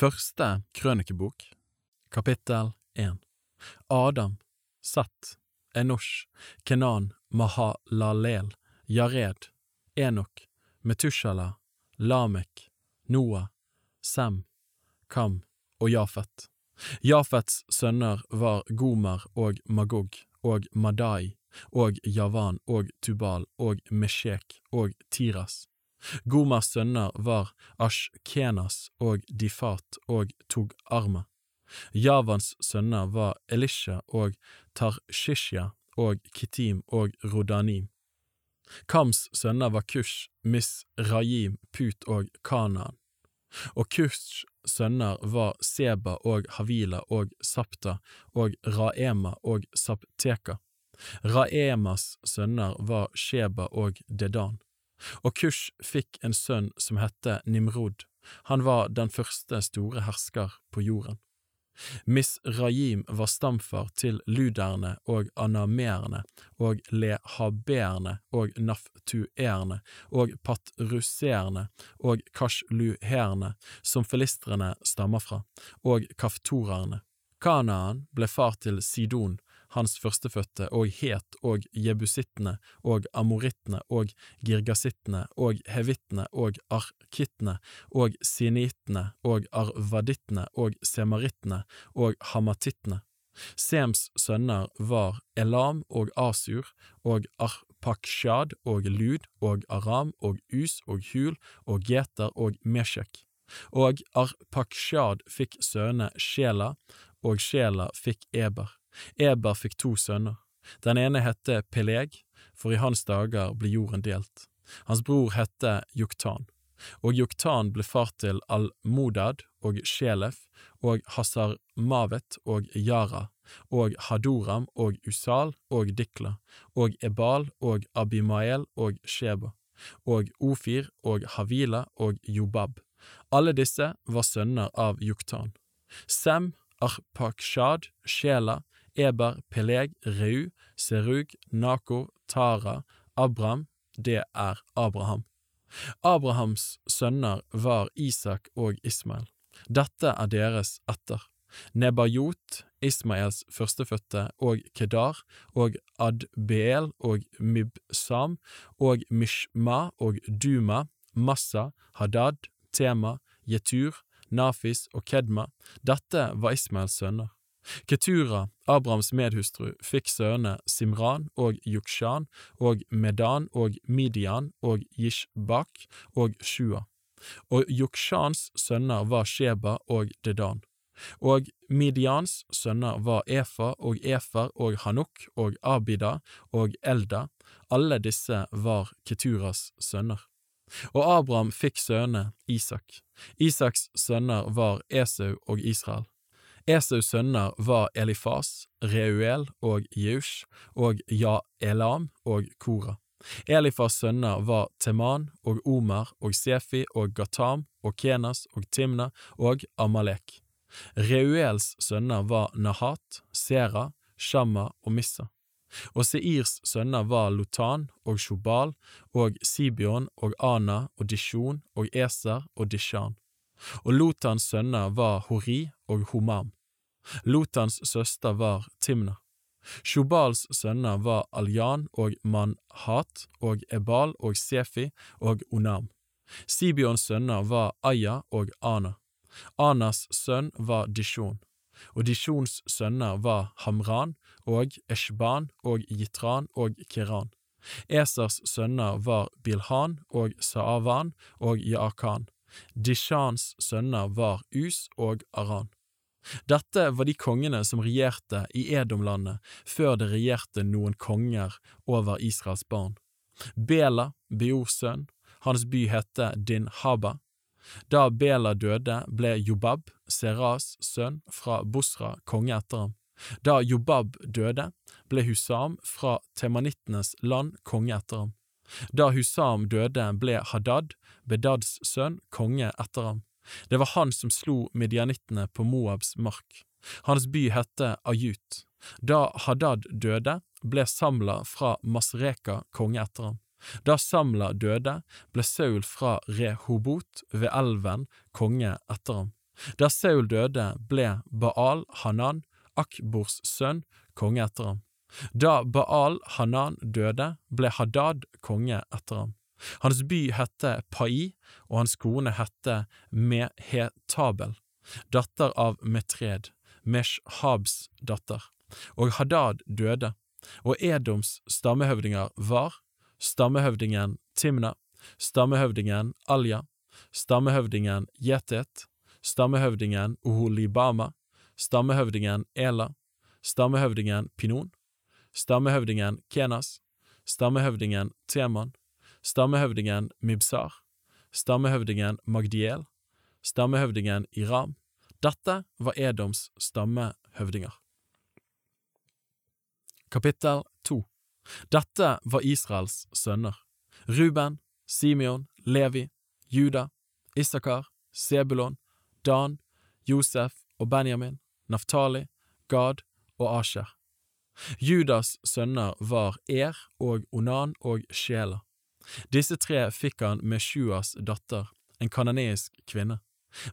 Første krønikebok, kapittel 1 Adam, Sett, Enosh, Kenan, Mahalalel, Jared, Enok, Metushala, Lamek, Noah, Sem, Kam og Jafet. Jafets sønner var Gomer og Magog og Madai og Javan og Tubal og Meshek og Tiras. Gomers sønner var Ashkenas og Difat og Tog-Arma. Javans sønner var Elisha og Tarshishya og Kitim og Rodanim. Kams sønner var Kush, Misraim, Put og Kanaan. Og Kushs sønner var Seba og Havila og Sapta og Raema og Sapteka. Raemas sønner var Sheba og Dedan. Og Kush fikk en sønn som hette Nimrod, han var den første store hersker på jorden. Misrajim var stamfar til luderne og anameerne og lehabeerne og naftuerne og patruseerne og kashluherne, som filistrene stammer fra, og kaftorerne. Kanaan ble far til Sidon, hans førstefødte, og Het og jebusittene og amorittene og girgasittene og hevittene og arkittene og sinittene og arvadittene og semarittene og hamatittene. Sems sønner var Elam og Asur og Arpakshad og Lud og Aram og Us og Hul og Geter og Meshek. Og Arpakshad fikk sønne Sjela, og Sjela fikk Eber. Eber fikk to sønner. Den ene hette Peleg, for i hans dager ble jorden delt. Hans bror hette Juktan. Og Juktan ble far til Al-Modad og Sjelef og Hasar Mavet og Yara og Hadoram og Usal og Dikla og Ebal og Abimael og Sheba og Ofir og Havila og Jobab. Alle disse var sønner av Juktan. Sem, Arpakshad, Sjela, Eber, Peleg, Reu, Serug, Nakor, Tara, Abram, det er Abraham. Abrahams sønner var Isak og Ismael. Dette er deres etter. Nebajot, Ismaels førstefødte, og Kedar, og Adbeel og Mibsam, og Mishma og Duma, Massa, Hadad, Tema, Jetur, Nafis og Kedma, dette var Ismaels sønner. Ketura, Abrahams medhustru, fikk sønnene Simran og Yukshan og Medan og Midian og Yishbak og Shua. Og Yukshans sønner var Sheba og Dedan. Og Midians sønner var Efa og Efer og Hanuk og Abida og Elda, alle disse var Keturas sønner. Og Abraham fikk sønnene Isak. Isaks sønner var Esau og Israel. Esaus sønner var Elifas, Reuel og Jeush og Ja-Elam og Kora. Elifas sønner var Teman og Omer og Sefi og Gatam og Kenas og Timna og Amalek. Reuels sønner var Nahat, Sera, Shamma og Missa. Og Seirs sønner var Lotan og Shobal og Sibion og Ana og Dishon og Eser og Dishan. Og Lotans sønner var Hori og Homam. Lotans søster var Timna. Shobals sønner var Aljan og Manhat og Ebal og Sefi og Onam. Sibions sønner var Aya og Ana. Anas sønn var Dishon og Dishons sønner var Hamran og Eshban og Jitran og Kiran. Esers sønner var Bilhan og Saavan og Jaakan. Dishans sønner var Us og Aran. Dette var de kongene som regjerte i Edomlandet før det regjerte noen konger over Israels barn. Bela, Beors sønn, hans by hette Dinhaba. Da Bela døde, ble Jobab, Seras sønn, fra Bosra konge etter ham. Da Jobab døde, ble Husam fra temanittenes land konge etter ham. Da Husam døde, ble Hadad, Bedads sønn, konge etter ham. Det var han som slo midjanittene på Moabs mark. Hans by hette Ajut. Da Hadad døde, ble Samla fra Masreka konge etter ham. Da Samla døde, ble Saul fra Rehobot ved elven konge etter ham. Da Saul døde, ble Baal Hanan, Akbors sønn, konge etter ham. Da Baal Hanan døde, ble Hadad konge etter ham. Hans by hette Pai, og hans kone hette Mehetabel, datter av Metred, Meshhabs datter. Og Hadad døde, og Edoms stammehøvdinger var stammehøvdingen Timna, stammehøvdingen Alja, stammehøvdingen Jetet, stammehøvdingen Oholibama, stammehøvdingen Ela, stammehøvdingen Pinon, stammehøvdingen Kenas, stammehøvdingen Teman, stammehøvdingen Mibsar, stammehøvdingen Magdiel, stammehøvdingen Iram. Dette var Edoms stammehøvdinger. Kapittel 2 Dette var Israels sønner. Ruben, Simeon, Levi, Juda, Isakar, Sebulon, Dan, Josef og Benjamin, Naftali, Gad og Asher. Judas sønner var Er og Onan og Sjela. Disse tre fikk han med Sjuas datter, en kanoneisk kvinne.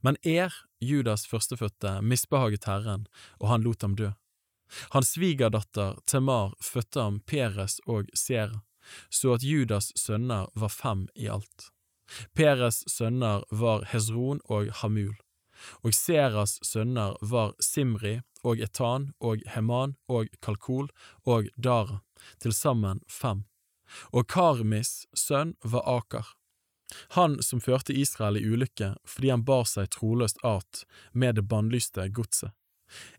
Men Er, Judas førstefødte, misbehaget Herren, og han lot ham dø. Hans svigerdatter Temar fødte ham Peres og Sera, så at Judas sønner var fem i alt. Peres sønner var Hezron og Hamul, og Seras sønner var Simri og Etan og Heman og Kalkol og Dara, til sammen fem. Og Karmis sønn var Akar. Han som førte Israel i ulykke fordi han bar seg troløst at med det bannlyste godset.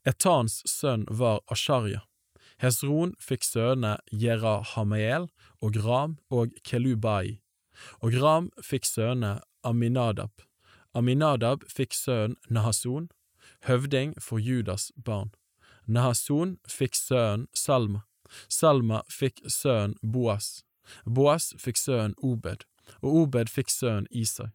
Etans sønn var Asharja. Hesron fikk sønnene Jerahamael og Ram og Kelubai, og Ram fikk sønnene Aminadab. Aminadab fikk sønnen Nahason, høvding for Judas barn. Nahason fikk sønnen Salma. Salma fikk sønnen Boas. Boas fikk sønnen Obed, og Obed fikk sønnen Isai.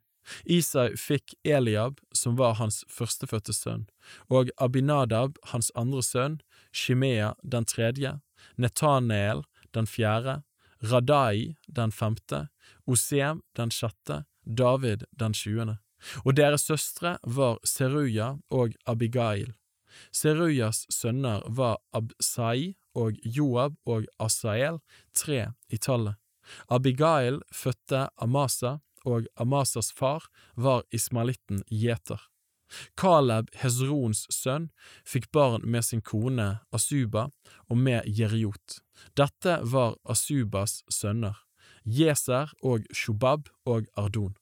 Isai fikk Eliab, som var hans førstefødte sønn, og Abinadab, hans andre sønn, Shimea den tredje, Netaneel den fjerde, Radai den femte, Osem den sjette, David den tjuende. Og deres søstre var Seruya og Abigail. Seruyas sønner var Absai og Joab og Asael, tre i tallet. Abigail fødte Amasa, og Amasas far var ismalitten Jeter. Kaleb, Hezrons sønn, fikk barn med sin kone Asuba og med Jeriot. Dette var Asubas sønner, Jeser og Shobab og Ardon.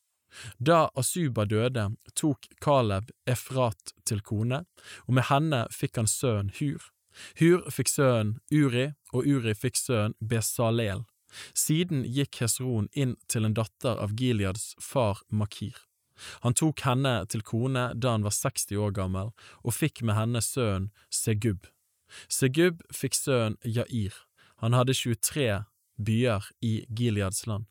Da Asuba døde, tok Kaleb Efrat til kone, og med henne fikk han sønnen Hur. Hur fikk sønnen Uri, og Uri fikk sønnen Besalel. Siden gikk Hesron inn til en datter av Gileads far Makir. Han tok henne til kone da han var 60 år gammel, og fikk med henne sønnen Segub. Segub fikk sønnen Jair. Han hadde 23 byer i Gileads land.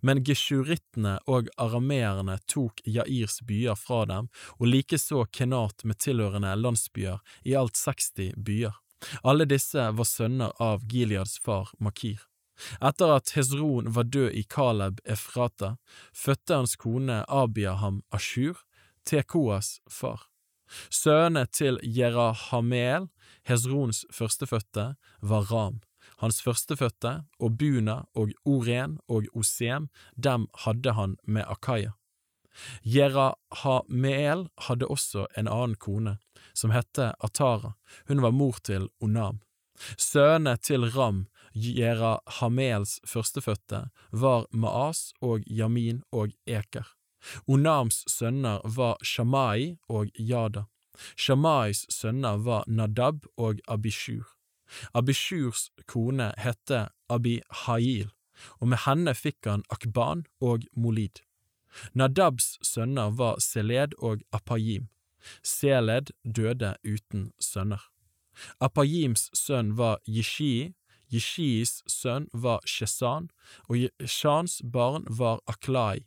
Men geshurittene og arameerne tok Jairs byer fra dem, og likeså Kenat med tilhørende landsbyer, i alt 60 byer. Alle disse var sønner av Gileads far Makir. Etter at Hezron var død i Kaleb Efrata, fødte hans kone Abiaham Ashur, Tekoas far. Sønnene til Jerahamel, Hezrons førstefødte, var Ram. Hans førstefødte, og Buna og Oren og Osem, dem hadde han med Akaya. Jerahameel hadde også en annen kone, som hette Atara, hun var mor til Onam. Sønnene til Ram, Jerahamels førstefødte, var Maas og Yamin og Eker. Onams sønner var Shamai og Jada. Shamais sønner var Nadab og Abishur. Abishurs kone hette Abihail, og med henne fikk han Akban og Molid. Nadabs sønner var Seled og Apayim. Seled døde uten sønner. Apayims sønn var Yishii, Yishiis sønn var Shesan, og Shans barn var Aklai.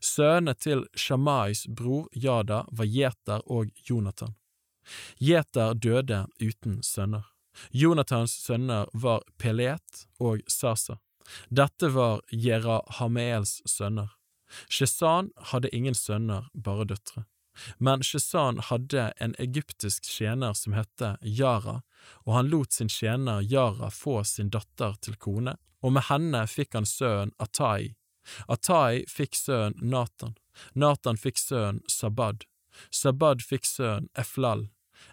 Sønnene til Shamais bror Jada var Jeter og Jonathan. Jeter døde uten sønner. Jonathans sønner var Pelet og Sasa. Dette var Jerahameels sønner. Shesan hadde ingen sønner, bare døtre. Men Shesan hadde en egyptisk tjener som hette Yara, og han lot sin tjener Yara få sin datter til kone, og med henne fikk han sønnen Atai. Atai fikk sønnen Natan, Natan fikk sønnen Sabad, Sabad fikk sønnen Eflal,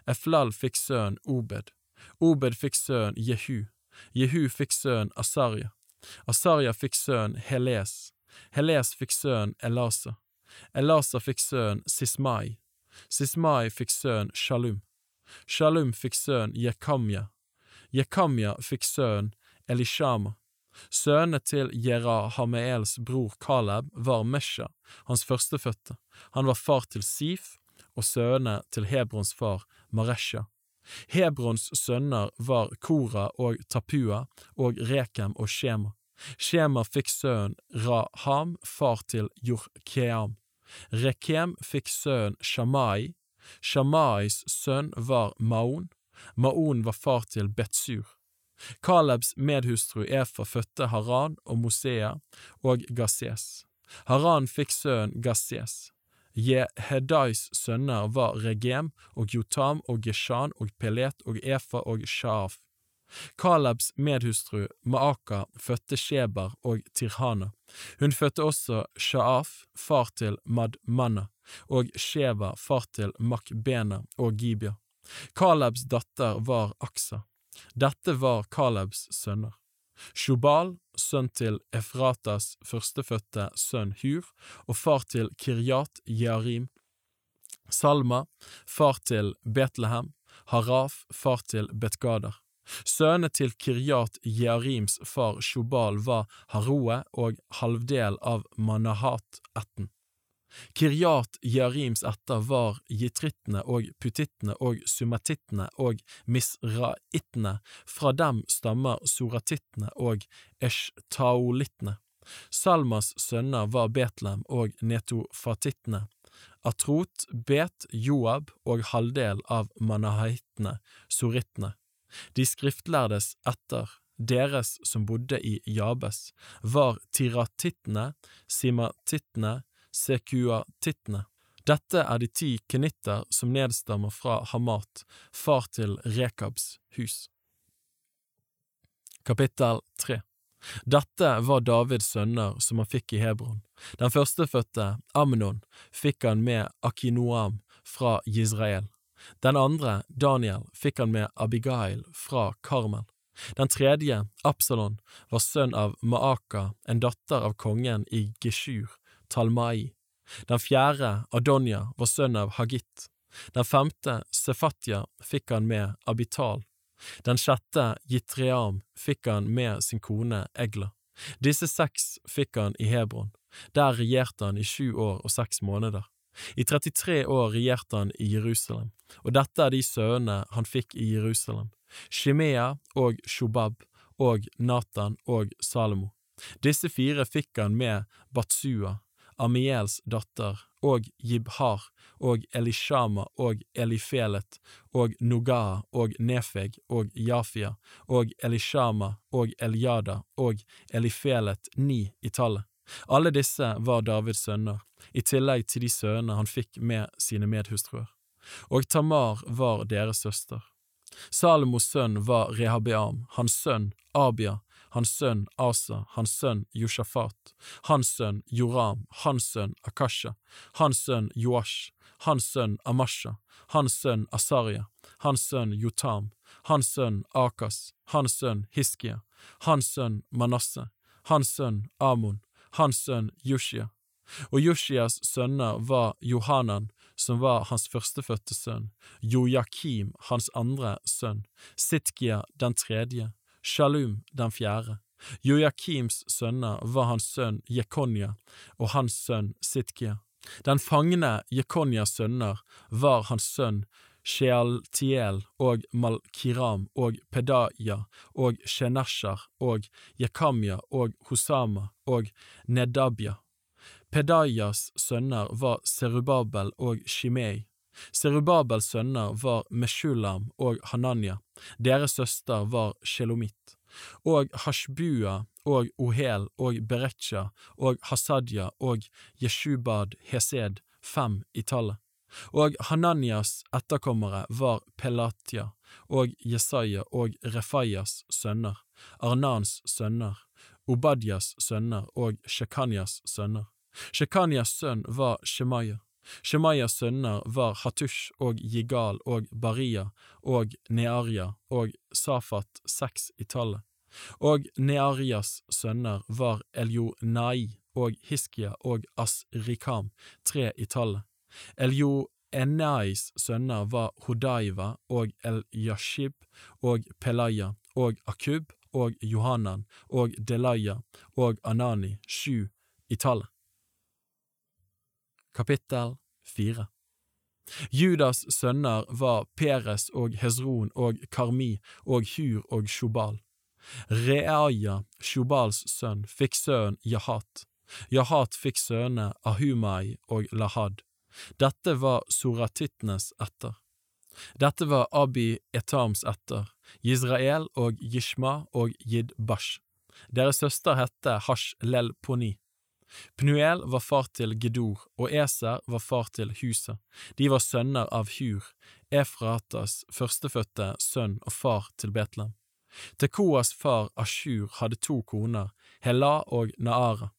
Eflal fikk sønnen Obed, Obed fikk sønn Jehu, Jehu fikk sønn Asarja, Asarja fikk sønn Heles, Heles fikk sønn Elasa, Elasa fikk sønn Sismai, Sismai fikk sønn Shalum, Shalum fikk sønn Jekamya, Jekamya fikk sønn Elishama. Sønnene til Jerahameels bror Kaleb var Mesha, hans førstefødte. Han var far til Sif, og sønnene til Hebrons far Maresha. Hebrons sønner var Kora og Tapua og Rekem og Shema. Shema fikk sønnen Raham, far til Jorkeam. Rekem fikk sønnen Shamai. Shamais sønn var Maon. Maon var far til Betsur. Kalebs medhustru Efa fødte Haran og Mosea og Gassies. Haran fikk sønnen Gasses. Jehedais sønner var Regem og Jotam og Geshan og Pelet og Efa og Shaaf. Kalebs medhustru Maaka fødte Sheber og Tirhana. Hun fødte også Shaaf, far til Madmanna, og Sheba, far til Makbena og Gibia. Kalebs datter var Aksa. Dette var Kalebs sønner. Shubal, sønn til Efratas førstefødte sønn Hur, og far til Kiryat Jearim. Salma, far til Betlehem. Haraf, far til Betgader. Sønnene til Kiryat Jearims far Shobal var Haroe og halvdel av Manahat-ætten. Kiryat Jearims ætter var jitrittene og putittene og sumatittene og misraittene, fra dem stammer soratittene og eshtaolittene. Salmas sønner var Betlehem og netofatittene, Atrot, Bet, Joab og halvdel av manahaitene, sorittene. De skriftlærdes etter, deres som bodde i Jabes, var tiratittene, simatittene, sekuatittene. Dette er de ti kenitter som nedstammer fra Hamat, far til Rekabs hus. Kapittel 3 Dette var Davids sønner som han fikk i Hebron. Den førstefødte, Amnon, fikk han med Akinoam fra Israel. Den andre, Daniel, fikk han med Abigail fra Karmel. Den tredje, Absalon, var sønn av Maaka, en datter av kongen i Geshur, Talmai. Den fjerde, Adonia, var sønn av Hagit. Den femte, Sefatya, fikk han med Abital. Den sjette, Jitream, fikk han med sin kone Egla. Disse seks fikk han i Hebron. Der regjerte han i sju år og seks måneder. I 33 år regjerte han i Jerusalem, og dette er de sønnene han fikk i Jerusalem, Shimea og Shobab og Natan og Salomo. Disse fire fikk han med Batsua, Amiels datter, og Jibhar og Elishama og Elifelet og Nogaa og Nefeg og Jafia og Elishama og Eliada og Elifelet ni i tallet. Alle disse var Davids sønner, i tillegg til de sønnene han fikk med sine medhustruer. Og Tamar var deres søster. Salomos sønn var Rehabeam, hans sønn Abia, hans sønn Asa, hans sønn Yushafat, hans sønn Joram, hans sønn Akasha, hans sønn Joash, hans sønn Amasha, hans sønn Asaria, hans sønn Jotam, hans sønn Akas, hans sønn Hiskia, hans sønn Manasseh, hans sønn Amon, hans sønn Yushia. Og Yushias sønner var Johanan, som var hans førstefødte sønn, Jojakim, hans andre sønn, Sitkia den tredje, Shalum den fjerde. Jojakims sønner var hans sønn Jekonja og hans sønn Sitkia. Den fangne Jekonjas sønner var hans sønn Shealtiel og Malkiram og Pedaya og Shenashar og Jekamya og Hosama og Nedabya. Pedayas sønner var Serubabel og Shimei. Serubabels sønner var Meshulam og Hananya, deres søster var Shelomit, og Hashbua og Ohel og Berecha og Hasadya og Jeshubad Hesed, fem i tallet. Og Hananias etterkommere var Pelatia og Jesaja og Refaias sønner, Arnans sønner, Obadjas sønner og Shekanias sønner. Shekanias sønn var Shemaya. Shemaias sønner var Hatush og Jigal og Baria og Nearia og Safat seks i tallet. Og Nearias sønner var Eljonai og Hiskia og Asrikam tre i tallet. Eljo-Enais sønner var Hodaiva og El-Yashib og Pelaya og Akub og Johanan og Delaya og Anani, sju i tallet. Kapittel 4 Judas sønner var Peres og Hezron og Karmi og Hur og Shobal. Reaya, Shobals sønn, fikk sønnen Jahat. Jahat fikk sønnene Ahumai og Lahad. Dette var Soratitnes etter. Dette var Abi Etams etter, Yisrael og Yishma og Yidbash. Deres søster hette Hash Lel. Pnuel var far til Gedor, og Eser var far til Husa. De var sønner av Hur, Efratas førstefødte sønn og far til Betlehem. Tekoas far Ashur hadde to koner, Hela og Naara.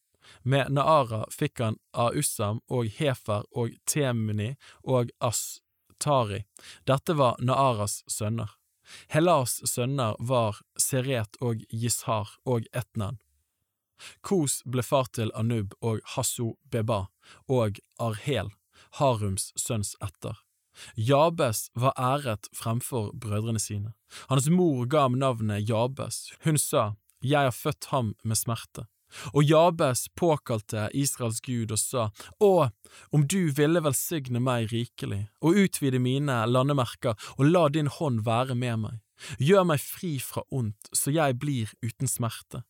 Med Naara fikk han Aussam og Hefer og Temuni og Astari. Dette var Naaras sønner. Helas sønner var Seret og Gishar og Etnan. Kos ble far til Anub og Hasso Beba og Arhel, Harums sønns etter. Jabes var æret fremfor brødrene sine. Hans mor ga ham navnet Jabes. Hun sa, Jeg har født ham med smerte. Og Jabes påkalte Israels Gud og sa, Å, om du ville velsigne meg rikelig, og utvide mine landemerker, og la din hånd være med meg. Gjør meg fri fra ondt, så jeg blir uten smerte.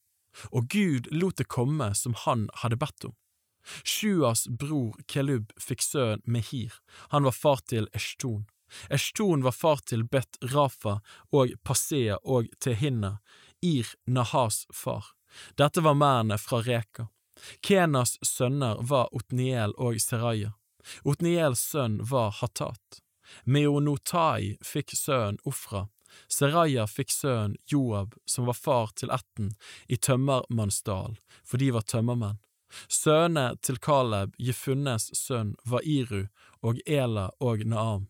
Og Gud lot det komme som han hadde bedt om. Sjuas bror Kelub fikk sønn Mehir, han var far til Eshton. Eshton var far til Bet Rafa og Pasea og Tehinna, Ir Nahas far. Dette var mennene fra Reka. Kenas sønner var Otniel og Seraya. Otniels sønn var Hatat. Meonotai fikk sønnen Ofra. Seraya fikk sønnen Joab, som var far til ætten i Tømmermannsdal, for de var tømmermenn. Sønnene til Kaleb, Jefunnes sønn, var Iru og Ela og Naam.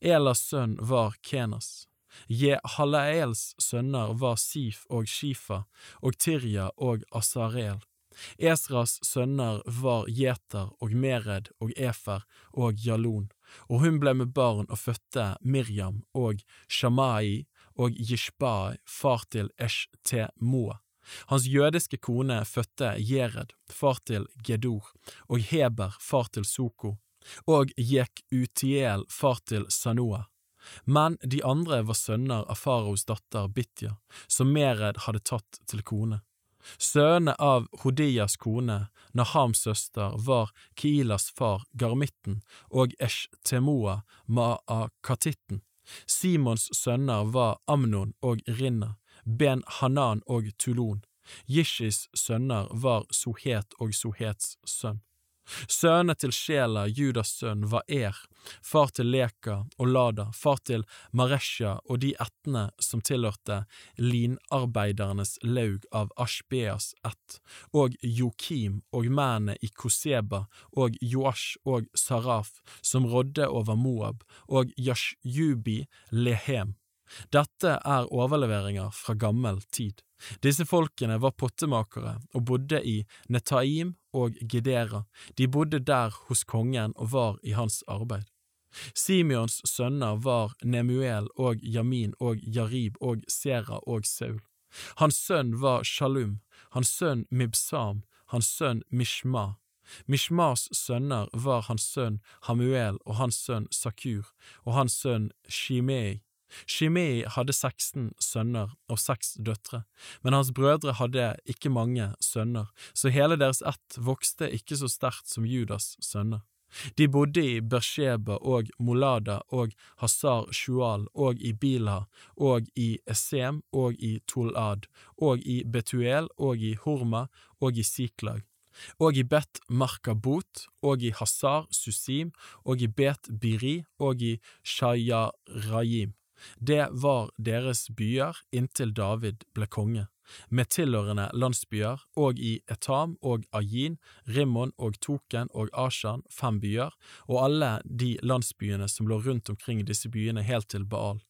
Elas sønn var Kenas. Jehalaels sønner var Sif og Shifa og Tirja og Asarel. Esras sønner var Jeter og Mered og Efer og Jalon, og hun ble med barn og fødte Miriam og Shamai og Yishbai, far til Eshtemoa. Hans jødiske kone fødte Jered, far til Gedor, og Heber, far til Soko, og Jekutiel, far til Sanoa. Men de andre var sønner av faraos datter Bitya, som Mered hadde tatt til kone. Sønnene av Hodias kone, Nahams søster, var Kilas far Garmitten og Eshtemoa Maakatitten. Simons sønner var Amnon og Rinna, Ben Hanan og Tulon. Jishis sønner var Sohet og Sohets sønn. Sønnene til Sjela, Judas sønn, var Er, far til Leka og Lada, far til Maresja og de ættene som tilhørte linarbeidernes laug av Ashbeas ett, og Jokim og mennene i Koseba og Joash og Saraf, som rådde over Moab, og Yashjubi Lehem. Dette er overleveringer fra gammel tid. Disse folkene var pottemakere og bodde i Netaim og Gidera, de bodde der hos kongen og var i hans arbeid. Simeons sønner var Nemuel og Jamin og Jarib og Sera og Saul. Hans sønn var Shalum, hans sønn Mibsam, hans sønn Mishma. Mishmas sønner var hans sønn Hamuel og hans sønn Sakur og hans sønn Shimei. Shimei hadde 16 sønner og seks døtre, men hans brødre hadde ikke mange sønner, så hele deres ett vokste ikke så sterkt som Judas' sønner. De bodde i Bersheba og Molada og Hazar Shual og i Bila og i Esem og i Tolad og i Betuel og i Horma og i Siklag. og i Bet Markabot, og i Hazar Susim, og i Bet Biri, og i Shayarayim. Det var deres byer inntil David ble konge, med tilhørende landsbyer, og i Etam og Ayin, Rimmon og Token og Ashan, fem byer, og alle de landsbyene som lå rundt omkring disse byene helt til Baal.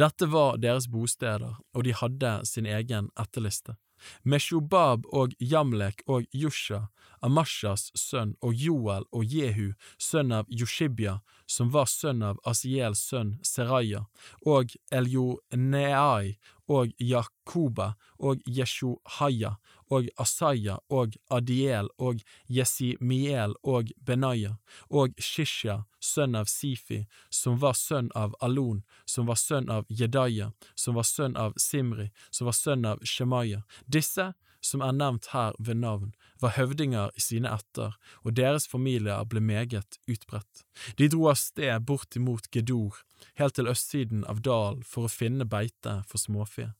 Dette var deres bosteder, og de hadde sin egen etterliste. Meshobab og Jamlek og Jusha, Amashas sønn, og Joel og Jehu, sønn av Joshibya, som var sønn av Asiels sønn Seraya, og Eljoneai og Jakoba og Jeshohaya og Asaya og Adiel og Jesimiel og Benaya og Shishya, sønn av Sifi, som var sønn av Alon, som var sønn av Jedaya, som var sønn av Simri, som var sønn av Shemaya. Disse, som er nevnt her ved navn, var høvdinger i sine ætter, og deres familier ble meget utbredt. De dro av sted bortimot Gedor, helt til østsiden av dalen for å finne beite for småfe.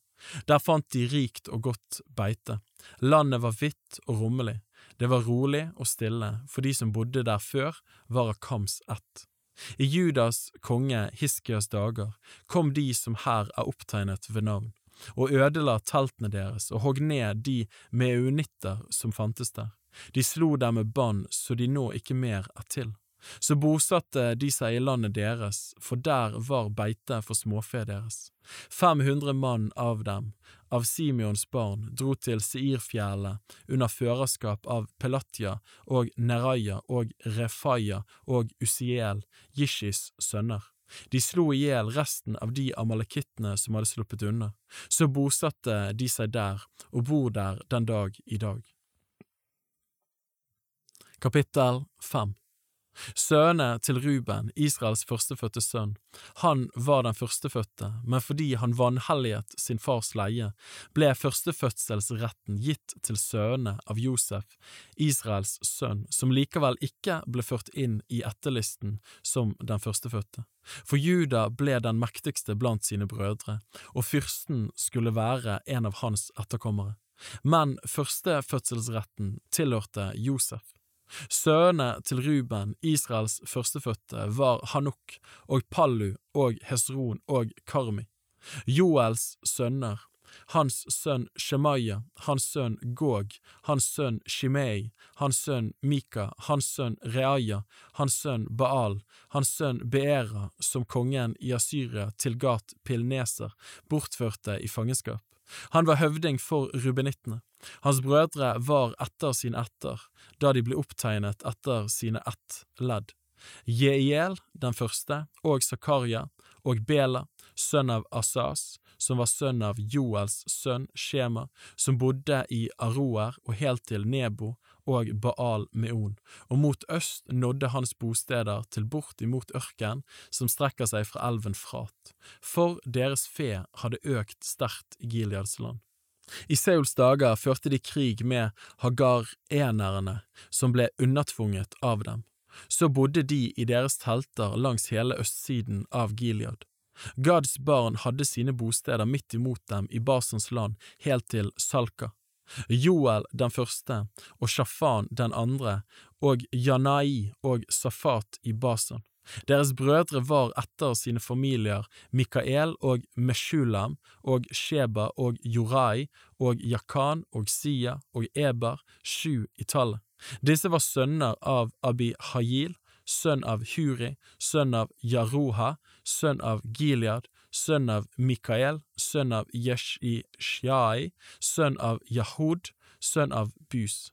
Der fant de rikt og godt beite. Landet var hvitt og rommelig. Det var rolig og stille, for de som bodde der før, var av Kams ett. I Judas konge Hiskias dager kom de som her er opptegnet ved navn, og ødela teltene deres og hogg ned de meunitter som fantes der. De slo dem med bånd så de nå ikke mer er til. Så bosatte de seg i landet deres, for der var beite for småfe deres. 500 mann av dem, av Simeons barn, dro til Seirfjellet under førerskap av Pelatja og Neraya og Refaya og Usiel, Jishis sønner. De slo i hjel resten av de amalekittene som hadde sluppet unna. Så bosatte de seg der og bor der den dag i dag. Kapittel 5 Sønnene til Ruben, Israels førstefødte sønn, han var den førstefødte, men fordi han vanhelliget sin fars leie, ble førstefødselsretten gitt til sønnene av Josef, Israels sønn, som likevel ikke ble ført inn i etterlisten som den førstefødte. For Juda ble den mektigste blant sine brødre, og fyrsten skulle være en av hans etterkommere. Men førstefødselsretten tilhørte Josef. Sønnene til Ruben, Israels førstefødte, var Hanuk og Pallu og Hesron og Karmi. Joels sønner, hans sønn Shemaya, hans sønn Gog, hans sønn Shimei, hans sønn Mika, hans sønn Reaya, hans sønn Baal, hans sønn Beera, som kongen i Asyria til Gat Pilneser bortførte i fangenskap. Han var høvding for rubenittene. Hans brødre var etter sin etter, da de ble opptegnet etter sine ett ledd. Jeiel den første, og Zakaria, og Bela, sønn av Asas, som var sønn av Joels sønn Shema, som bodde i Aroer og helt til Nebo og Baal Meon, og mot øst nådde hans bosteder til bort imot ørken som strekker seg fra elven Frat, for deres fe hadde økt sterkt i Gileads land. I Seuls dager førte de krig med Hagar-enerne, som ble unnatvunget av dem. Så bodde de i deres telter langs hele østsiden av Gilead. Gads barn hadde sine bosteder midt imot dem i Basans land helt til Salka. Joel den første og Shafan den andre og Janai og Safat i Basan. Deres brødre var etter sine familier Mikael og Meshulam og Sheba og Jorai og Yakan og Sia og Eber, sju i tallet. Disse var sønner av Abi Hayil, sønn av Huri, sønn av Jaroha, sønn av Gilead, sønn av Mikael, sønn av Yeshishai, sønn av Yahud, sønn av Bus.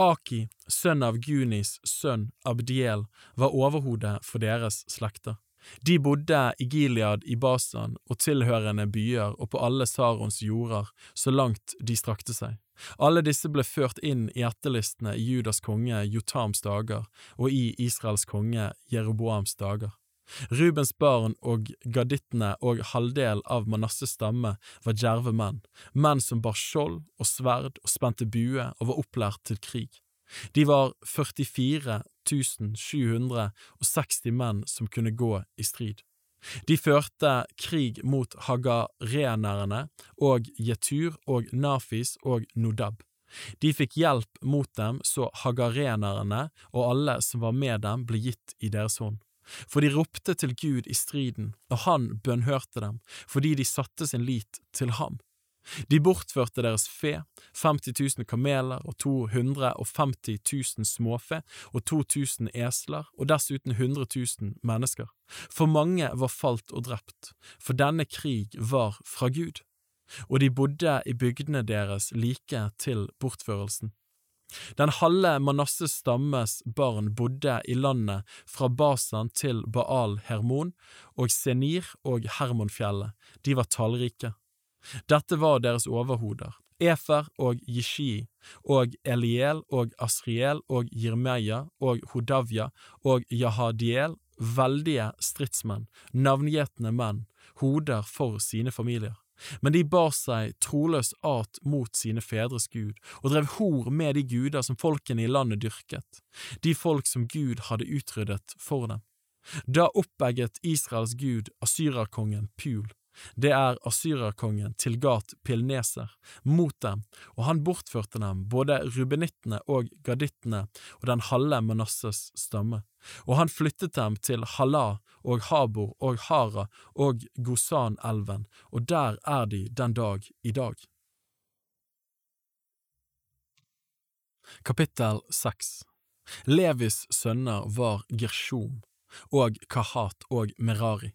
Aki, sønn av Gunis sønn Abdiel, var overhodet for deres slekter. De bodde i Gilead i Basan og tilhørende byer og på alle Sarons jorder så langt de strakte seg. Alle disse ble ført inn i etterlistene i Judas konge Jotams dager og i Israels konge Jeroboams dager. Rubens barn og gadittene og halvdel av Manasses stamme var djerve menn, menn som bar skjold og sverd og spente bue og var opplært til krig. De var 44 760 menn som kunne gå i strid. De førte krig mot hagarenerne og Jetur og Nafis og Nodab. De fikk hjelp mot dem så hagarenerne og alle som var med dem, ble gitt i deres hånd. For de ropte til Gud i striden, og han bønnhørte dem, fordi de satte sin lit til ham. De bortførte deres fe, 50 000 kameler og 250 000 småfe og 2000 esler og dessuten 100 000 mennesker, for mange var falt og drept, for denne krig var fra Gud, og de bodde i bygdene deres like til bortførelsen. Den halve Manasses stammes barn bodde i landet fra Basan til Baal Hermon og Senir og Hermonfjellet, de var tallrike. Dette var deres overhoder, Efer og Jishi, og Eliel og Asriel og Jirmeya og Hodavya og Jahadiel, veldige stridsmenn, navngjetne menn, hoder for sine familier. Men de bar seg troløst at mot sine fedres Gud, og drev hor med de guder som folkene i landet dyrket, de folk som Gud hadde utryddet for dem. Da oppegget Israels gud asyrerkongen Pul, det er asyrerkongen Tilgat Pilneser, mot dem, og han bortførte dem, både rubenittene og gadittene og den halve Manasses stamme, og han flyttet dem til Hala og Habor og Hara og Gosan-elven, og der er de den dag i dag. Kapittel 6 Levis sønner var Gershom og Kahat og Merari.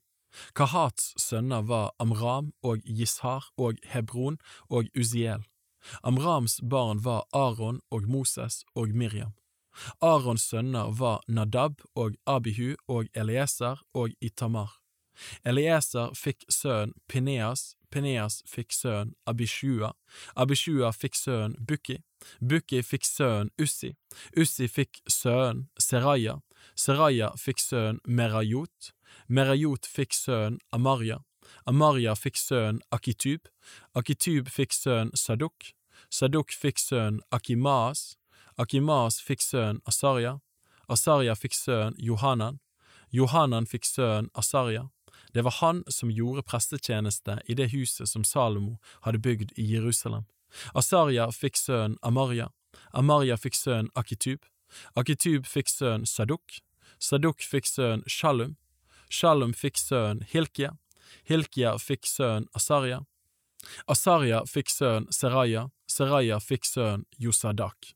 Kahats sønner var Amram og Jishar og Hebron og Uziel. Amrams barn var Aron og Moses og Miriam. Arons sønner var Nadab og Abihu og Elieser og Itamar. Elieser fikk sønnen Pineas, Pineas fikk sønnen Abishua, Abishua fikk sønnen Bukki, Bukki fikk sønnen Ussi, Ussi fikk sønnen Seraya, Seraya fikk sønnen Merayot, Merayot fikk sønnen Amaria, Amaria fikk sønnen Akitub, Akitub fikk sønnen Saduk, Saduk fikk sønnen Akimaas, Akimaas fikk sønnen Asarya, Asarya fikk sønnen Johanan, Johanan fikk sønnen Asarya. Det var han som gjorde prestetjeneste i det huset som Salomo hadde bygd i Jerusalem. Asarya fikk sønnen Amaria, Amaria fikk sønnen Akitub, Akitub fikk sønnen Saduk, Saduk fikk sønnen Shalum, Shalom fikk sønnen Hilkia, Hilkia fikk sønnen Asarja, Asarja fikk sønnen Seraya, Seraya fikk sønnen Josadak.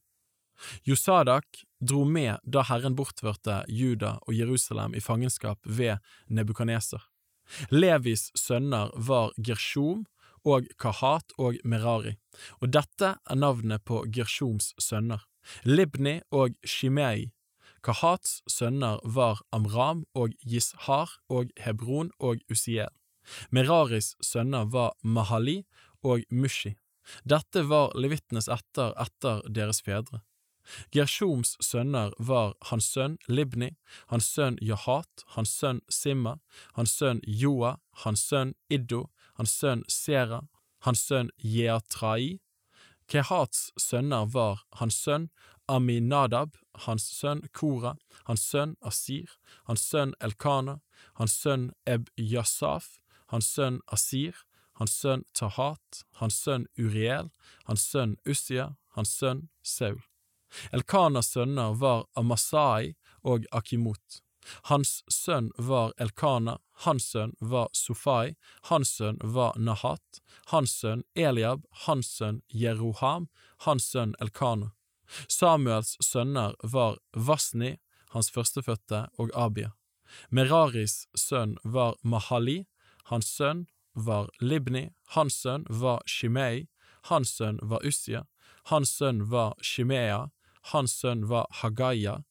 Josadak dro med da Herren bortførte Juda og Jerusalem i fangenskap ved Nebukaneser. Levis sønner var Gershom og Kahat og Merari, og dette er navnet på Gershoms sønner, Libni og Shimei. Kahats sønner var Amram og Jishar og Hebron og Usiel. Meraris sønner var Mahali og Mushi. Dette var levittenes etter etter deres fedre. Gershoms sønner var hans sønn Libni, hans sønn Jahat, hans sønn Simma, hans sønn Joa, hans sønn Iddo, hans sønn Sera, hans sønn Jeatrai. Kehats sønner var hans sønn Aminadab, hans sønn Kora, hans sønn Asir, hans sønn Elkana, hans sønn Eb-Yasaf, hans sønn Asir, hans sønn Tahat, hans sønn Uriel, hans sønn Ussia, hans sønn Saul. Elkanas sønner var Amasai og Akimot. Hans sønn var Elkana, hans sønn var Sofai, hans sønn var Nahat, hans sønn Eliab, hans sønn Jeroham, hans sønn Elkana. Samuels sønner var Vasni, hans førstefødte, og Abia. Meraris sønn var Mahali, hans sønn var Libni, hans sønn var Shimei, hans sønn var Ussia, hans sønn var Shimea, hans sønn var Hagaya,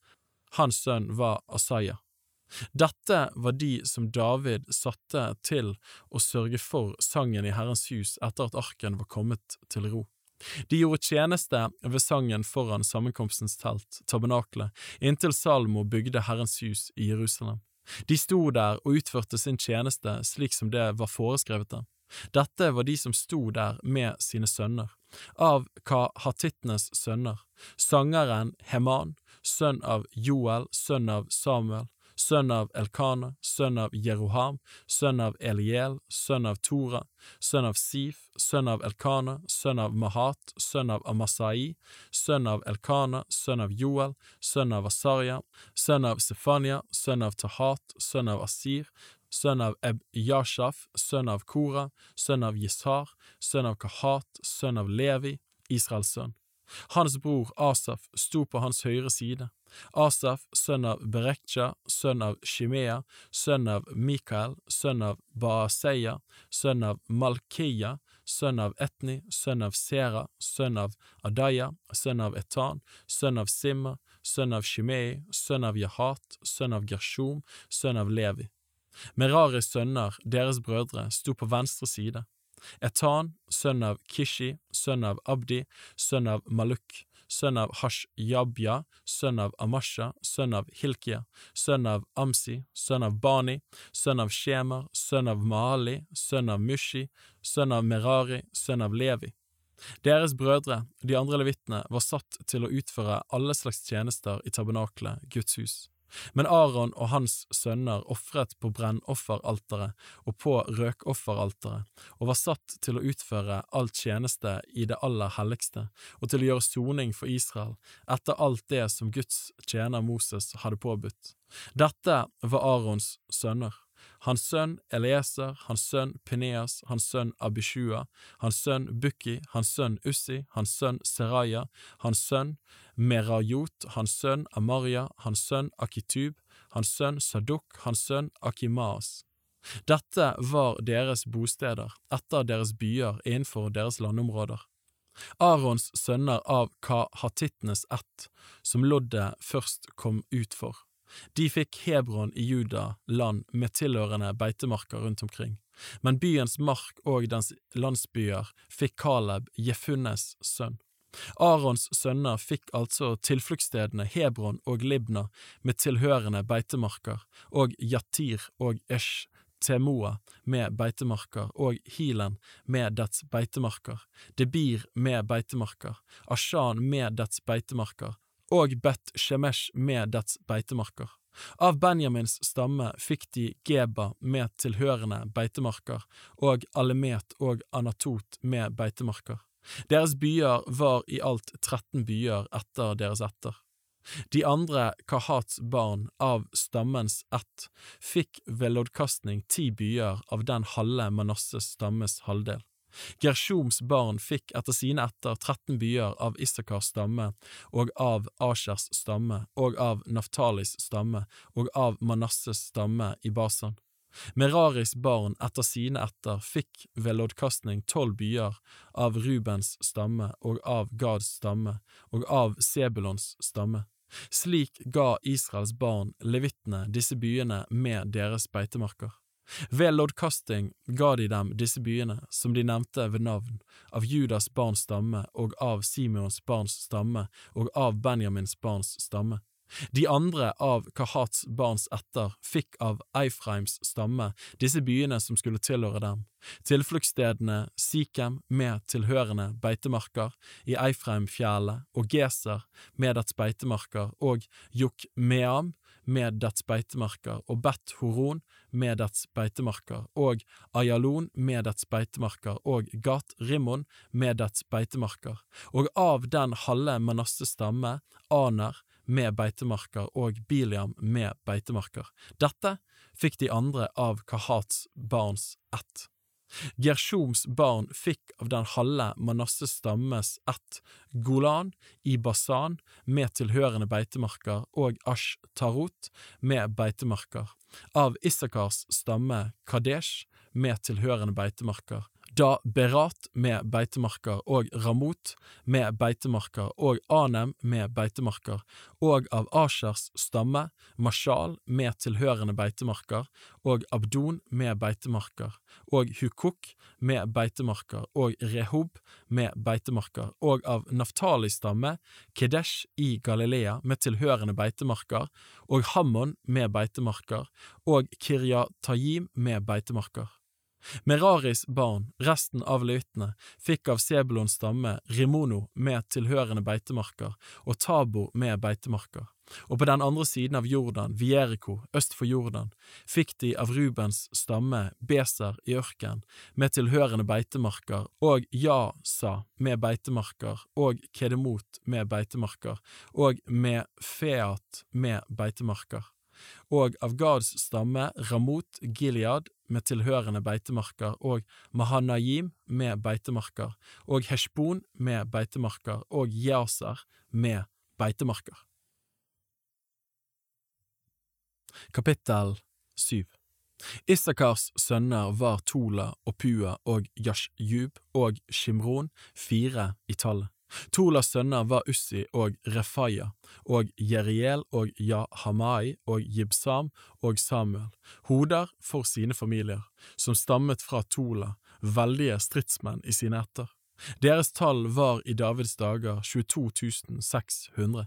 hans sønn var Asaya. Dette var de som David satte til å sørge for sangen i Herrens hus etter at arken var kommet til ro. De gjorde tjeneste ved sangen foran sammenkomstens telt, tabernaklet, inntil Salmo bygde Herrens hus i Jerusalem. De sto der og utførte sin tjeneste slik som det var foreskrevet dem. Dette var de som sto der med sine sønner, av Kahatittenes sønner, sangeren Heman, sønn av Joel, sønn av Samuel, sønn av Elkana, sønn av Jeroham, sønn av Eliel, sønn av Tora, sønn av Sif, sønn av Elkana, sønn av Mahat, sønn av Amasai, sønn av Elkana, sønn av Joel, sønn av Asarya, sønn av Sefania, sønn av Tahat, sønn av Asir, sønn av Eb Yashaf, sønn av Kora, sønn av Yishar, sønn av Kahat, sønn av Levi, Israels sønn. Hans bror Asaf sto på hans høyre side. Asaf, sønn av Berekja, sønn av Shimea, sønn av Mikael, sønn av Baaseia, sønn av Malkiya, sønn av Etni, sønn av Sera, sønn av Adaya, sønn av Etan, sønn av Simma, sønn av Shimei, sønn av Jahat, sønn av Gershom, sønn av Levi. Meraris sønner, deres brødre, sto på venstre side. Etan, sønn av Kishi, sønn av Abdi, sønn av Maluk, sønn av Hashjabya, sønn av Amasha, sønn av Hilkia, sønn av Amsi, sønn av Bani, sønn av Shemar, sønn av Maali, sønn av Mushi, sønn av Merari, sønn av Levi. Deres brødre, de andre levitene, var satt til å utføre alle slags tjenester i tabernaklet, Guds hus. Men Aron og hans sønner ofret på brennofferalteret og på røkofferalteret, og var satt til å utføre alt tjeneste i det aller helligste, og til å gjøre soning for Israel, etter alt det som Guds tjener Moses hadde påbudt. Dette var Arons sønner hans sønn Elieser, hans sønn Peneas, hans sønn Abishua, hans sønn Bukki, hans sønn Ussi, hans sønn Seraya, hans sønn Merayot, hans sønn Amaria, hans sønn Akitub, hans sønn Saduk, hans sønn Akimaas. Dette var deres bosteder, etter deres byer innenfor deres landområder. Arons sønner av kahatittenes ett, som loddet først kom ut for. De fikk Hebron i Juda land med tilhørende beitemarker rundt omkring, men byens mark og dens landsbyer fikk Kaleb, Jefunnes sønn. Arons sønner fikk altså tilfluktsstedene Hebron og Libna med tilhørende beitemarker, og Jatir og Esh Temoa med beitemarker og Hilen med dets beitemarker, Debir med beitemarker, Ashan med dets beitemarker, og Bet Shemesh med dets beitemarker. Av Benjamins stamme fikk de Geba med tilhørende beitemarker, og Alemet og Anatot med beitemarker. Deres byer var i alt 13 byer etter deres etter. De andre Kahats barn av stammens ett fikk ved loddkastning ti byer av den halve Manasses stammes halvdel. Gershoms barn fikk etter sine etter 13 byer av Issakars stamme og av Asjers stamme og av Naftalis stamme og av Manasses stamme i Basan. Meraris barn etter sine etter fikk ved loddkastning tolv byer av Rubens stamme og av Gads stamme og av Sebulons stamme. Slik ga Israels barn levittene disse byene med deres beitemarker. Ved loddkasting ga de dem disse byene, som de nevnte ved navn, av Judas barns stamme og av Simeons barns stamme og av Benjamins barns stamme. De andre av Kahats barns etter fikk av Eifreims stamme disse byene som skulle tilhøre dem, tilfluktsstedene Sikhem med tilhørende beitemarker i Eifreimfjellet og Geser med dets beitemarker og Jokmeam med dets beitemarker, og Bet Horon med dets beitemarker, og Ayalon med dets beitemarker, og Gat Rimmon med dets beitemarker, og av den halve Manasse stamme, Aner med beitemarker og Biliam med beitemarker. Dette fikk de andre av Kahats barns ett. Gershoms barn fikk av den halve Manasses stammes ett Golan i Basan med tilhørende beitemarker og Ash Tarot med beitemarker, av Isakars stamme Kadesh med tilhørende beitemarker, da Berat med beitemarker og Ramot med beitemarker og Anem med beitemarker, og av Ashers stamme Mashal med tilhørende beitemarker og Abdon med beitemarker, og Hukuk med beitemarker og Rehob med beitemarker, og av Naftalis stamme Kedesh i Galilea med tilhørende beitemarker, og Hammon med beitemarker, og Kirja Tajim med beitemarker. Meraris barn, resten av levittene, fikk av Sebulons stamme Rimono med tilhørende beitemarker og Tabor med beitemarker, og på den andre siden av Jordan, Vieriko, øst for Jordan, fikk de av Rubens stamme Beser i ørken med tilhørende beitemarker og Jasa med beitemarker og Kedemot med beitemarker og med Feat med beitemarker. Og av Gads stamme Ramot Gilead med tilhørende beitemarker, og Mahanayim med beitemarker, og Heshbon med beitemarker, og Yaser med beitemarker. Kapittel 7 Issakars sønner var Tola og Pua og Yashjub og Shimron, fire i tallet. Tolas sønner var Ussi og Refaya, og Jeriel og Jahamai og Jibsam og Samuel, hoder for sine familier, som stammet fra Tola, veldige stridsmenn i sine etter. Deres tall var i Davids dager 22 600.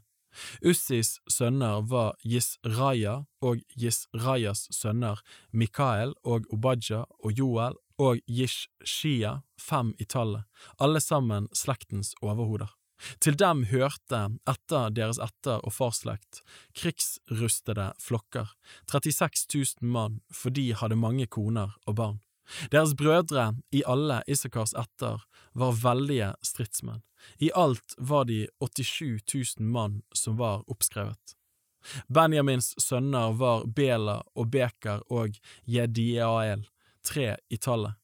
Ussis sønner var Yisraya og Yisrayas sønner Mikael og Obadja og Joel og Yishshia, fem i tallet, alle sammen slektens overhoder. Til dem hørte, etter deres etter- og farsslekt, krigsrustede flokker, 36 000 mann, for de hadde mange koner og barn. Deres brødre i alle Isakars etter var veldige stridsmenn. I alt var de 87 000 mann som var oppskrevet. Benjamins sønner var Bela og Beker og Jediael, tre i tallet.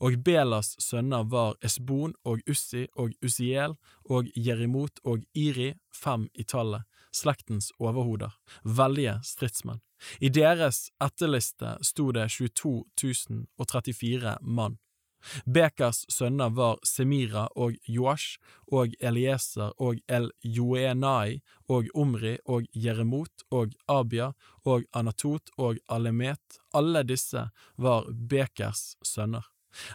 Og Belas sønner var Esbon og Ussi og Usiel og Jerimot og Iri, fem i tallet, slektens overhoder, veldige stridsmenn. I deres etterliste sto det 22 034 mann. Bekas sønner var Semira og Joash og Elieser og El-Joenai og Omri og Jeremot og Abia og Anatot og Alemet, alle disse var Bekers sønner.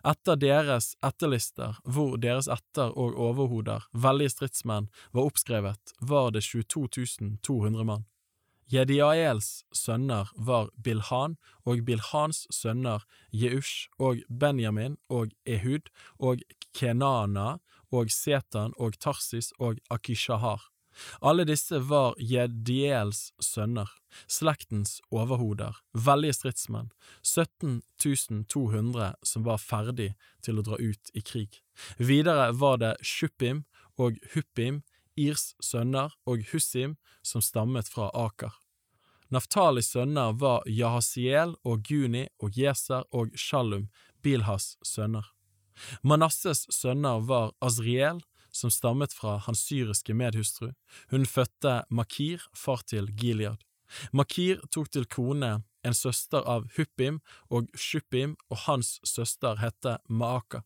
Etter deres etterlister, hvor deres etter- og overhoder, veldige stridsmenn, var oppskrevet, var det 22 200 mann. Jediaels sønner var Bilhan, og Bilhans sønner Jeush og Benjamin og Ehud og Kenana og Setan og Tarsis og Akishahar. Alle disse var Jediels sønner, slektens overhoder, veldige stridsmenn, 17 200 som var ferdig til å dra ut i krig. Videre var det Shuppim og Huppim, Irs sønner og Hussim som stammet fra Aker. Naftalis sønner var Jahasiel og Guni og Jeser og Shalum, Bilhas sønner. Manasses sønner var Azriel, som stammet fra hans syriske medhustru. Hun fødte Makir, far til Gilead. Makir tok til kone en søster av Huppim og Shuppim, og hans søster hette Maaka.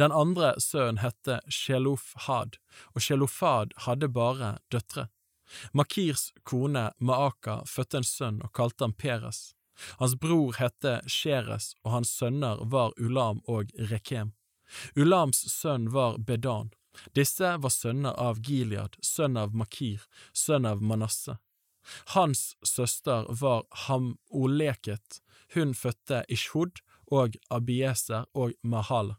Den andre sønnen hette Shelofhad, og Shelofhad hadde bare døtre. Makirs kone Maaka fødte en sønn og kalte han Peres. Hans bror hette Sheres, og hans sønner var Ulam og Rekem. Ulams sønn var Bedan. Disse var sønner av Gilead, sønn av Makir, sønn av Manasseh. Hans søster var Ham-Oleket, hun fødte Ishud og Abieser og Mahala.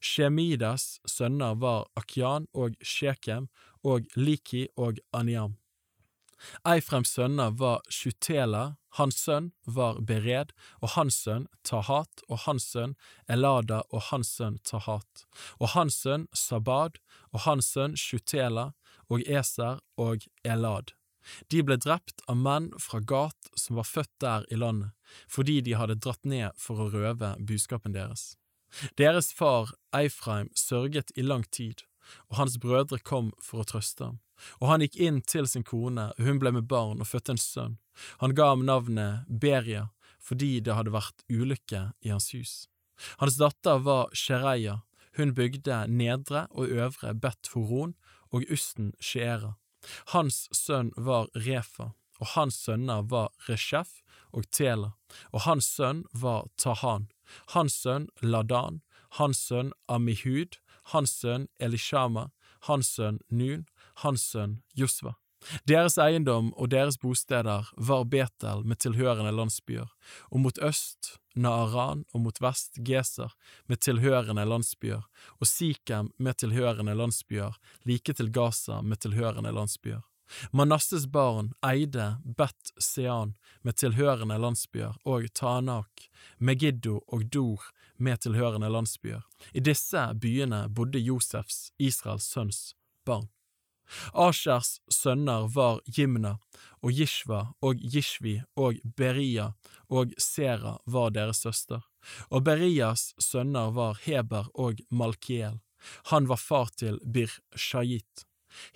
Shemidas sønner var Akyan og Shekem og Liki og Aniam. Eifrems sønner var Shutela, hans sønn var Bered, og hans sønn Tahat, og hans sønn Elada, og hans sønn Tahat, og hans sønn Sabad, og hans sønn Shutela, og Eser og Elad. De ble drept av menn fra Gat som var født der i landet, fordi de hadde dratt ned for å røve buskapen deres. Deres far Eifreim sørget i lang tid, og hans brødre kom for å trøste ham. Og han gikk inn til sin kone, og hun ble med barn og fødte en sønn. Han ga ham navnet Beria, fordi det hadde vært ulykke i hans hus. Hans datter var Shereia, hun bygde nedre og øvre Bet Horon og Usten Sheera. Hans sønn var Refa, og hans sønner var Reshef og Tela, og hans sønn var Tahan, hans sønn Ladan, hans sønn Amihud, hans sønn Elishama, hans sønn Nun, hans sønn Josva. Deres eiendom og deres bosteder var Betel med tilhørende landsbyer, og mot øst Naaran og mot vest Geser med tilhørende landsbyer, og Sikhem med tilhørende landsbyer, like til Gaza med tilhørende landsbyer. Manasses barn eide Bet Sean med tilhørende landsbyer og Tanak, Megiddo og Dor med tilhørende landsbyer. I disse byene bodde Josefs, Israels sønns, barn. Ashers sønner var Jimna og Jishva og Jishvi og Beria og Sera var deres søster, og Berias sønner var Heber og Malkiel. Han var far til Bir Shayit.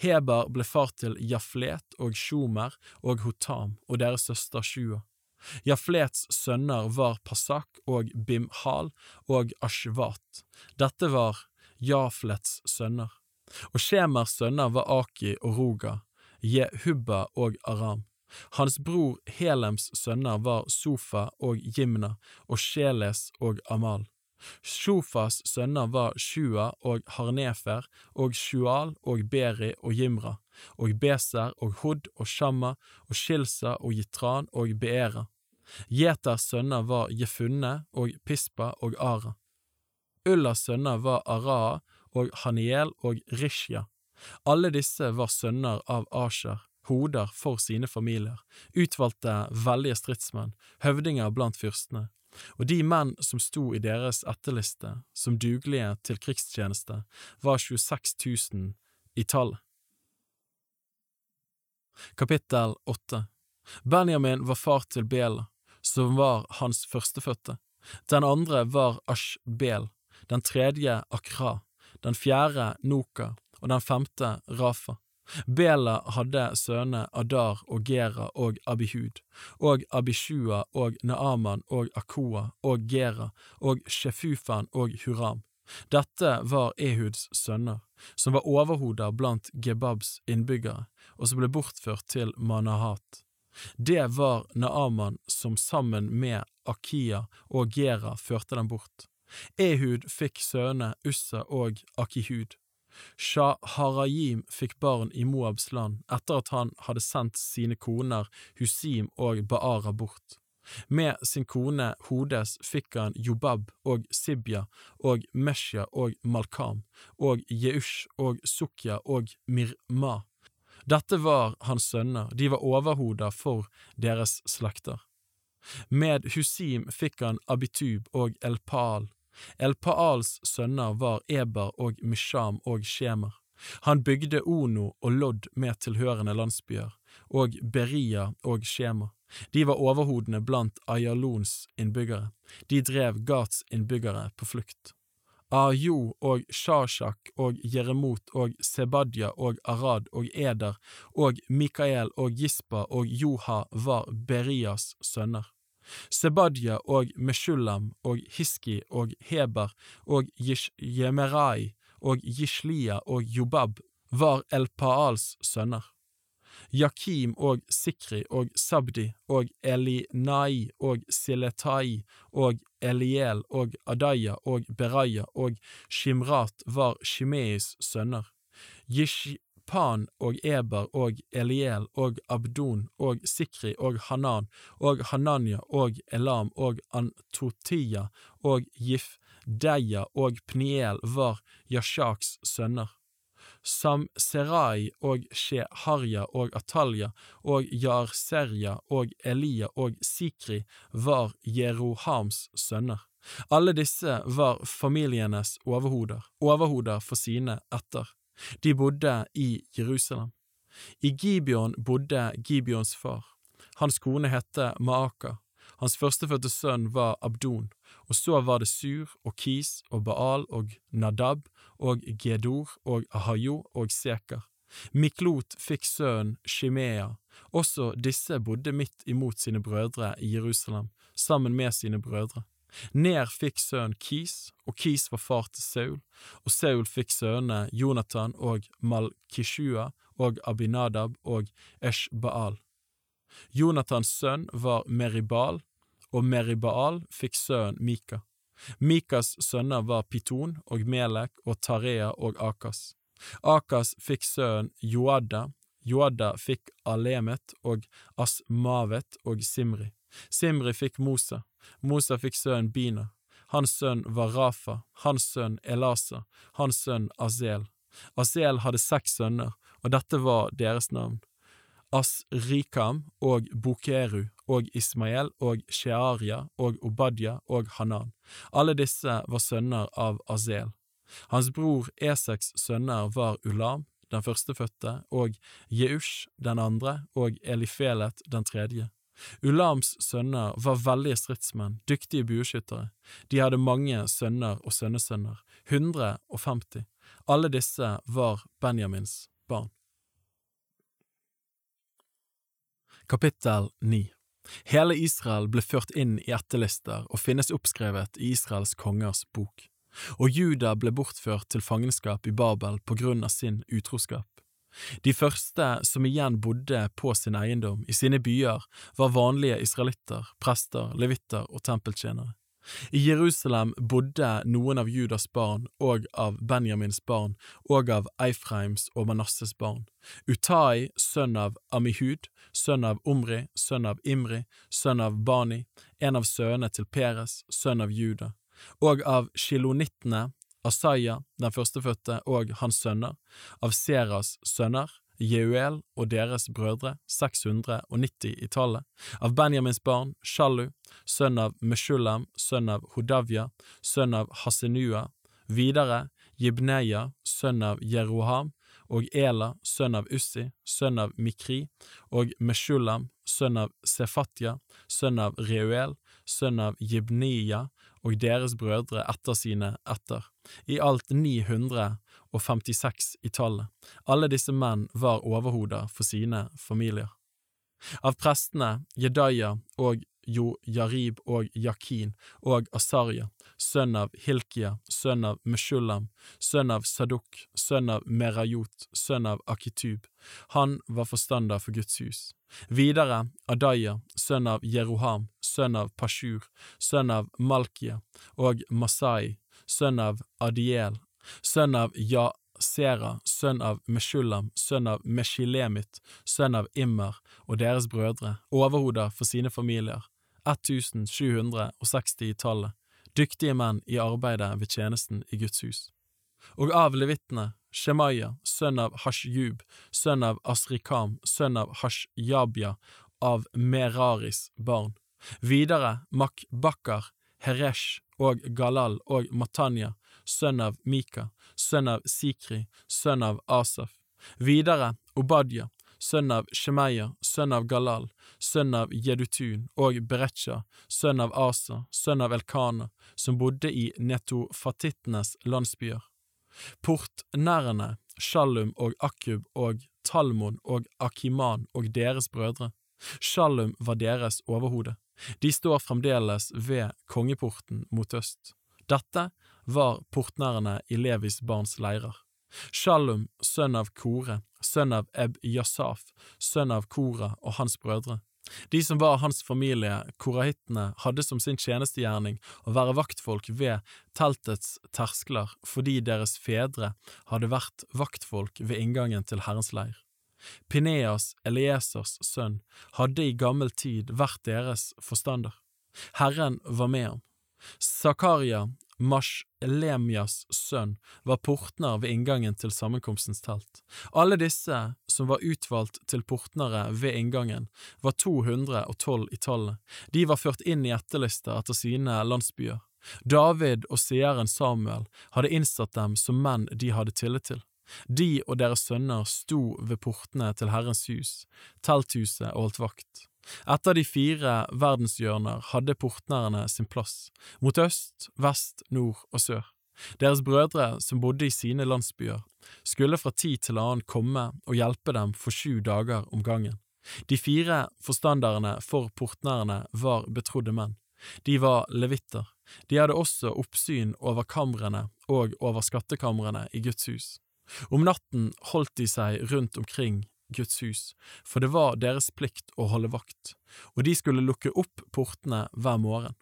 Heber ble far til Jaflet og Shomer og Hotam og deres søster Shua. Jaflets sønner var Pasak og Bimhal og Ashvat. Dette var Jaflets sønner. Og Shemers sønner var Aki og Roga, Jehubba og Aram. Hans bror Helems sønner var Sofa og Jimna og Sheles og Amal. Shofas sønner var Shua og Harnefer og Shual og Beri og Jimra, og Beser og Hod og Shamma og Shilsa og Jitran og Beera. Jeters sønner var Jefunne og Pispa og Ara. Ullas sønner var Araa og Haniel og Rishya. Alle disse var sønner av Asher, hoder for sine familier, utvalgte veldige stridsmenn, høvdinger blant fyrstene, og de menn som sto i deres etterliste som dugelige til krigstjeneste, var 26 000 i tallet. Kapittel 8 Benjamin var far til Bela, som var hans førstefødte. Den andre var Ashbel, den tredje Akra, den fjerde Noka og den femte Rafa. Bela hadde sønner Adar og Gera og Abihud, og Abishua og Naaman og Akoa og Gera og Shefufan og Huram. Dette var Ehuds sønner, som var overhoder blant Gebabs innbyggere, og som ble bortført til Manahat. Det var Naaman som sammen med Akia og Gera førte dem bort. Ehud fikk sønnene Ussa og Akihud. Shaharayim fikk barn i Moabs land etter at han hadde sendt sine koner Husim og Baara bort. Med sin kone Hodes fikk han Jobab og Sibja og Meshja og Malkam og Jeush og Sukja og Mirma. Dette var hans sønner, de var overhoder for deres slekter. Med Husim fikk han Abitub og Elpal El-Paals sønner var Eber og Misham og Shemer. Han bygde Ono og Lodd med tilhørende landsbyer, og Beria og Shema. De var overhodene blant Ayalons innbyggere. De drev Gats innbyggere på flukt. Ajo og Shashak og Jeremot og Sebadja og Arad og Eder og Mikael og Gispa og Joha var Berias sønner. Sebadja og Meshulam og Hiski og Heber og Jemerai og Jishlia og Jobab var El-Paals sønner. Jakim og Sikri og Sabdi og Elinai og Siletai og Eliel og Adaya og Beraya og Shimrat var Shimeis sønner. Yish Pan og Eber og Eliel og Abdon og Sikri og Hanan og Hananya og Elam og Antotia og Gifdeia og Pniel var Yashaks sønner. Samserai og Sheharja og Atalja og Jarserja og Elia og Sikri var Jerohams sønner. Alle disse var familienes overhoder, overhoder for sine etter. De bodde i Jerusalem. I Gibeon bodde Gibeons far. Hans kone hette Maaka. Hans førstefødte sønn var Abdon, og så var det Sur og Kis og Baal og Nadab og Gedor og Ahayo og Sekar. Miklot fikk sønnen Shimea, også disse bodde midt imot sine brødre i Jerusalem, sammen med sine brødre. Ner fikk sønnen Kis, og Kis var far til Saul, og Saul fikk sønnene Jonathan og Malkishua og Abinadab og Eshbaal. Jonathans sønn var Meribal, og Meribal fikk sønnen Mika. Mikas sønner var Piton og Melek og Tarea og Akas. Akas fikk sønnen Joada, Joada fikk Alemet og Asmavet og Simri. Simri fikk Mosa. Mosa fikk sønnen Bina. Hans sønn var Rafa, hans sønn Elasa, hans sønn Azel. Azel hadde seks sønner, og dette var deres navn. As-Rikam og Bokeru og Ismael og Shearia og Obadja og Hanan. Alle disse var sønner av Azel. Hans bror Eseks sønner var Ulam, den førstefødte, og Jeush den andre og Elifelet den tredje. Ulams sønner var veldige stridsmenn, dyktige bueskyttere. De hadde mange sønner og sønnesønner, 150. Alle disse var Benjamins barn. Kapittel 9 Hele Israel ble ført inn i etterlister og finnes oppskrevet i Israels kongers bok. Og Juda ble bortført til fangenskap i Babel på grunn av sin utroskap. De første som igjen bodde på sin eiendom, i sine byer, var vanlige israelitter, prester, levitter og tempeltjenere. I Jerusalem bodde noen av Judas barn og av Benjamins barn og av Eifreims og Manasses barn. Utai, sønn av Amihud, sønn av Omri, sønn av Imri, sønn av Bani, en av sønnene til Peres, sønn av Juda, og av shilonittene, Asaya, den førstefødte, og hans sønner, av Seras sønner, Jeuel og deres brødre, 690 i tallet, av Benjamins barn, Shalu, sønn av Meshulam, sønn av Hodavia, sønn av Hasenua, videre Jibneya, sønn av Jeroham, og Ela, sønn av Ussi, sønn av Mikri, og Meshulam, sønn av Sefatya, sønn av Reuel, sønn av Jibniya, og deres brødre etter sine etter, i alt 956 i tallet. Alle disse menn var overhoder for sine familier. Av prestene Jedaya og Jo Jarib og Yakin og Asarya, sønn av Hilkia, sønn av Meshulam, sønn av Saduk, sønn av Merayot, sønn av Akitub. Han var forstander for Guds hus. Videre Adaya, sønn av Jeroham, sønn av Pashur, sønn av Malkia, og Masai, sønn av Adiel, sønn av Jasera, sønn av Meshulam, sønn av Meshilemit, sønn av Immer og deres brødre, overhoder for sine familier, 1760 i tallet, dyktige menn i arbeidet ved tjenesten i Guds hus. Og av levitene, Shemaya, sønn av Hashjub, sønn av Asrikam, sønn av Hashjabya, av Meraris barn. Videre Makbakkar, Heresh og Galal og Matanya, sønn av Mika, sønn av Sikri, sønn av Asaf. Videre Obadya, sønn av Shemeya, sønn av Galal, sønn av Jedutun, og Berecha, sønn av Asa, sønn av Elkana, som bodde i netofatittenes landsbyer. Portnærene, Shallum og Akub og Talmon og Akiman og deres brødre. Shallum var deres overhode. De står fremdeles ved kongeporten mot øst. Dette var portnærene i Levis barns leirer. Shalom, sønn av Kore, sønn av Eb Yasaf, sønn av Kora og hans brødre. De som var hans familie, korahittene, hadde som sin tjenestegjerning å være vaktfolk ved teltets terskler fordi deres fedre hadde vært vaktfolk ved inngangen til Herrens leir. Pineas, Eliesers sønn, hadde i gammel tid vært deres forstander. Herren var med ham. Zakaria, Mashlemias sønn, var portner ved inngangen til sammenkomstens telt. Alle disse som var utvalgt til portnere ved inngangen, var 212 i tallet. De var ført inn i etterlister etter sine landsbyer. David og seeren Samuel hadde innsatt dem som menn de hadde tillit til. De og deres sønner sto ved portene til Herrens hus, telthuset og holdt vakt. Etter de fire verdenshjørner hadde portnerne sin plass, mot øst, vest, nord og sør. Deres brødre som bodde i sine landsbyer, skulle fra tid til annen komme og hjelpe dem for sju dager om gangen. De fire forstanderne for portnerne var betrodde menn. De var levitter. De hadde også oppsyn over kamrene og over skattekamrene i Guds hus. Om natten holdt de seg rundt omkring Guds hus, for det var deres plikt å holde vakt, og de skulle lukke opp portene hver morgen.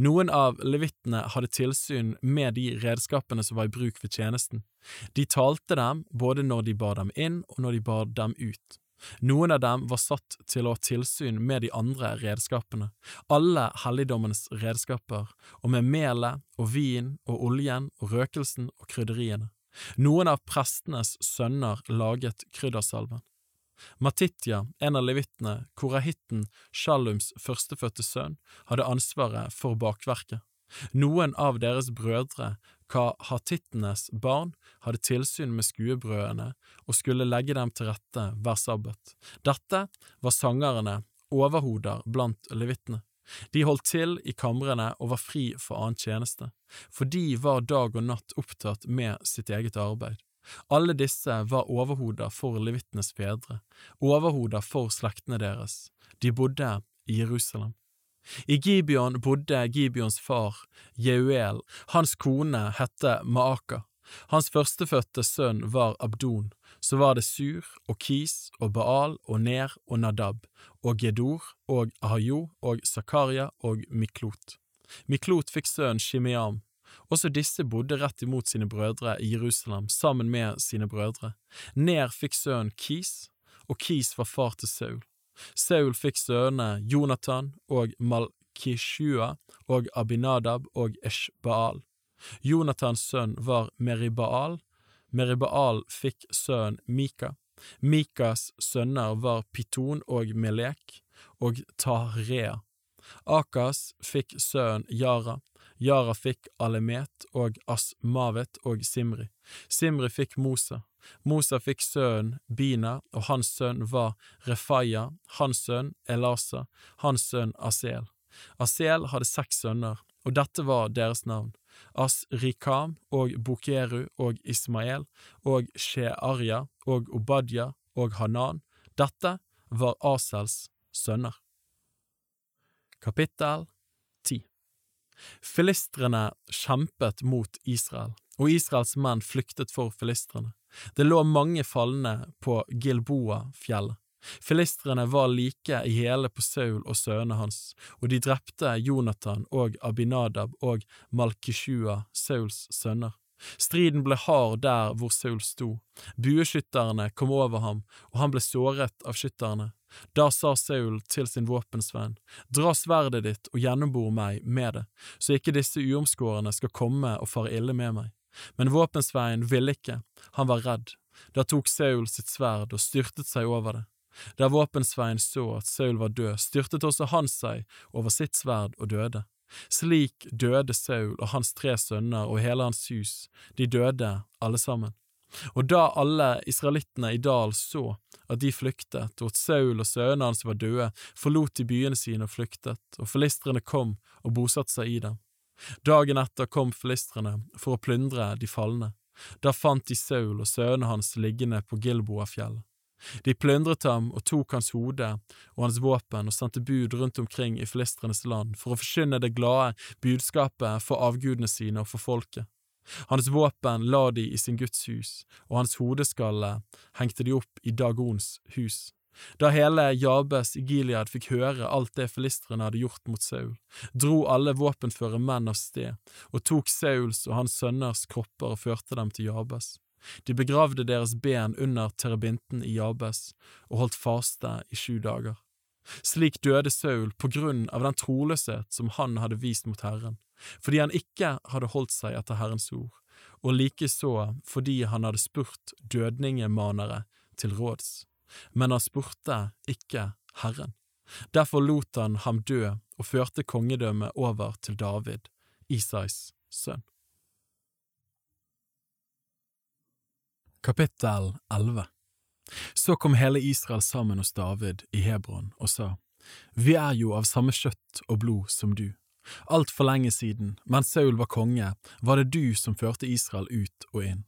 Noen av levittene hadde tilsyn med de redskapene som var i bruk ved tjenesten. De talte dem både når de bar dem inn og når de bar dem ut. Noen av dem var satt til å ha tilsyn med de andre redskapene, alle helligdommenes redskaper, og med melet og vin og oljen og røkelsen og krydderiene. Noen av prestenes sønner laget kryddersalven. Matitja, en av levittene, korahitten Shallums førstefødte sønn, hadde ansvaret for bakverket. Noen av deres brødre, kahatittenes barn, hadde tilsyn med skuebrødene og skulle legge dem til rette hver sabbat. Dette var sangerne, overhoder blant levittene. De holdt til i kamrene og var fri for annen tjeneste, for de var dag og natt opptatt med sitt eget arbeid. Alle disse var overhoder for levittenes fedre, overhoder for slektene deres. De bodde i Jerusalem. I Gibeon bodde Gibeons far, Jeuel, hans kone hette Maaka. Hans førstefødte sønn var Abdon, så var det Sur og Kis og Baal og Ner og Nadab og Gedor og Ahayo og Zakaria og Miklot. Miklot fikk sønnen Shimeam, også disse bodde rett imot sine brødre i Jerusalem sammen med sine brødre. Ner fikk sønnen Kis, og Kis var far til Saul. Saul fikk sønnene Jonathan og Malkishua og Abinadab og Eshbaal. Jonathans sønn var Meribaal. Meribaal fikk sønnen Mika. Mikas sønner var Piton og Melek og Tahrea. Akas fikk sønnen Yara. Yara fikk Alemet og Asmavet og Simri. Simri fikk Mosa. Mosa fikk sønnen Bina, og hans sønn var Refaya, hans sønn Elasa, hans sønn Asel. Asel hadde seks sønner, og dette var deres navn. Asrikam og Bokeru og Ismael og Shearja og Obadja og Hanan. Dette var Asels sønner. Kapittel 10 Filistrene kjempet mot Israel, og Israels menn flyktet for filistrene. Det lå mange falne på Gilboa-fjellet. Filistrene var like i hele på Saul og sønnene hans, og de drepte Jonathan og Abinadab og Malkishua, Sauls sønner. Striden ble hard der hvor Saul sto. Bueskytterne kom over ham, og han ble såret av skytterne. Da sa Saul til sin våpensvenn, dra sverdet ditt og gjennombor meg med det, så ikke disse uomskårne skal komme og fare ille med meg. Men våpensveien ville ikke, han var redd. Da tok Saul sitt sverd og styrtet seg over det. Da våpensveien så at Saul var død, styrtet også han seg over sitt sverd og døde. Slik døde Saul og hans tre sønner og hele hans hus, de døde alle sammen. Og da alle israelittene i dal så at de flyktet, og at Saul og sønnene hans var døde, forlot de byene sine og flyktet, og filistrene kom og bosatte seg i dem. Dagen etter kom filistrene for å plyndre de falne. Da fant de Saul og sønnene hans liggende på Gilboafjellet. De plyndret ham og tok hans hode og hans våpen og sendte bud rundt omkring i filistrenes land for å forkynne det glade budskapet for avgudene sine og for folket. Hans våpen la de i sin Guds hus, og hans hodeskalle hengte de opp i Dagons hus. Da hele Jabes i Gilead fikk høre alt det filistrene hadde gjort mot Saul, dro alle våpenføre menn av sted og tok Sauls og hans sønners kropper og førte dem til Jabes. De begravde deres ben under terabinten i Jabes og holdt faste i sju dager. Slik døde Saul på grunn av den troløshet som han hadde vist mot Herren, fordi han ikke hadde holdt seg etter Herrens ord, og likeså fordi han hadde spurt dødningemanere til råds. Men han spurte ikke Herren. Derfor lot han ham dø og førte kongedømmet over til David, Isais sønn. Kapittel 11 så kom hele Israel sammen hos David i Hebron og sa, Vi er jo av samme kjøtt og blod som du. Altfor lenge siden, mens Saul var konge, var det du som førte Israel ut og inn.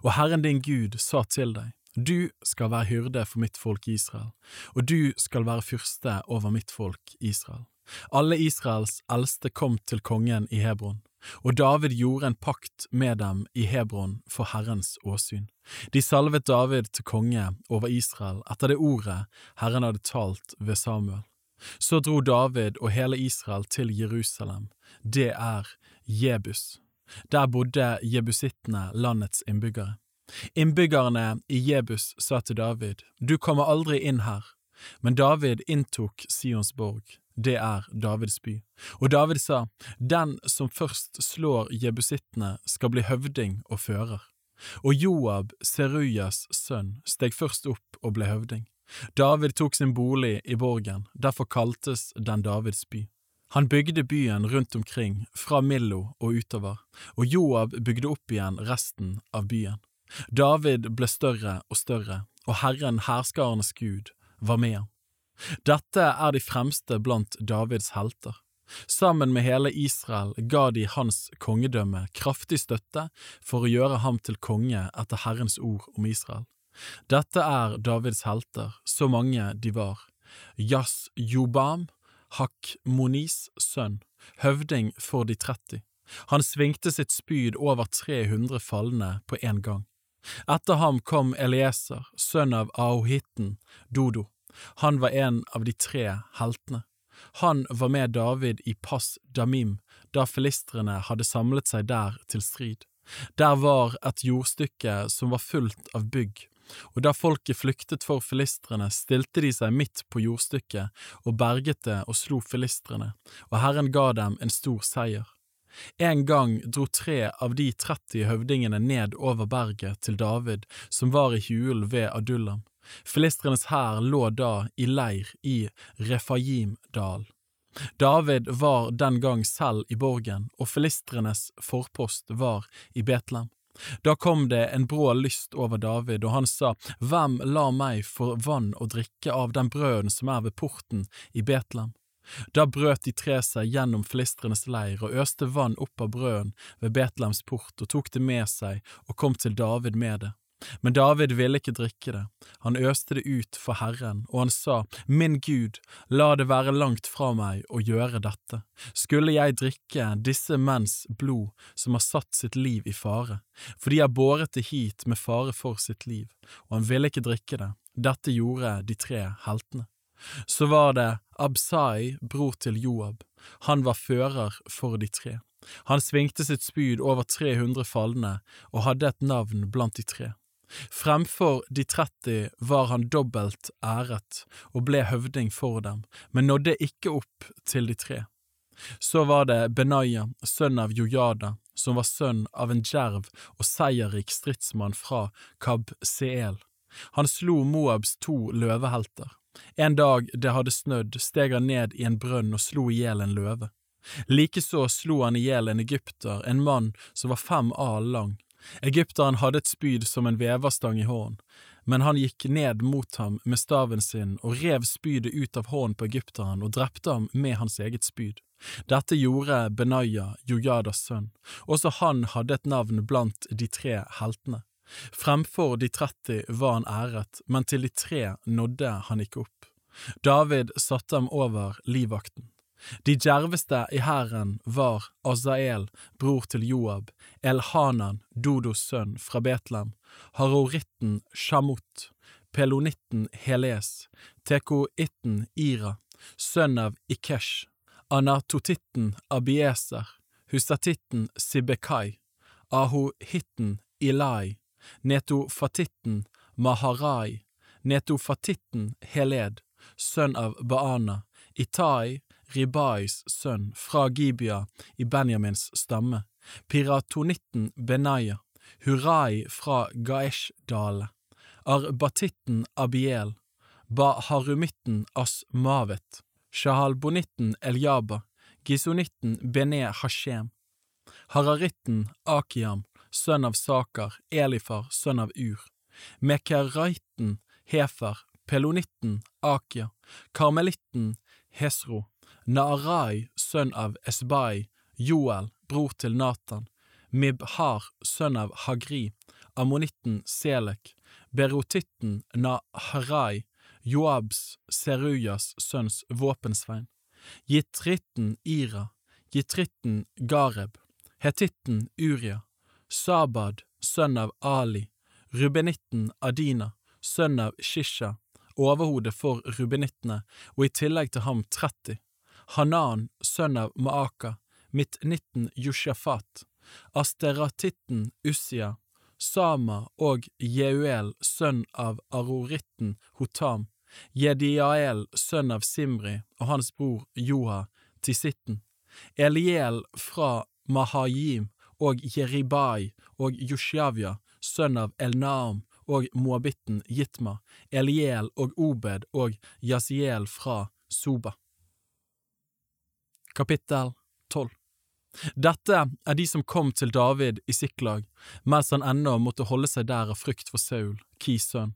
Og Herren din Gud sa til deg, Du skal være hyrde for mitt folk Israel, og du skal være fyrste over mitt folk Israel. Alle Israels eldste kom til kongen i Hebron, og David gjorde en pakt med dem i Hebron for Herrens åsyn. De salvet David til konge over Israel etter det ordet Herren hadde talt ved Samuel. Så dro David og hele Israel til Jerusalem, det er Jebus. Der bodde jebusittene, landets innbyggere. Innbyggerne i Jebus sa til David, Du kommer aldri inn her. Men David inntok Sions borg, det er Davids by. Og David sa, Den som først slår jebusittene, skal bli høvding og fører. Og Joab, Serujas sønn, steg først opp og ble høvding. David tok sin bolig i borgen, derfor kaltes den Davids by. Han bygde byen rundt omkring, fra Millo og utover, og Joab bygde opp igjen resten av byen. David ble større og større, og Herren herskarenes Gud var med ham. Dette er de fremste blant Davids helter. Sammen med hele Israel ga de hans kongedømme kraftig støtte for å gjøre ham til konge etter Herrens ord om Israel. Dette er Davids helter, så mange de var. Jas Jobam, Hakmonis sønn, høvding for de 30. Han svingte sitt spyd over 300 falne på en gang. Etter ham kom Elieser, sønn av Ahohitten, Dodo. Han var en av de tre heltene. Han var med David i Pass Damim da filistrene hadde samlet seg der til strid. Der var et jordstykke som var fullt av bygg, og da folket flyktet for filistrene, stilte de seg midt på jordstykket og berget det og slo filistrene, og Herren ga dem en stor seier. En gang dro tre av de 30 høvdingene ned over berget til David, som var i hulen ved Adullam. Filistrenes hær lå da i leir i Refajimdal. David var den gang selv i borgen, og filistrenes forpost var i Betlehem. Da kom det en brå lyst over David, og han sa, Hvem lar meg få vann å drikke av den brøden som er ved porten i Betlehem? Da brøt de tre seg gjennom filistrenes leir og øste vann opp av brøden ved Betlehems port og tok det med seg og kom til David med det. Men David ville ikke drikke det, han øste det ut for Herren, og han sa, Min Gud, la det være langt fra meg å gjøre dette. Skulle jeg drikke disse menns blod som har satt sitt liv i fare, for de har båret det hit med fare for sitt liv, og han ville ikke drikke det, dette gjorde de tre heltene. Så var det Absai, bror til Joab, han var fører for de tre. Han svingte sitt spyd over 300 falne og hadde et navn blant de tre. Fremfor de 30 var han dobbelt æret og ble høvding for dem, men nådde ikke opp til de tre. Så var det Benaya, sønn av Jojada, som var sønn av en djerv og seierrik stridsmann fra Kab-Seel. Han slo Moabs to løvehelter. En dag det hadde snødd, steg han ned i en brønn og slo i hjel en løve. Likeså slo han i hjel en egypter, en mann som var fem a lang. Egypteren hadde et spyd som en veverstang i hånden, men han gikk ned mot ham med staven sin og rev spydet ut av hånden på egypteren og drepte ham med hans eget spyd. Dette gjorde Benaya, Jojadas sønn, også han hadde et navn blant de tre heltene. Fremfor de 30 var han æret, men til de tre nådde han ikke opp. David satte ham over livvakten. De djerveste i hæren var Azael, bror til Joab, Elhanan, Dodos sønn fra Betlehem, Haroritten Shamut, Pelonitten Heles, Tekoitten Ira, sønn av Ikesh, Anatotitten Abieser, Husatitten Sibekai, Ahohitten Ilai, Netofatitten Maharai, Netofatitten Heled, sønn av Baana, Itai Ribais sønn fra Gibia i Benjamins stamme, piratonitten Benaya, Hurai fra Gaesh-dale, Arbatitten Abiel, Baharumitten Asmavet, Shahalbonitten Eljaba, Gisonitten Bene Hashem, Hararitten Akiam, sønn av Sakar, Elifar, sønn av Ur, Mekeraiten Hefer, Pelonitten Akia, Karmelitten Hesro, Naarai, sønn av Esbai, Joel, bror til Natan, Mibhar, sønn av Hagri, ammonitten Selek, berotitten Naharai, Joabs, Serujas sønns våpensvein, Jitritten Ira, Jitritten Gareb, Hetitten Uria, Sabad, sønn av Ali, Rubenitten Adina, sønn av Shisha, overhodet for rubenittene, og i tillegg til ham 30. Hanan, sønn av Maaka, Mitt-nitten Jushafat, Asteratitten Ussia, Sama og Jeuel, sønn av Aroritten Hotam, Jediael, sønn av Simri, og hans bror Joha, Tisitten, Eliel fra Mahajim og Jeribai og Joshavia, sønn av Elnaam, og moabitten Jitma, Eliel og Obed og Yasiel fra Soba. Kapittel 12 Dette er de som kom til David i Siklag, mens han ennå måtte holde seg der av frykt for Saul, Kis sønn.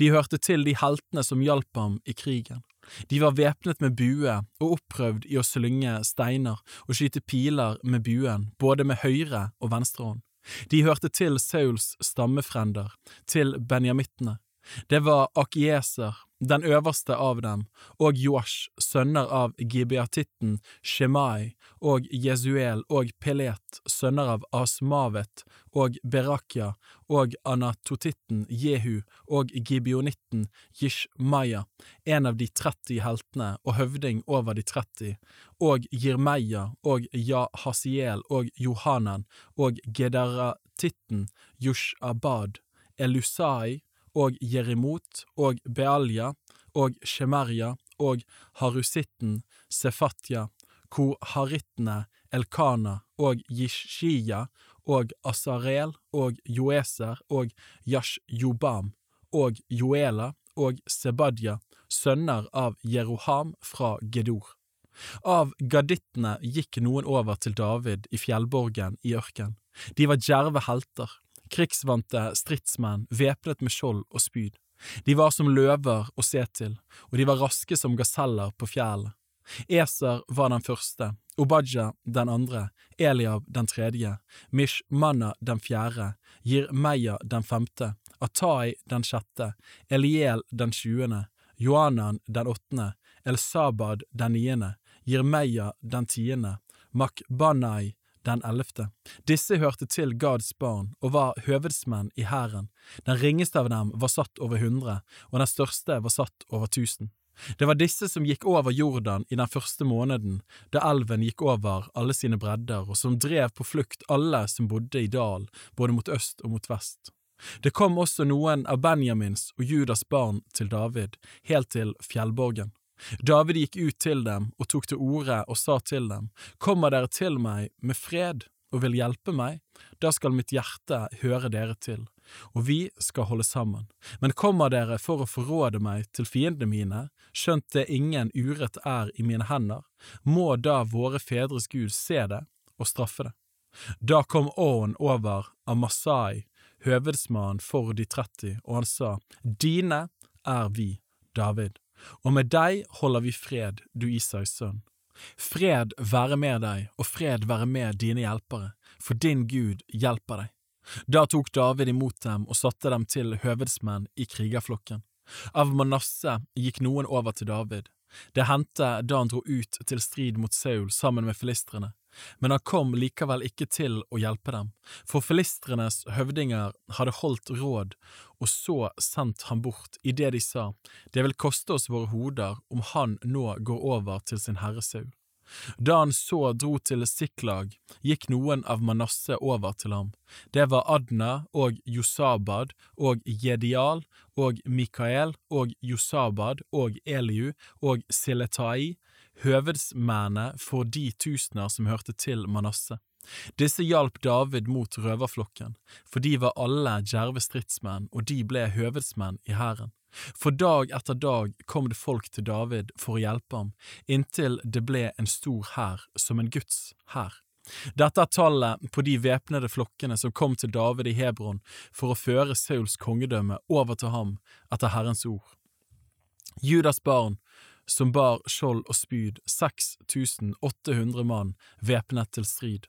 De hørte til de heltene som hjalp ham i krigen. De var væpnet med bue og opprøvd i å slynge steiner og skyte piler med buen, både med høyre og venstre hånd. De hørte til Sauls stammefrender, til benjamittene. Det var Akieser, den øverste av dem, og Joash, sønner av Gibeatitten Shemai, og Jesuel og Pelet, sønner av Asmavet, og Berakya, og Anatotitten Jehu, og Gibeonitten Jishmaya, en av de 30 heltene og høvding over de 30, og Jirmeya, og Jahasiel, og Johanan, og Gedaratitten Yushabad, Elusai, og Jerimot og Bealja og Shemerja og Harusitten Sefatya, Koharittene Elkana og Yishia og Asarel og Joeser og Yashjobam og Joela og Sebadja, sønner av Jeroham fra Gedor. Av gadittene gikk noen over til David i fjellborgen i ørken. De var djerve helter, krigsvante stridsmenn væpnet med skjold og spyd. De var som løver å se til, og de var raske som gaseller på fjellet. Eser var den første, Obadja den andre, Eliab den tredje, Mishmanna den fjerde, Jirmeya den femte, Atai den sjette, Eliel den tjuende, Joanan den åttende, Elsabad den niende, Jirmeya den tiende, Makbanai den ellevte. Disse hørte til Gads barn og var høvedsmenn i hæren. Den ringeste av dem var satt over hundre, og den største var satt over tusen. Det var disse som gikk over Jordan i den første måneden, da elven gikk over alle sine bredder, og som drev på flukt alle som bodde i dalen, både mot øst og mot vest. Det kom også noen av Benjamins og Judas barn til David, helt til fjellborgen. David gikk ut til dem og tok til orde og sa til dem, Kommer dere til meg med fred og vil hjelpe meg, da skal mitt hjerte høre dere til, og vi skal holde sammen. Men kommer dere for å forråde meg til fiendene mine, skjønt det ingen urett er i mine hender, må da våre fedres Gud se det og straffe det. Da kom åren over Amasai, høvedsmannen for de 30, og han sa, Dine er vi, David og med deg holder vi fred, du Isaks sønn. Fred være med deg, og fred være med dine hjelpere, for din Gud hjelper deg. Da tok David imot dem og satte dem til høvedsmenn i krigerflokken. Av Manasseh gikk noen over til David. Det hendte da han dro ut til strid mot Saul sammen med filistrene, men han kom likevel ikke til å hjelpe dem, for filistrenes høvdinger hadde holdt råd og så sendt ham bort i det de sa, det vil koste oss våre hoder om han nå går over til sin herre Saul. Da han så dro til Siklag, gikk noen av Manasseh over til ham. Det var Adna og Josabad og Jedial og Mikael og Josabad og Eliu og Siletai, høvedsmennene for de tusener som hørte til Manasseh. Disse hjalp David mot røverflokken, for de var alle djerve stridsmenn, og de ble høvedsmenn i hæren. For dag etter dag kom det folk til David for å hjelpe ham, inntil det ble en stor hær, som en Guds hær. Dette er tallet på de væpnede flokkene som kom til David i Hebron for å føre Sauls kongedømme over til ham etter Herrens ord. Judas barn som bar skjold og spyd, 6800 mann væpnet til strid.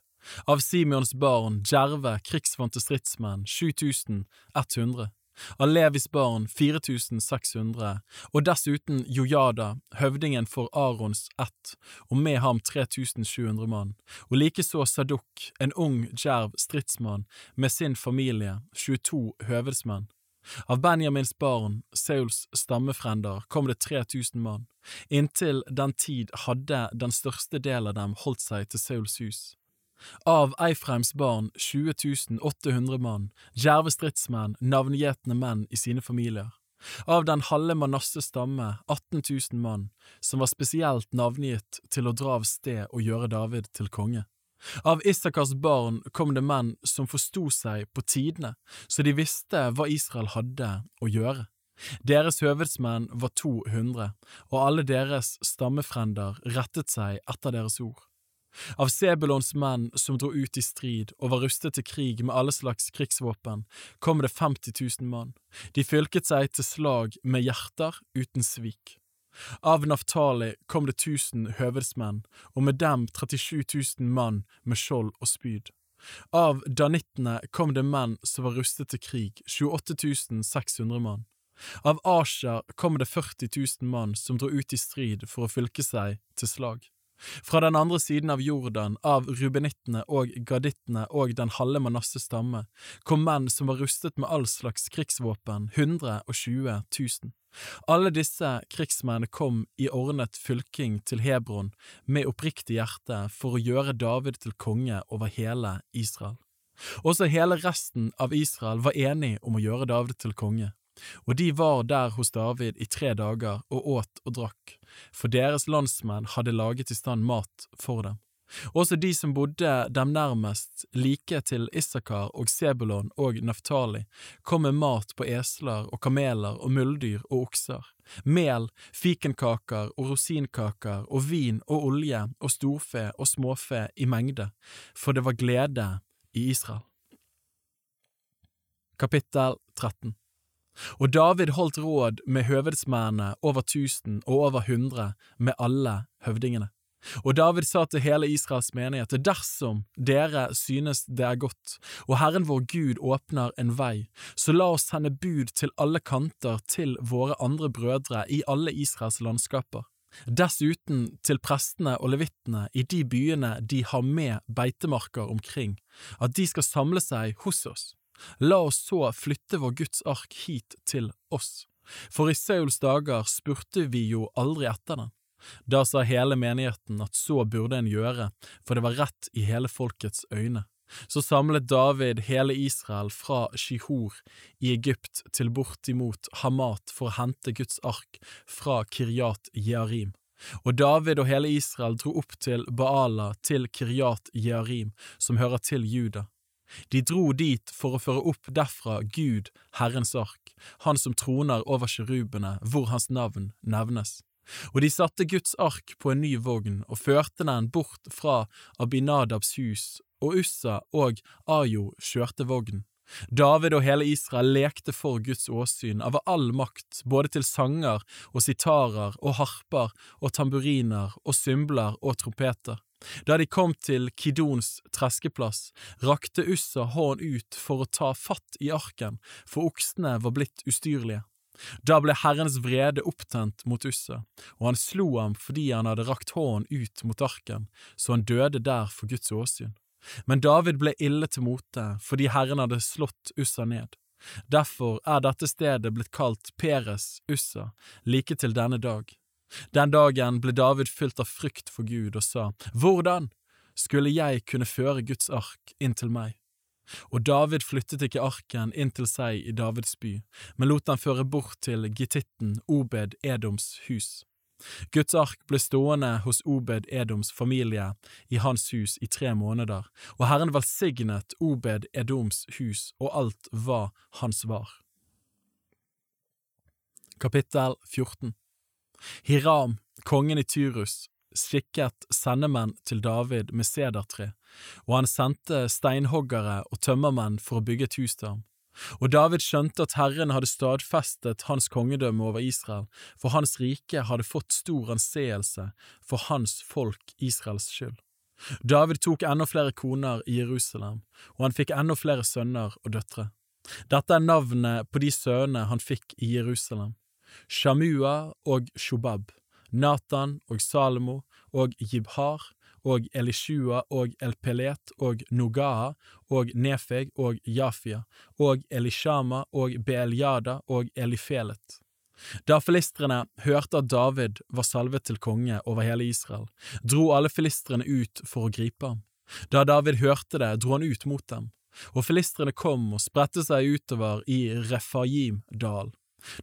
Av Simeons barn, djerve, krigsvante stridsmenn, 7100. Av Levis barn 4600, og dessuten Jojada, høvdingen for Arons ett, og med ham 3700 mann, og likeså Saduk, en ung, djerv stridsmann med sin familie, 22 høvedsmenn. Av Benjamins barn, Sauls stammefrender, kom det 3000 mann. Inntil den tid hadde den største del av dem holdt seg til Sauls hus. Av Eifreims barn 20 800 mann, djerve stridsmenn, navngjetne menn i sine familier. Av den halve Manasses stamme 18 000 mann, som var spesielt navngitt til å dra av sted og gjøre David til konge. Av Isakars barn kom det menn som forsto seg på tidene, så de visste hva Israel hadde å gjøre. Deres høvedsmenn var 200, og alle deres stammefrender rettet seg etter deres ord. Av Sebulons menn som dro ut i strid og var rustet til krig med alle slags krigsvåpen, kom det 50 000 mann. De fylket seg til slag med hjerter uten svik. Av Naftali kom det 1000 høvedsmenn, og med dem 37 000 mann med skjold og spyd. Av danittene kom det menn som var rustet til krig, 28 600 mann. Av Asher kom det 40 000 mann som dro ut i strid for å fylke seg til slag. Fra den andre siden av Jordan, av rubenittene og gadittene og den halve Manasse stamme, kom menn som var rustet med all slags krigsvåpen, 120 000. Alle disse krigsmennene kom i ordnet fylking til Hebron med oppriktig hjerte for å gjøre David til konge over hele Israel. Også hele resten av Israel var enig om å gjøre David til konge, og de var der hos David i tre dager og åt og drakk, for deres landsmenn hadde laget i stand mat for dem. Også de som bodde dem nærmest, like til Issakar og Sebulon og Naftali, kom med mat på esler og kameler og muldyr og okser, mel, fikenkaker og rosinkaker og vin og olje og storfe og småfe i mengde, for det var glede i Israel. Kapittel 13 Og David holdt råd med høvedsmennene over tusen og over hundre med alle høvdingene. Og David sa til hele Israels menighet, dersom dere synes det er godt, og Herren vår Gud åpner en vei, så la oss sende bud til alle kanter til våre andre brødre i alle Israels landskaper. Dessuten til prestene og levittene i de byene de har med beitemarker omkring, at de skal samle seg hos oss. La oss så flytte vår Guds ark hit til oss, for i Sauls dager spurte vi jo aldri etter den. Da sa hele menigheten at så burde en gjøre, for det var rett i hele folkets øyne. Så samlet David hele Israel fra Shihor i Egypt til bortimot Hamat for å hente Guds ark fra Kiryat Jearim. Og David og hele Israel dro opp til Baala til Kiryat Jearim, som hører til Juda. De dro dit for å føre opp derfra Gud, Herrens ark, han som troner over kirubene, hvor hans navn nevnes. Og de satte Guds ark på en ny vogn og førte den bort fra Abinadabs hus, og Ussa og Ajo kjørte vognen. David og hele Israel lekte for Guds åsyn av all makt, både til sanger og sitarer og harper og tamburiner og symbler og trompeter. Da de kom til Kidons treskeplass, rakte Ussa hånden ut for å ta fatt i arken, for oksene var blitt ustyrlige. Da ble Herrens vrede opptent mot Ussa, og han slo ham fordi han hadde rakt hånden ut mot arken, så han døde der for Guds åsyn. Men David ble ille til mote fordi Herren hadde slått Ussa ned. Derfor er dette stedet blitt kalt Peres Ussa, like til denne dag. Den dagen ble David fylt av frykt for Gud og sa, Hvordan skulle jeg kunne føre Guds ark inn til meg? Og David flyttet ikke arken inn til seg i Davids by, men lot den føre bort til gittitten Obed Edoms hus. Guds ark ble stående hos Obed Edoms familie i hans hus i tre måneder, og Herren velsignet Obed Edoms hus og alt hva hans var. Kapittel 14 Hiram, kongen i Tyrus, skikket sendemenn til David med sedertre, og han sendte steinhoggere og tømmermenn for å bygge et hus til ham. Og David skjønte at Herren hadde stadfestet hans kongedømme over Israel, for hans rike hadde fått stor anseelse for hans folk Israels skyld. David tok enda flere koner i Jerusalem, og han fikk enda flere sønner og døtre. Dette er navnet på de sønnene han fikk i Jerusalem. Shamua og Shobab, Natan og Salomo og Jibhar og Elishua og Elpelet og Nogaha og Nefeg og Jafia og Elishama og Beeljada og Elifelet. Da filistrene hørte at David var salvet til konge over hele Israel, dro alle filistrene ut for å gripe ham. Da David hørte det, dro han ut mot dem, og filistrene kom og spredte seg utover i Refajim-dal.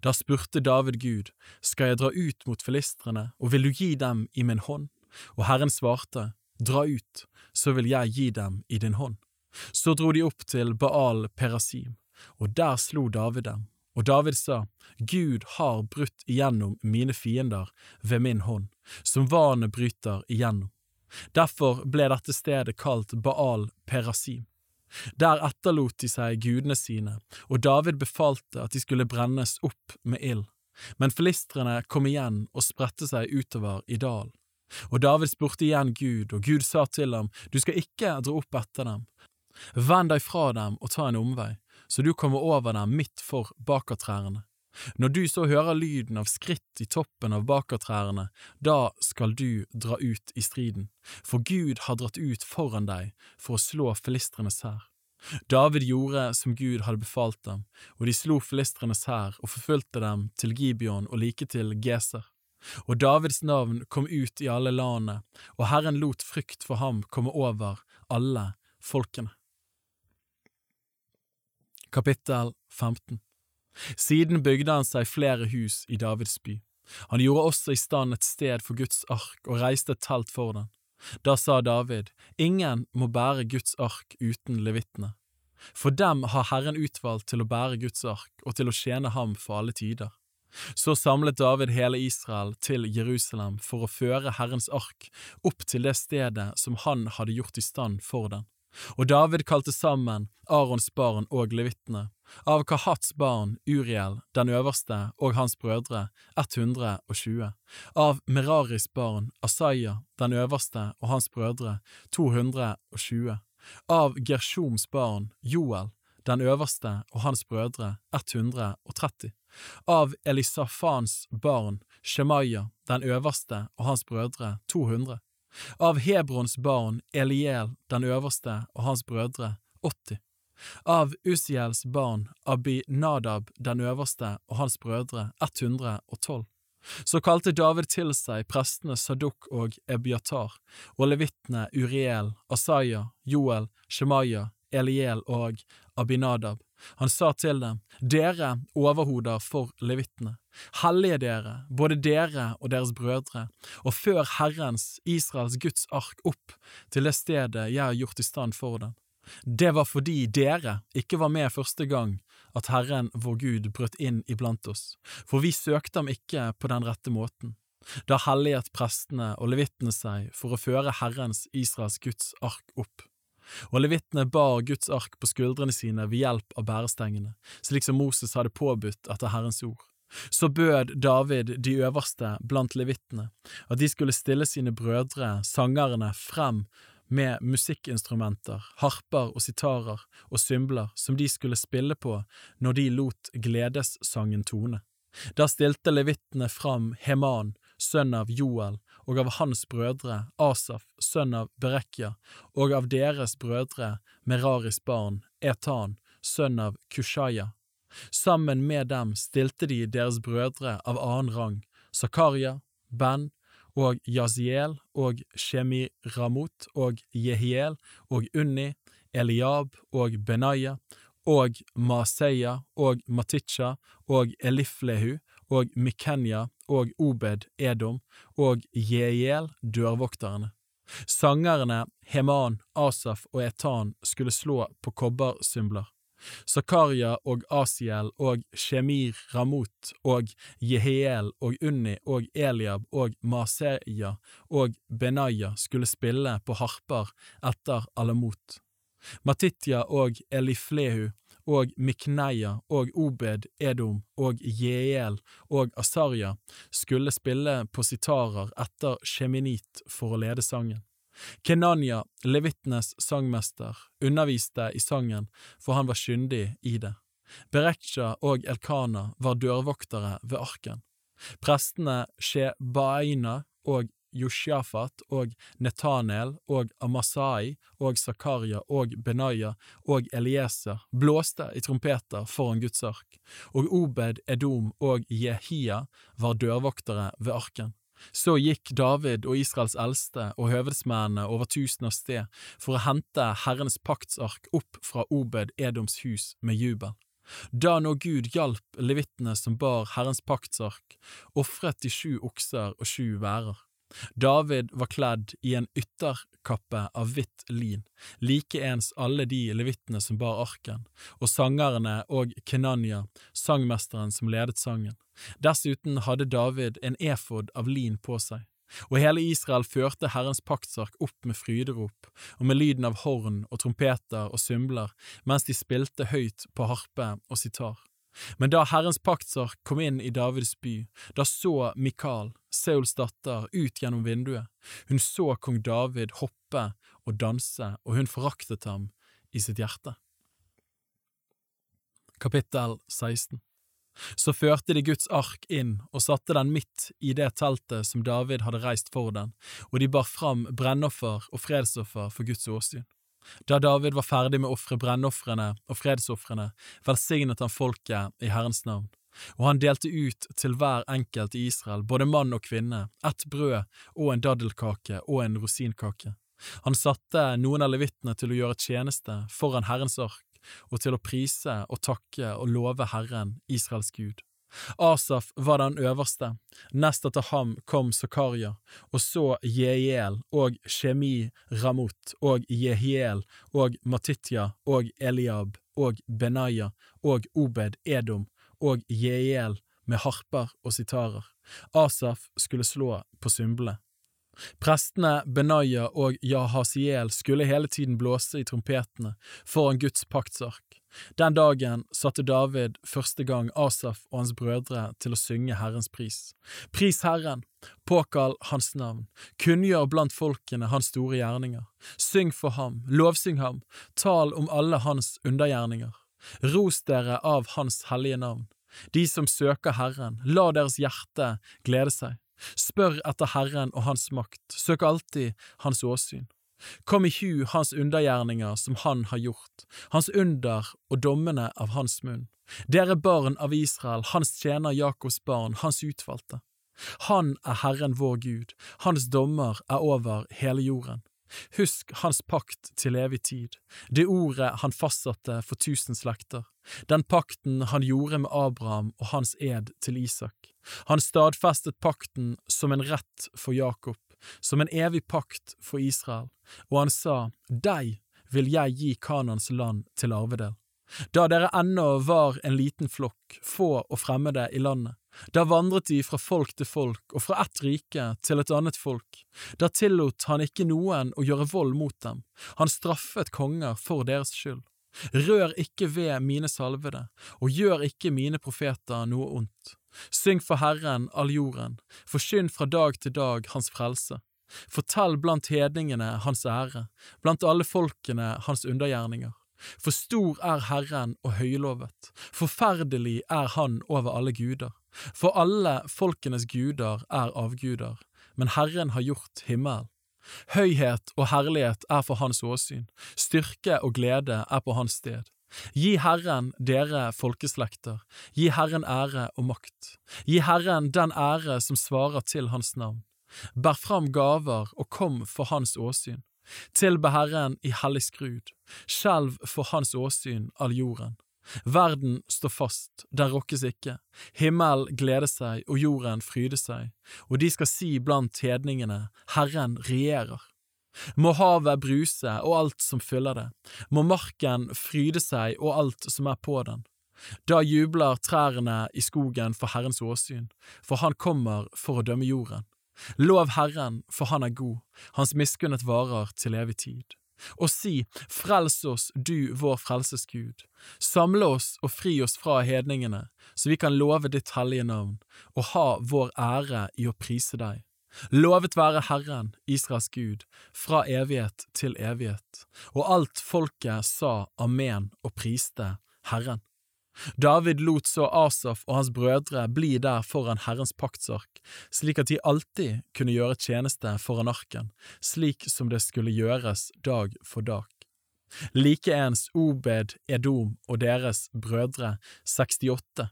Da spurte David Gud, skal jeg dra ut mot filistrene, og vil du gi dem i min hånd? Og Herren svarte, dra ut, så vil jeg gi dem i din hånd. Så dro de opp til Baal Perasim, og der slo David dem. Og David sa, Gud har brutt igjennom mine fiender ved min hånd, som vanet bryter igjennom. Derfor ble dette stedet kalt Baal Perasim. Der etterlot de seg gudene sine, og David befalte at de skulle brennes opp med ild. Men filistrene kom igjen og spredte seg utover i dalen. Og David spurte igjen Gud, og Gud sa til ham, Du skal ikke dra opp etter dem. Vend deg fra dem og ta en omvei, så du kommer over dem midt for bakertrærne. Når du så hører lyden av skritt i toppen av bakertrærne, da skal du dra ut i striden, for Gud har dratt ut foran deg for å slå filistrenes hær. David gjorde som Gud hadde befalt dem, og de slo filistrenes hær og forfulgte dem til Gibeon og like til Geser. Og Davids navn kom ut i alle landene, og Herren lot frykt for ham komme over alle folkene. Kapittel 15 siden bygde han seg flere hus i Davids by. Han gjorde også i stand et sted for Guds ark og reiste et telt for den. Da sa David, ingen må bære Guds ark uten levittene. For dem har Herren utvalgt til å bære Guds ark og til å tjene ham for alle tider. Så samlet David hele Israel til Jerusalem for å føre Herrens ark opp til det stedet som han hadde gjort i stand for den. Og David kalte sammen Arons barn og levittene, av Kahats barn Uriel, den øverste, og hans brødre, 120, av Meraris barn Asaya, den øverste, og hans brødre, 220, av Gershoms barn Joel, den øverste, og hans brødre, 130, av Elisafans barn Shemaya, den øverste, og hans brødre, 200, av Hebrons barn Eliel den øverste og hans brødre 80. Av Usiels barn Abinadab den øverste og hans brødre 112. Så kalte David til seg prestene Saduk og Ebiatar, og levittene Uriel, Asaya, Joel, Shemaya, Eliel og Abinadab. Han sa til dem, Dere overhoder for levittene, hellige dere, både dere og deres brødre, og før Herrens, Israels Guds ark opp til det stedet jeg har gjort i stand for den. Det var fordi dere ikke var med første gang at Herren vår Gud brøt inn iblant oss, for vi søkte ham ikke på den rette måten. Da helliget prestene og levittene seg for å føre Herrens, Israels Guds ark opp og levittene bar Guds ark på skuldrene sine ved hjelp av bærestengene, slik som Moses hadde påbudt etter Herrens ord. Så bød David de øverste blant levittene at de skulle stille sine brødre, sangerne, frem med musikkinstrumenter, harper og sitarer og symbler som de skulle spille på når de lot gledessangen tone. Da stilte levittene fram Heman, sønn av Joel, og av hans brødre Asaf, sønn av Berekja, og av deres brødre Meraris barn Etan, sønn av Kushaya. Sammen med dem stilte de deres brødre av annen rang, Zakaria, Ben og Yaziel og Shemiramot og Jehiel og Unni, Eliab og Benaya og Maseya og Maticha og Eliflehu og Mikenya og Obed Edom og Jeiel dørvokterne. Sangerne Heman, Asaf og Etan skulle slå på kobbersymbler. Zakaria og Asiel og Shemir Ramot og Jehiel og Unni og Eliab og Maseya og Benaya skulle spille på harper etter Alamot. Matitya og Eliflehu og Mikneia og Obed Edom og Jeel og Asarja skulle spille på sitarer etter Sheminit for å lede sangen. Kenanya, levittenes sangmester, underviste i sangen, for han var kyndig i det. Bereksha og Elkana var dørvoktere ved arken. Prestene Shebaina og Josjafat og Netanel og Amasai og Zakaria og Benaya og Elieser blåste i trompeter foran Guds ark, og Obed Edom og Jehia var dørvoktere ved arken. Så gikk David og Israels eldste og høvedsmennene over tusen av sted for å hente Herrens paktsark opp fra Obed Edoms hus med jubel. Da nå Gud hjalp levittene som bar Herrens paktsark, ofret de sju okser og sju værer. David var kledd i en ytterkappe av hvitt lin, likeens alle de levittene som bar arken, og sangerne og Kenanya, sangmesteren som ledet sangen. Dessuten hadde David en efod av lin på seg. Og hele Israel førte Herrens paktsark opp med fryderop og med lyden av horn og trompeter og symbler mens de spilte høyt på harpe og sitar. Men da Herrens paktsark kom inn i Davids by, da så Mikael, Seuls datter, ut gjennom vinduet. Hun så kong David hoppe og danse, og hun foraktet ham i sitt hjerte. Kapittel 16 så førte de Guds ark inn og satte den midt i det teltet som David hadde reist for den, og de bar fram brennoffer og fredsoffer for Guds åsyn. Da David var ferdig med å ofre brennofrene og fredsofrene, velsignet han folket i Herrens navn, og han delte ut til hver enkelt i Israel, både mann og kvinne, ett brød og en daddelkake og en rosinkake. Han satte noen av levittene til å gjøre tjeneste foran Herrens ark, og til å prise og takke og love Herren, Israels Gud. Asaf var den øverste, nest etter ham kom Zakaria, og så Jehiel og Shemi Ramot og Jehiel og Matitya og Eliab og Benaya og Obed Edom og Jehiel med harper og sitarer. Asaf skulle slå på symbolene. Prestene Benaya og Jahasiel skulle hele tiden blåse i trompetene foran Guds paktsark. Den dagen satte David første gang Asaf og hans brødre til å synge Herrens pris. Pris Herren, påkall Hans navn, kunngjør blant folkene Hans store gjerninger. Syng for ham, lovsyng ham, tal om alle Hans undergjerninger. Ros dere av Hans hellige navn. De som søker Herren, la deres hjerte glede seg. Spør etter Herren og Hans makt, søk alltid Hans åsyn. Kom i hu Hans undergjerninger som Han har gjort, Hans under og dommene av Hans munn. Dere barn av Israel, Hans tjener Jakobs barn, Hans utvalgte. Han er Herren vår Gud, Hans dommer er over hele jorden. Husk Hans pakt til evig tid, det ordet Han fastsatte for tusen slekter, den pakten Han gjorde med Abraham og hans ed til Isak. Han stadfestet pakten som en rett for Jakob, som en evig pakt for Israel, og han sa, Deg vil jeg gi Kanans land til arvedel. Da dere ennå var en liten flokk, få og fremmede i landet, da vandret de fra folk til folk og fra ett rike til et annet folk. Da tillot han ikke noen å gjøre vold mot dem, han straffet konger for deres skyld. Rør ikke ved mine salvede, og gjør ikke mine profeter noe ondt. Syng for Herren, all jorden, forkynn fra dag til dag Hans frelse. Fortell blant hedningene Hans ære, blant alle folkene Hans undergjerninger. For stor er Herren og høylovet, forferdelig er Han over alle guder. For alle folkenes guder er avguder, men Herren har gjort himmelen. Høyhet og herlighet er for hans åsyn, styrke og glede er på hans sted. Gi Herren, dere folkeslekter, gi Herren ære og makt. Gi Herren den ære som svarer til hans navn. Bær fram gaver og kom for hans åsyn. Tilbe Herren i hellig skrud, skjelv for hans åsyn all jorden. Verden står fast, den rokkes ikke, himmel gleder seg og jorden fryder seg, og de skal si blant hedningene, Herren regjerer. Må havet bruse og alt som fyller det, må marken fryde seg og alt som er på den. Da jubler trærne i skogen for Herrens åsyn, for han kommer for å dømme jorden. Lov Herren, for han er god, hans miskunnet varer til evig tid og si, Frels oss, du vår frelsesgud, samle oss og fri oss fra hedningene, så vi kan love ditt hellige navn og ha vår ære i å prise deg. Lovet være Herren, Israels Gud, fra evighet til evighet. Og alt folket sa amen og priste Herren. David lot så Asaf og hans brødre bli der foran Herrens paktsark, slik at de alltid kunne gjøre tjeneste foran arken, slik som det skulle gjøres dag for dag. Likeens Obed Edom og deres brødre 68.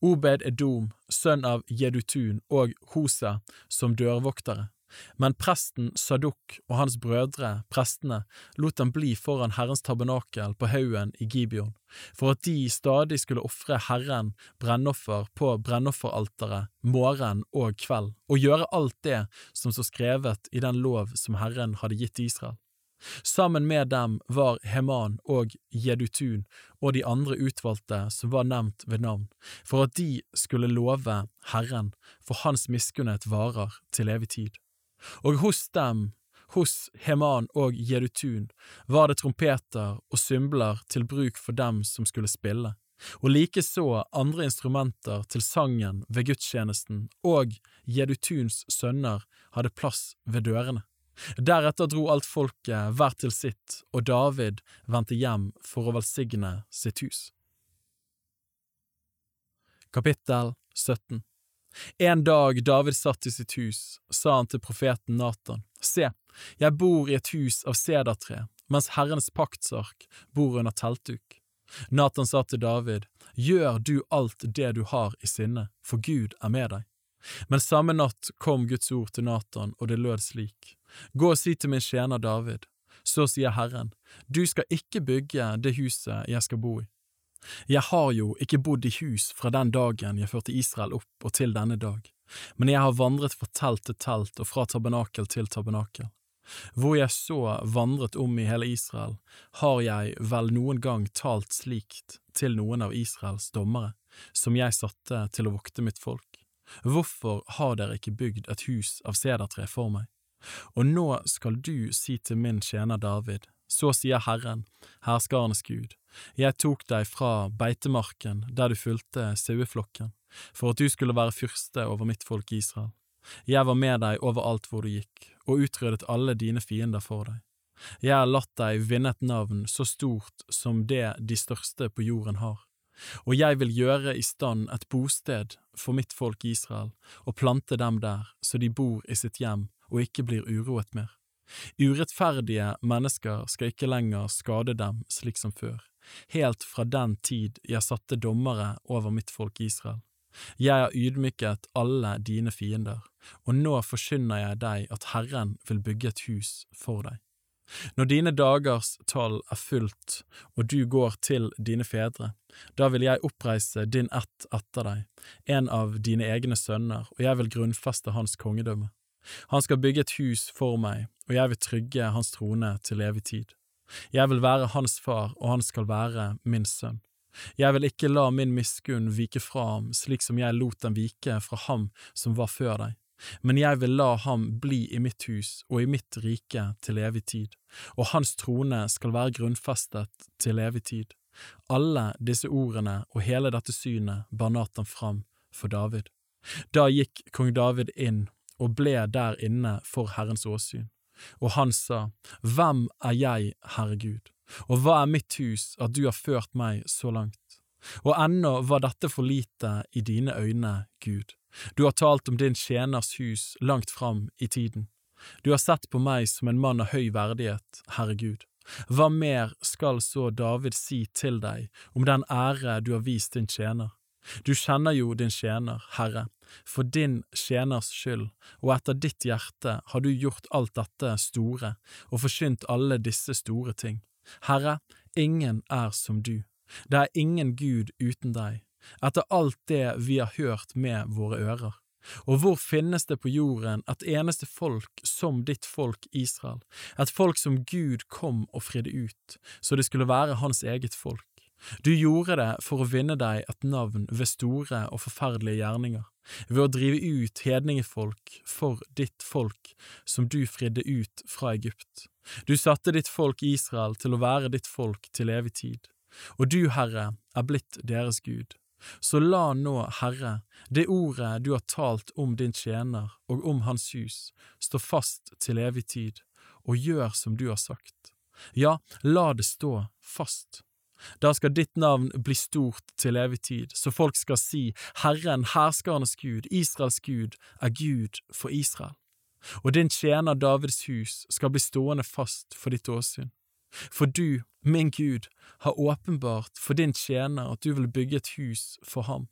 Obed Edom, sønn av Jedutun og Hosa som dørvoktere, men presten Saduk og hans brødre, prestene, lot dem bli foran Herrens tabernakel på haugen i Gibeon, for at de stadig skulle ofre Herren brennoffer på brennofferalteret morgen og kveld, og gjøre alt det som så skrevet i den lov som Herren hadde gitt Israel. Sammen med dem var Heman og Jedutun og de andre utvalgte som var nevnt ved navn, for at de skulle love Herren, for hans miskunnhet varer til evig tid. Og hos dem, hos Heman og Jedutun, var det trompeter og symbler til bruk for dem som skulle spille, og likeså andre instrumenter til sangen ved gudstjenesten, og Jedutuns sønner hadde plass ved dørene. Deretter dro alt folket hver til sitt, og David vendte hjem for å velsigne sitt hus. Kapittel 17 en dag David satt i sitt hus, sa han til profeten Natan, Se, jeg bor i et hus av sedertre, mens Herrens paktsark bor under teltduk. Natan sa til David, Gjør du alt det du har i sinne, for Gud er med deg. Men samme natt kom Guds ord til Natan, og det lød slik, Gå og si til min tjener David, så sier Herren, Du skal ikke bygge det huset jeg skal bo i. Jeg har jo ikke bodd i hus fra den dagen jeg førte Israel opp og til denne dag, men jeg har vandret fra telt til telt og fra tabernakel til tabernakel. Hvor jeg så vandret om i hele Israel, har jeg vel noen gang talt slikt til noen av Israels dommere, som jeg satte til å vokte mitt folk. Hvorfor har dere ikke bygd et hus av sedertre for meg? Og nå skal du si til min tjener David, så sier Herren, herskarenes Gud, jeg tok deg fra beitemarken der du fulgte saueflokken, for at du skulle være fyrste over mitt folk Israel. Jeg var med deg overalt hvor du gikk, og utryddet alle dine fiender for deg. Jeg har latt deg vinne et navn så stort som det de største på jorden har. Og jeg vil gjøre i stand et bosted for mitt folk Israel, og plante dem der, så de bor i sitt hjem og ikke blir uroet mer. Urettferdige mennesker skal ikke lenger skade dem slik som før, helt fra den tid jeg satte dommere over mitt folk Israel. Jeg har ydmyket alle dine fiender, og nå forkynner jeg deg at Herren vil bygge et hus for deg. Når dine dagers tall er fullt og du går til dine fedre, da vil jeg oppreise din ett etter deg, en av dine egne sønner, og jeg vil grunnfeste hans kongedømme. Han skal bygge et hus for meg, og jeg vil trygge hans trone til evig tid. Jeg vil være hans far, og han skal være min sønn. Jeg vil ikke la min miskunn vike fra ham slik som jeg lot den vike fra ham som var før deg, men jeg vil la ham bli i mitt hus og i mitt rike til evig tid, og hans trone skal være grunnfestet til evig tid. Alle disse ordene og hele dette synet bar Natan fram for David. Da gikk kong David inn og ble der inne for Herrens åsyn. Og han sa, Hvem er jeg, Herre Gud, og hva er mitt hus at du har ført meg så langt? Og ennå var dette for lite i dine øyne, Gud. Du har talt om din tjeners hus langt fram i tiden. Du har sett på meg som en mann av høy verdighet, Herre Gud. Hva mer skal så David si til deg om den ære du har vist din tjener? Du kjenner jo din tjener, Herre, for din tjeners skyld, og etter ditt hjerte har du gjort alt dette store og forkynt alle disse store ting. Herre, ingen er som du, det er ingen Gud uten deg, etter alt det vi har hørt med våre ører. Og hvor finnes det på jorden et eneste folk som ditt folk Israel, et folk som Gud kom og fridde ut, så det skulle være hans eget folk? Du gjorde det for å vinne deg et navn ved store og forferdelige gjerninger, ved å drive ut hedningefolk for ditt folk som du fridde ut fra Egypt. Du satte ditt folk Israel til å være ditt folk til evig tid, og du, Herre, er blitt deres Gud. Så la nå, Herre, det ordet du har talt om din tjener og om hans hus, stå fast til evig tid, og gjør som du har sagt. Ja, la det stå fast. Da skal ditt navn bli stort til evig tid, så folk skal si, Herren, herskernes Gud, Israels Gud, er Gud for Israel. Og din tjener Davids hus skal bli stående fast for ditt åsyn. For du, min Gud, har åpenbart for din tjener at du vil bygge et hus for ham.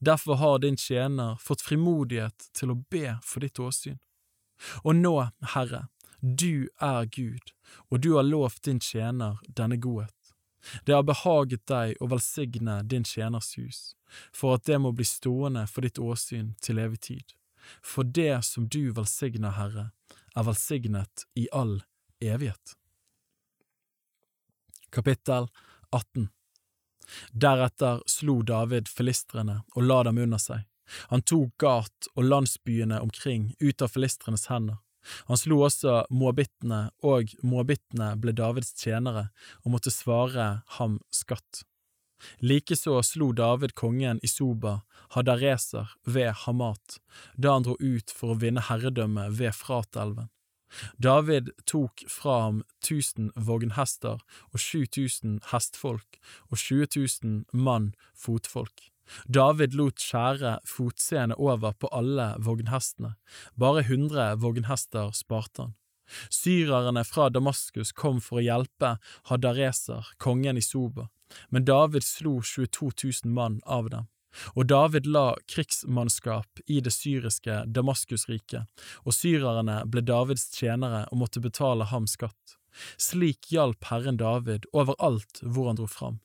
Derfor har din tjener fått frimodighet til å be for ditt åsyn. Og nå, Herre, du er Gud, og du har lovt din tjener denne godhet. Det har behaget deg å velsigne din tjeners hus, for at det må bli stående for ditt åsyn til evig tid. For det som du velsigner, Herre, er velsignet i all evighet. Kapittel 18 Deretter slo David filistrene og la dem under seg. Han tok Gat og landsbyene omkring ut av filistrenes hender. Han slo også moabittene, og moabittene ble Davids tjenere og måtte svare ham skatt. Likeså slo David kongen i Soba, Hadareser, ved Hamat, da han dro ut for å vinne herredømme ved Fratelven. David tok fra ham tusen vognhester og sju tusen hestfolk og 20 000 mann fotfolk. David lot skjære fotseende over på alle vognhestene, bare hundre vognhester sparte han. Syrerne fra Damaskus kom for å hjelpe Hadareser, kongen i Soba, men David slo 22 000 mann av dem. Og David la krigsmannskap i det syriske Damaskusriket, og syrerne ble Davids tjenere og måtte betale ham skatt. Slik hjalp Herren David overalt hvor han dro fram.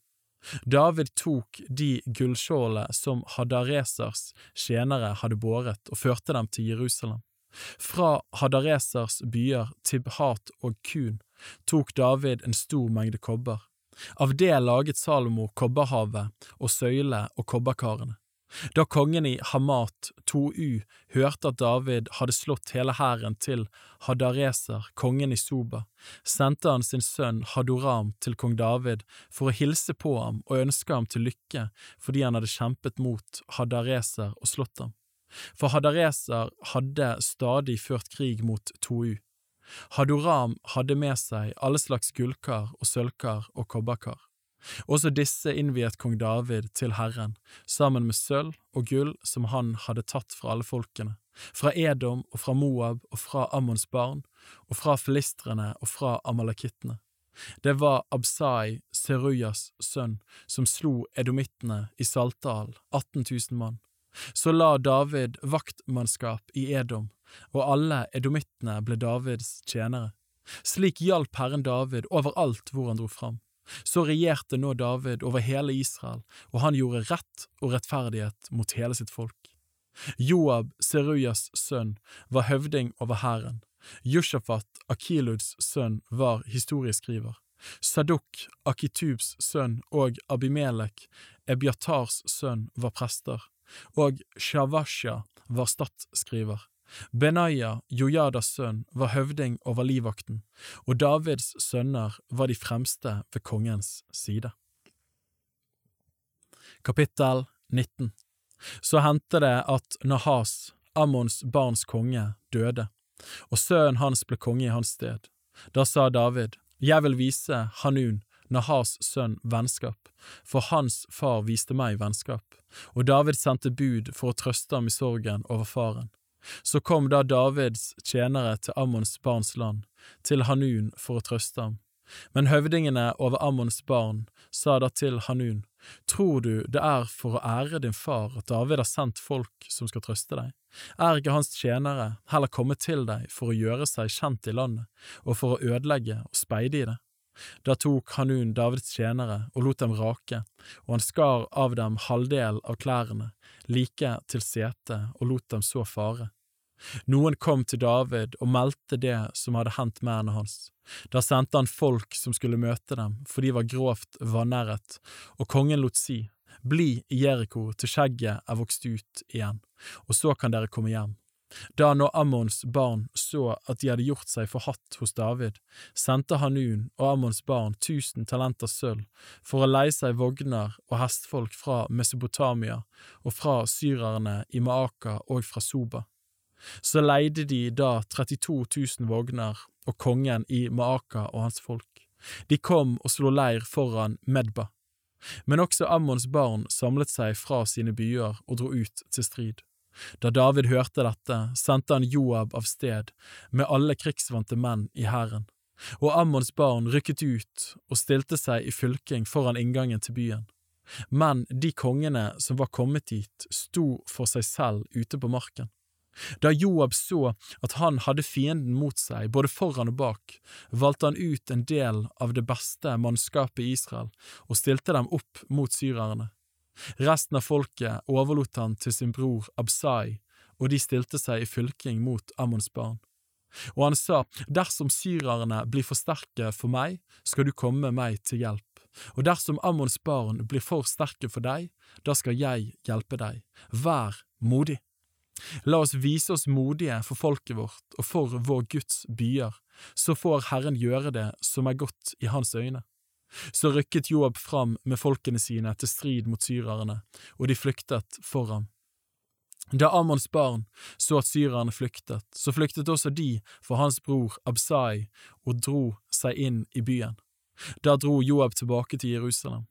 David tok de gullskjålene som Hadaresers tjenere hadde båret, og førte dem til Jerusalem. Fra Hadaresers byer Tibhat og Kun tok David en stor mengde kobber. Av det laget Salomo kobberhavet og søyle og kobberkarene. Da kongen i Hamat, 2U, hørte at David hadde slått hele hæren til Hadareser, kongen i Soba, sendte han sin sønn Hadoram til kong David for å hilse på ham og ønske ham til lykke fordi han hadde kjempet mot Hadareser og slått ham. For Hadareser hadde stadig ført krig mot 2U. Hadoram hadde med seg alle slags gullkar og sølvkar og kobberkar. Også disse innviet kong David til Herren, sammen med sølv og gull som han hadde tatt fra alle folkene, fra Edom og fra Moab og fra Ammons barn, og fra filistrene og fra amalakittene. Det var Absai, Serujas sønn, som slo edomittene i Saltdal, 18 000 mann. Så la David vaktmannskap i Edom, og alle edomittene ble Davids tjenere. Slik hjalp Herren David overalt hvor han dro fram. Så regjerte nå David over hele Israel, og han gjorde rett og rettferdighet mot hele sitt folk. Joab, Serujas sønn, var høvding over hæren. Jushafat, Akiluds sønn, var historieskriver. Sadok, Akitubs sønn, og Abimelek, Ebiatars sønn, var prester, og Shavasha var statsskriver. Benaya, Jojadas sønn, var høvding over livvakten, og Davids sønner var de fremste ved kongens side. Kapittel 19 Så hendte det at Nahas, Ammons barns konge, døde, og sønnen hans ble konge i hans sted. Da sa David, Jeg vil vise Hanun, Nahas sønn, vennskap, for hans far viste meg vennskap, og David sendte bud for å trøste ham i sorgen over faren. Så kom da Davids tjenere til Ammons barns land, til Hanun for å trøste ham. Men høvdingene over Ammons barn sa da til Hanun, Tror du det er for å ære din far at David har sendt folk som skal trøste deg? Er ikke hans tjenere heller kommet til deg for å gjøre seg kjent i landet, og for å ødelegge og speide i det? Da tok Hanun Davids tjenere og lot dem rake, og han skar av dem halvdel av klærne, like til setet, og lot dem så fare. Noen kom til David og meldte det som hadde hendt mennene hans. Da sendte han folk som skulle møte dem, for de var grovt vanæret, og kongen lot si, Bli i Jeriko til skjegget er vokst ut igjen, og så kan dere komme hjem. Da når Ammons barn så at de hadde gjort seg forhatt hos David, sendte Hanun og Ammons barn tusen talenter sølv for å leie seg vogner og hestfolk fra Mesopotamia og fra syrerne i Maaka og fra Soba. Så leide de da 32 000 vogner og kongen i Maaka og hans folk. De kom og slo leir foran Medba. Men også Ammons barn samlet seg fra sine byer og dro ut til strid. Da David hørte dette, sendte han Joab av sted med alle krigsvante menn i hæren, og Ammons barn rykket ut og stilte seg i fylking foran inngangen til byen. Men de kongene som var kommet dit, sto for seg selv ute på marken. Da Joab så at han hadde fienden mot seg både foran og bak, valgte han ut en del av det beste mannskapet i Israel og stilte dem opp mot syrerne. Resten av folket overlot han til sin bror Absai, og de stilte seg i fylking mot Ammons barn. Og han sa, dersom syrerne blir for sterke for meg, skal du komme meg til hjelp, og dersom Ammons barn blir for sterke for deg, da skal jeg hjelpe deg. Vær modig. La oss vise oss modige for folket vårt og for vår Guds byer, så får Herren gjøre det som er godt i hans øyne. Så rykket Joab fram med folkene sine til strid mot syrerne, og de flyktet for ham. Da Ammons barn så at syrerne flyktet, så flyktet også de for hans bror Absai og dro seg inn i byen. Da dro Joab tilbake til Jerusalem.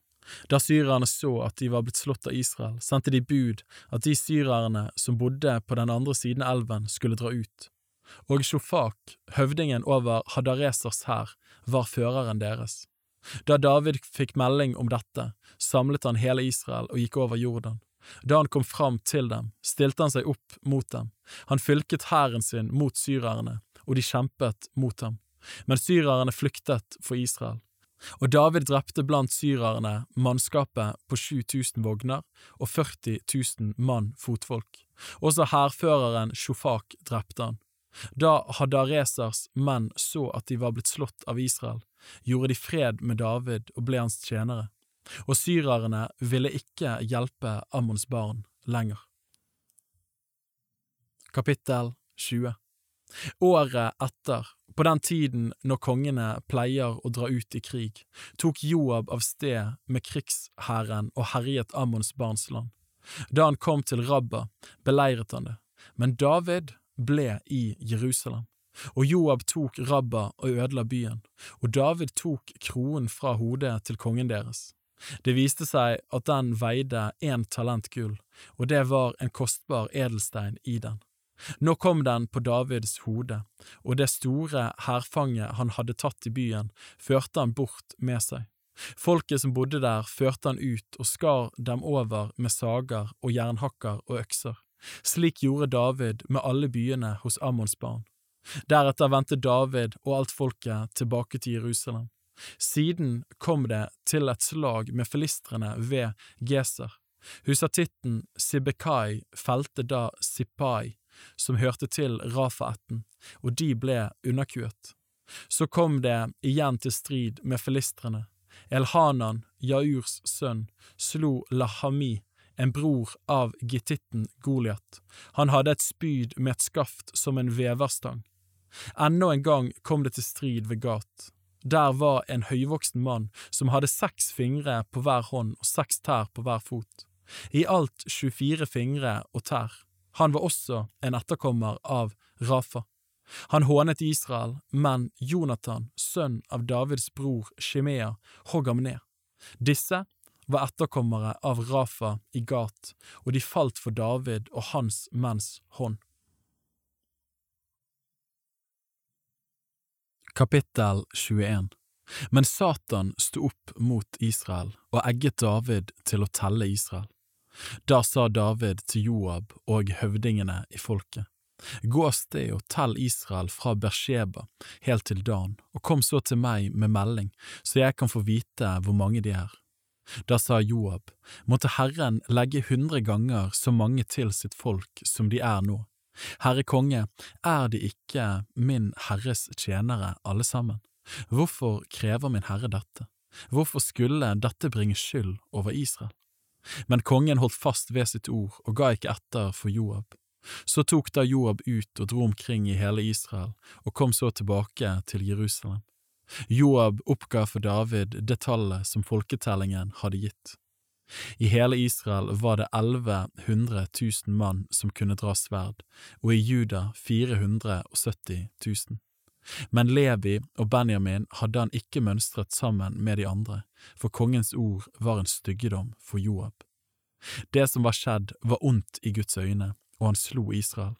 Da syrerne så at de var blitt slått av Israel, sendte de bud at de syrerne som bodde på den andre siden av elven, skulle dra ut. Og Shofak, høvdingen over Hadaresers hær, var føreren deres. Da David fikk melding om dette, samlet han hele Israel og gikk over Jordan. Da han kom fram til dem, stilte han seg opp mot dem. Han fylket hæren sin mot syrerne, og de kjempet mot ham. Men syrerne flyktet for Israel. Og David drepte blant syrerne mannskapet på 7000 vogner og 40 000 mann fotfolk. Også hærføreren Shofak drepte han. Da Hadaresers menn så at de var blitt slått av Israel, gjorde de fred med David og ble hans tjenere, og syrerne ville ikke hjelpe Ammons barn lenger. Kapittel 20 Året etter på den tiden når kongene pleier å dra ut i krig, tok Joab av sted med krigshæren og herjet Ammons barns land. Da han kom til Rabba, beleiret han det, men David ble i Jerusalem. Og Joab tok Rabba og ødela byen, og David tok kronen fra hodet til kongen deres. Det viste seg at den veide én talent gull, og det var en kostbar edelstein i den. Nå kom den på Davids hode, og det store hærfanget han hadde tatt i byen, førte han bort med seg. Folket som bodde der, førte han ut og skar dem over med sager og jernhakker og økser. Slik gjorde David med alle byene hos Ammons barn. Deretter vendte David og alt folket tilbake til Jerusalem. Siden kom det til et slag med filistrene ved Geser. Husatitten Sibekai felte da Sipai, som hørte til Rafaetten, og de ble underkuet. Så kom det igjen til strid med filistrene. Elhanan, Jaurs sønn, slo Lahami, en bror av gittitten Goliat. Han hadde et spyd med et skaft som en veverstang. Enda en gang kom det til strid ved Gat. Der var en høyvoksen mann som hadde seks fingre på hver hånd og seks tær på hver fot. I alt 24 fingre og tær. Han var også en etterkommer av Rafa. Han hånet Israel, men Jonathan, sønn av Davids bror Shimea, hogg ham ned. Disse var etterkommere av Rafa i Gat, og de falt for David og hans menns hånd. Kapittel 21 Men Satan sto opp mot Israel og egget David til å telle Israel. Da sa David til Joab og høvdingene i folket, Gå av sted og tell Israel fra Bersheba helt til Dan, og kom så til meg med melding, så jeg kan få vite hvor mange de er. Da sa Joab, måtte Herren legge hundre ganger så mange til sitt folk som de er nå. Herre konge, er de ikke min herres tjenere alle sammen? Hvorfor krever min herre dette? Hvorfor skulle dette bringe skyld over Israel? Men kongen holdt fast ved sitt ord og ga ikke etter for Joab. Så tok da Joab ut og dro omkring i hele Israel, og kom så tilbake til Jerusalem. Joab oppga for David det tallet som folketellingen hadde gitt. I hele Israel var det elleve hundre tusen mann som kunne dra sverd, og i Juda 470 000. Men Levi og Benjamin hadde han ikke mønstret sammen med de andre, for kongens ord var en styggedom for Joab. Det som var skjedd, var ondt i Guds øyne, og han slo Israel.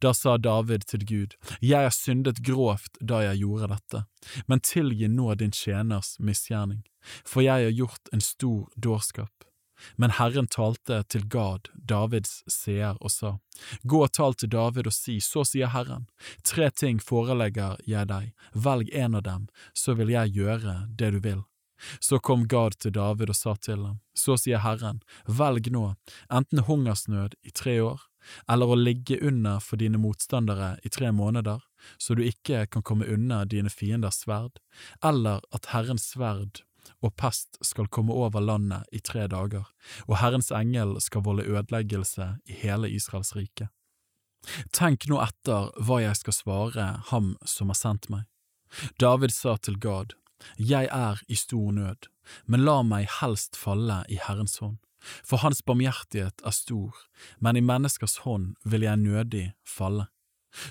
Da sa David til Gud, Jeg har syndet grovt da jeg gjorde dette, men tilgi nå din tjeners misgjerning, for jeg har gjort en stor dårskap. Men Herren talte til Gad, Davids seer, og sa, Gå og tal til David og si, så sier Herren, tre ting forelegger jeg deg, velg en av dem, så vil jeg gjøre det du vil. Så kom Gad til David og sa til ham, Så sier Herren, velg nå, enten hungersnød i tre år, eller å ligge under for dine motstandere i tre måneder, så du ikke kan komme unna dine fienders sverd, eller at Herrens sverd og pest skal komme over landet i tre dager, og Herrens engel skal volde ødeleggelse i hele Israels rike. Tenk nå etter hva jeg skal svare ham som har sendt meg. David sa til Gad, Jeg er i stor nød, men la meg helst falle i Herrens hånd, for hans barmhjertighet er stor, men i menneskers hånd vil jeg nødig falle.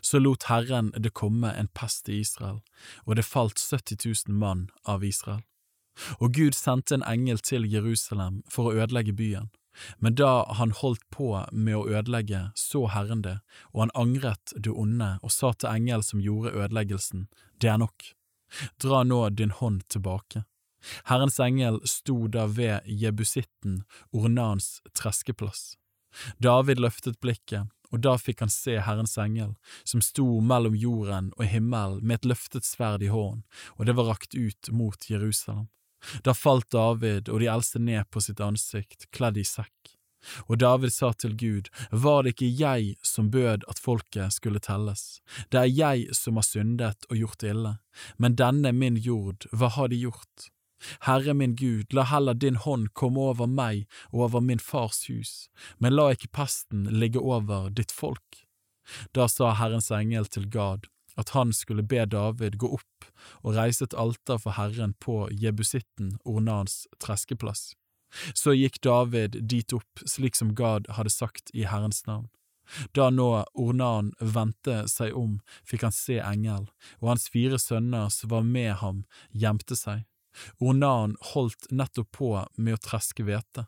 Så lot Herren det komme en pest i Israel, og det falt 70 000 mann av Israel. Og Gud sendte en engel til Jerusalem for å ødelegge byen. Men da han holdt på med å ødelegge, så Herren det, og han angret det onde og sa til engel som gjorde ødeleggelsen, det er nok, dra nå din hånd tilbake. Herrens engel sto da ved jebusitten Ornans treskeplass. David løftet blikket, og da fikk han se Herrens engel, som sto mellom jorden og himmelen med et løftet sverd i hånden, og det var rakt ut mot Jerusalem. Da falt David og de eldste ned på sitt ansikt, kledd i sekk. Og David sa til Gud, var det ikke jeg som bød at folket skulle telles, det er jeg som har syndet og gjort ille, men denne min jord, hva har de gjort? Herre min Gud, la heller din hånd komme over meg og over min fars hus, men la ikke pesten ligge over ditt folk. Da sa Herrens engel til Gad, at han skulle be David gå opp og reise et alter for Herren på jebusitten Ornans treskeplass. Så gikk David dit opp slik som Gad hadde sagt i Herrens navn. Da nå Ornan vendte seg om, fikk han se engel, og hans fire sønner som var med ham, gjemte seg. Ornan holdt nettopp på med å treske hvete.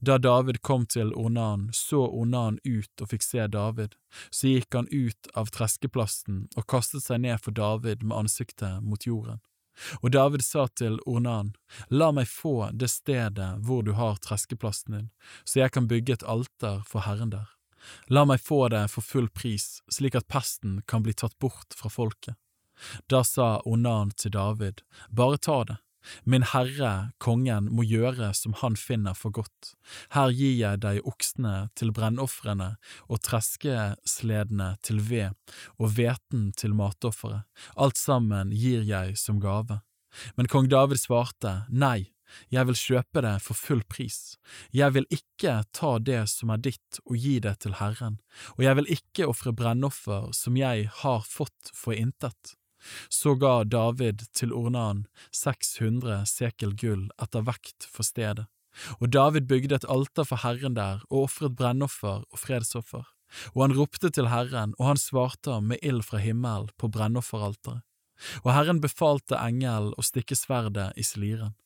Da David kom til Ornan, så Ornan ut og fikk se David. Så gikk han ut av treskeplassen og kastet seg ned for David med ansiktet mot jorden. Og David sa til Ornan, La meg få det stedet hvor du har treskeplassen din, så jeg kan bygge et alter for Herren der. La meg få det for full pris, slik at pesten kan bli tatt bort fra folket. Da sa Ornan til David, Bare ta det, Min herre, kongen, må gjøre som han finner for godt. Her gir jeg deg oksene til brennofrene og treskesledene til ved og hveten til matofferet, alt sammen gir jeg som gave. Men kong David svarte, nei, jeg vil kjøpe det for full pris, jeg vil ikke ta det som er ditt og gi det til Herren, og jeg vil ikke ofre brennoffer som jeg har fått for intet. Så ga David til Ornan 600 sekel gull etter vekt for stedet, og David bygde et alter for Herren der og ofret brennoffer og fredsoffer. Og han ropte til Herren, og han svarte ham med ild fra himmelen på brennofferalteret. Og Herren befalte engelen å stikke sverdet i sliren.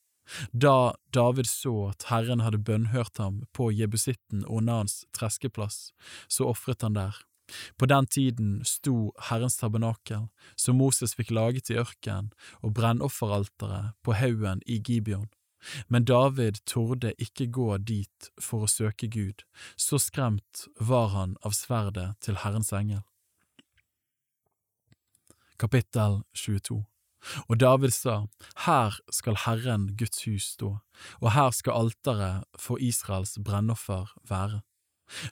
Da David så at Herren hadde bønnhørt ham på jebusitten Ornans treskeplass, så ofret han der. På den tiden sto Herrens tabernakel, som Moses fikk laget i ørkenen, og brennofferalteret på haugen i Gibeon. Men David torde ikke gå dit for å søke Gud, så skremt var han av sverdet til Herrens engel. Kapittel 22 Og David sa, Her skal Herren Guds hus stå, og her skal alteret for Israels brennoffer være.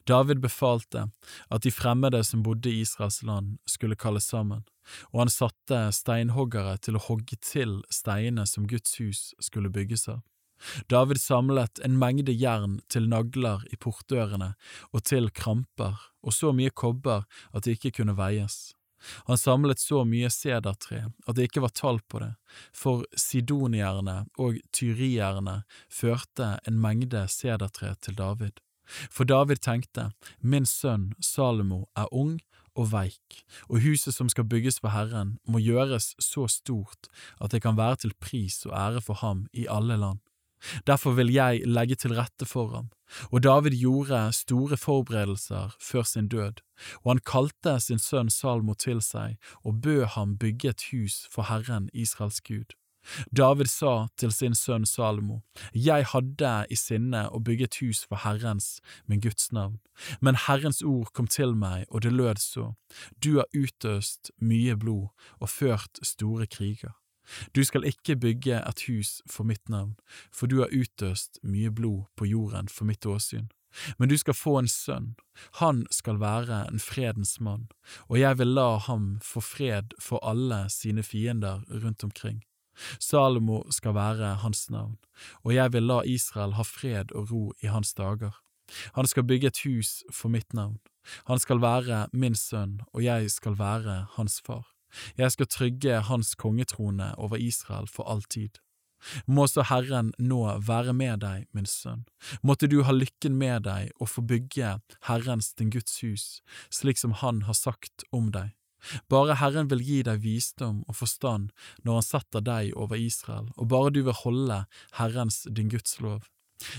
David befalte at de fremmede som bodde i Israels land, skulle kalles sammen, og han satte steinhoggere til å hogge til steinene som Guds hus skulle bygges av. David samlet en mengde jern til nagler i portdørene og til kramper, og så mye kobber at det ikke kunne veies. Han samlet så mye sedertre at det ikke var tall på det, for sidonierne og tyrierne førte en mengde sedertre til David. For David tenkte, min sønn Salomo er ung og veik, og huset som skal bygges for Herren, må gjøres så stort at det kan være til pris og ære for ham i alle land. Derfor vil jeg legge til rette for ham. Og David gjorde store forberedelser før sin død, og han kalte sin sønn Salmo til seg og bød ham bygge et hus for Herren Israels Gud. David sa til sin sønn Salomo, Jeg hadde i sinne å bygge et hus for Herrens, min Guds navn, men Herrens ord kom til meg, og det lød så, Du har utøst mye blod og ført store kriger. Du skal ikke bygge et hus for mitt navn, for du har utøst mye blod på jorden for mitt åsyn. Men du skal få en sønn, han skal være en fredens mann, og jeg vil la ham få fred for alle sine fiender rundt omkring. Salomo skal være hans navn, og jeg vil la Israel ha fred og ro i hans dager. Han skal bygge et hus for mitt navn. Han skal være min sønn, og jeg skal være hans far. Jeg skal trygge hans kongetrone over Israel for all tid. Må så Herren nå være med deg, min sønn, måtte du ha lykken med deg og få bygge Herrens din Guds hus, slik som Han har sagt om deg. Bare Herren vil gi deg visdom og forstand når Han setter deg over Israel, og bare du vil holde Herrens din Guds lov.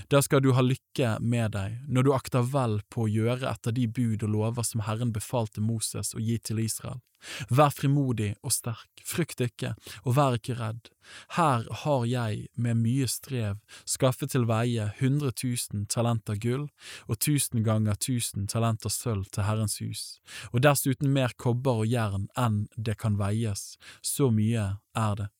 Da skal du ha lykke med deg når du akter vel på å gjøre etter de bud og lover som Herren befalte Moses å gi til Israel. Vær frimodig og sterk, frykt ikke, og vær ikke redd. Her har jeg med mye strev skaffet til veie hundre tusen talenter gull og tusen ganger tusen talenter sølv til Herrens hus, og dessuten mer kobber og jern enn det kan veies, så mye er det.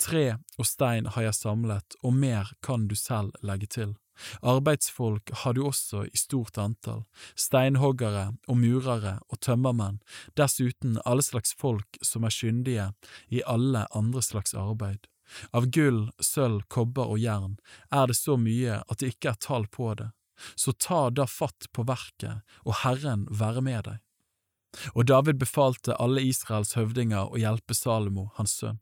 Tre og stein har jeg samlet, og mer kan du selv legge til. Arbeidsfolk har du også i stort antall, steinhoggere og murere og tømmermenn, dessuten alle slags folk som er kyndige i alle andre slags arbeid. Av gull, sølv, kobber og jern er det så mye at det ikke er tall på det, så ta da fatt på verket, og Herren være med deg. Og David befalte alle Israels høvdinger å hjelpe Salomo, hans sønn.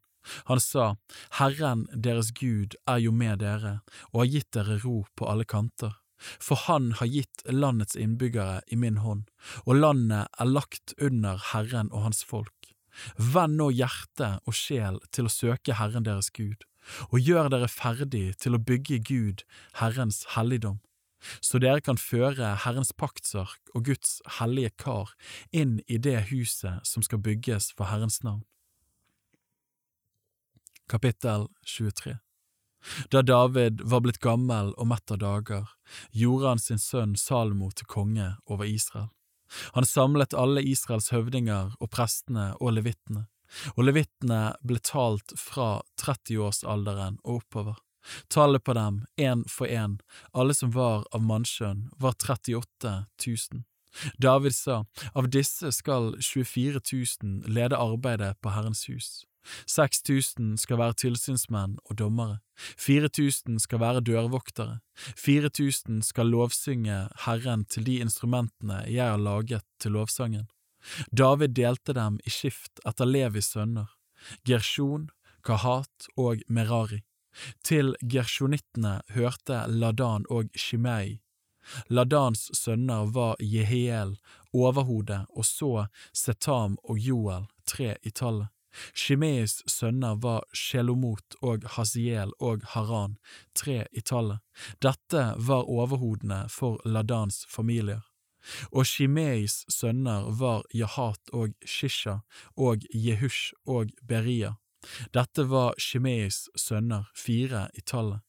Han sa, Herren deres Gud er jo med dere og har gitt dere ro på alle kanter. For han har gitt landets innbyggere i min hånd, og landet er lagt under Herren og hans folk. Vend nå hjerte og sjel til å søke Herren deres Gud, og gjør dere ferdig til å bygge Gud, Herrens helligdom, så dere kan føre Herrens paktsark og Guds hellige kar inn i det huset som skal bygges for Herrens navn. Kapittel 23 Da David var blitt gammel og mett av dager, gjorde han sin sønn Salomo til konge over Israel. Han samlet alle Israels høvdinger og prestene og levittene, og levittene ble talt fra 30-årsalderen og oppover. Tallet på dem, én for én, alle som var av mannskjønn, var 38 000. David sa, av disse skal 24 000 lede arbeidet på Herrens hus. 6000 skal være tilsynsmenn og dommere, 4000 skal være dørvoktere, 4000 skal lovsynge Herren til de instrumentene jeg har laget til lovsangen. David delte dem i skift etter Levis sønner, Gershon, Kahat og Merari. Til gersjonittene hørte Ladan og Shimei. Ladans sønner var Jehiel, overhodet, og så Setam og Joel, tre i tallet. Shimeis sønner var Sjelomot og Hasiel og Haran, tre i tallet. Dette var overhodene for Ladans familier. Og Shimeis sønner var Jahat og Shisha og Jehush og Beria. Dette var Shimeis sønner, fire i tallet.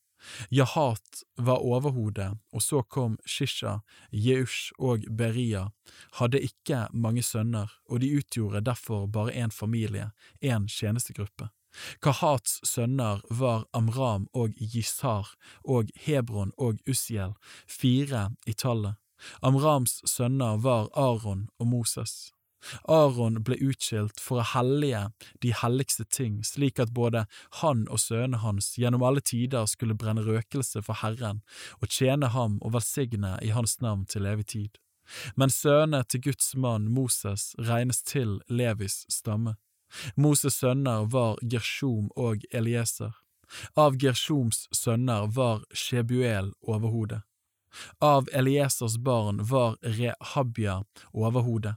Jahat var overhodet, og så kom Shisha, Jeush og Beria, hadde ikke mange sønner, og de utgjorde derfor bare én familie, én tjenestegruppe. Kahats sønner var Amram og Jisar og Hebron og Usiel, fire i tallet. Amrams sønner var Aron og Moses. Aron ble utskilt for å hellige de helligste ting, slik at både han og sønnene hans gjennom alle tider skulle brenne røkelse for Herren og tjene ham og velsigne i hans navn til evig tid. Men sønnene til Guds mann Moses regnes til Levis stamme. Moses' sønner var Gershom og Elieser. Av Gershoms sønner var Shebuel overhodet. Av Eliesers barn var Rehabia overhodet.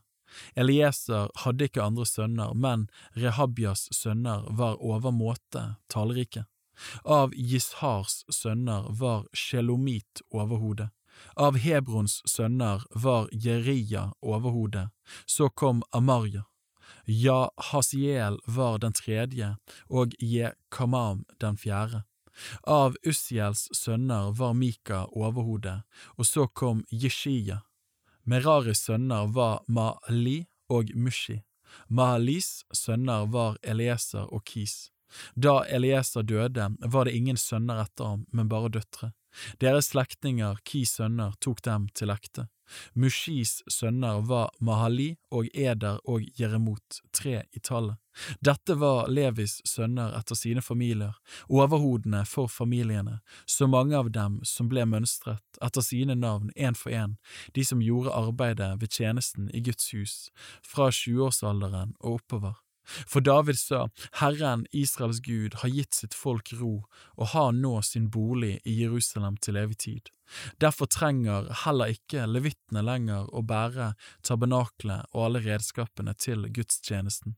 Elieser hadde ikke andre sønner, men Rehabias sønner var overmåte tallrike. Av Jishars sønner var Shelomit overhode. Av Hebrons sønner var Jeria overhode. Så kom Amarja. Ja, Hasiel var den tredje, og Jekamam den fjerde. Av Ussiels sønner var Mika overhode, og så kom Jeshia. Meraris sønner var Mahli og Mushi. Mahalis sønner var Elieser og Kis. Da Elieser døde, var det ingen sønner etter ham, men bare døtre. Deres slektninger, Kis sønner, tok dem til ekte. Mushis sønner var Mahali og Eder og Jeremot, tre i tallet. Dette var Levis sønner etter sine familier, overhodene for familiene, så mange av dem som ble mønstret etter sine navn én for én, de som gjorde arbeidet ved tjenesten i Guds hus, fra tjueårsalderen og oppover. For David sa, Herren, Israels Gud, har gitt sitt folk ro og har nå sin bolig i Jerusalem til evig tid. Derfor trenger heller ikke levittene lenger å bære tabernaklet og alle redskapene til gudstjenesten.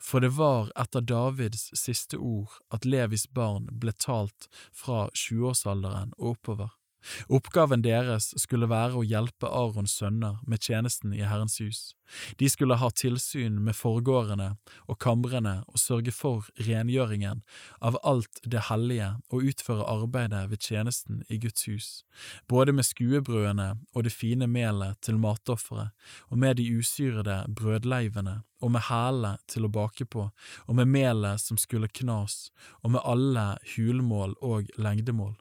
For det var etter Davids siste ord at Levis barn ble talt fra tjueårsalderen og oppover. Oppgaven deres skulle være å hjelpe Arons sønner med tjenesten i Herrens hus. De skulle ha tilsyn med forgårdene og kamrene og sørge for rengjøringen av alt det hellige og utføre arbeidet ved tjenesten i Guds hus, både med skuebrødene og det fine melet til matofferet, og med de usyrede brødleivene, og med hælene til å bake på, og med melet som skulle knas, og med alle hulmål og lengdemål.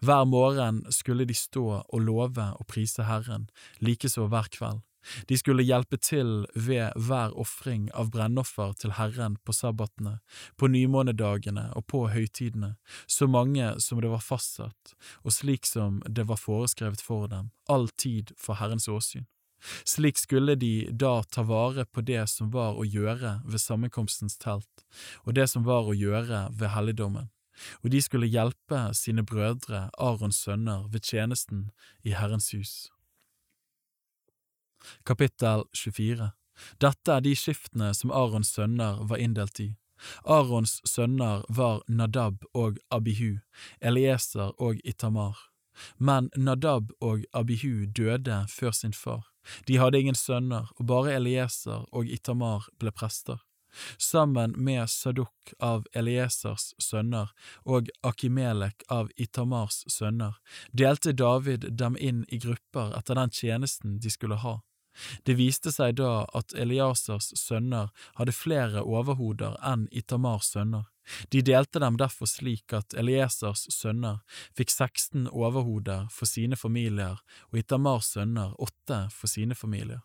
Hver morgen skulle de stå og love og prise Herren, likeså hver kveld. De skulle hjelpe til ved hver ofring av brennoffer til Herren på sabbatene, på nymånedagene og på høytidene, så mange som det var fastsatt, og slik som det var foreskrevet for dem, all tid for Herrens åsyn. Slik skulle de da ta vare på det som var å gjøre ved sammenkomstens telt, og det som var å gjøre ved helligdommen og de skulle hjelpe sine brødre, Arons sønner, ved tjenesten i Herrens hus. Kapittel 24 Dette er de skiftene som Arons sønner var inndelt i. Arons sønner var Nadab og Abihu, Elieser og Itamar. Men Nadab og Abihu døde før sin far. De hadde ingen sønner, og bare Elieser og Itamar ble prester. Sammen med Saduk av Eliesers sønner og Akimelek av Itamars sønner delte David dem inn i grupper etter den tjenesten de skulle ha. Det viste seg da at Eliasers sønner hadde flere overhoder enn Itamars sønner. De delte dem derfor slik at Eliesers sønner fikk 16 overhoder for sine familier og Itamars sønner åtte for sine familier.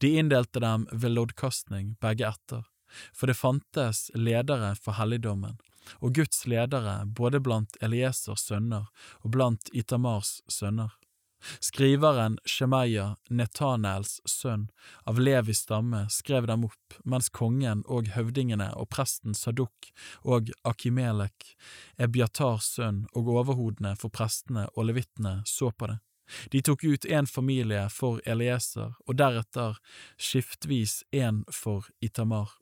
De inndelte dem ved loddkastning, begge etter for det fantes ledere for helligdommen, og Guds ledere både blant Eliesers sønner og blant Itamars sønner. Skriveren Shemaya, Netanels sønn, av Levis stamme, skrev dem opp, mens kongen og høvdingene og presten Saduk og Akimelek, Ebiatars sønn og overhodene for prestene og levittene så på det. De tok ut en familie for Elieser og deretter skiftvis en for Itamar.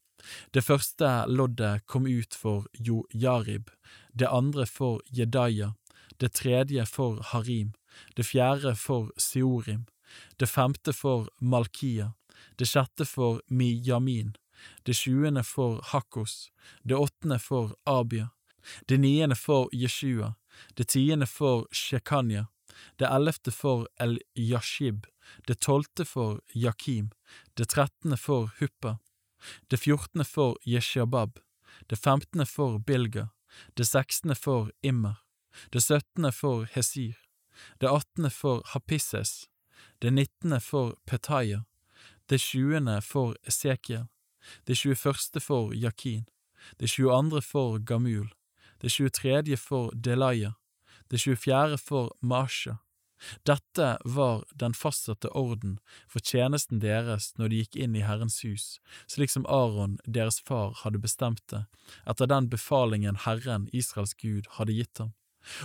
Det første loddet kom ut for Jojarib, det andre for Jedaya, det tredje for Harim, det fjerde for Siorim, det femte for Malkia, det sjette for Miyamin, det sjuende for Hakkos, det åttende for Abia, det niende for Jeshua, det tiende for Shekanya, det ellevte for El-Yashib, det tolvte for Yakim, det trettende for Huppa, det fjortende for Yeshabab, det femtende for Bilga, det sekstende for Immer, det syttende for Hesir, det attende for Hapisses, det nittende for Petaya, det tjuende for Esekiel, det tjueførste for Jakin, det tjueandre for Gamul, det tjuetredje for Delaya, det tjuefjerde for Masha, dette var den fastsatte orden for tjenesten deres når de gikk inn i Herrens hus, slik som Aron, deres far, hadde bestemt det, etter den befalingen Herren, Israels Gud, hadde gitt ham.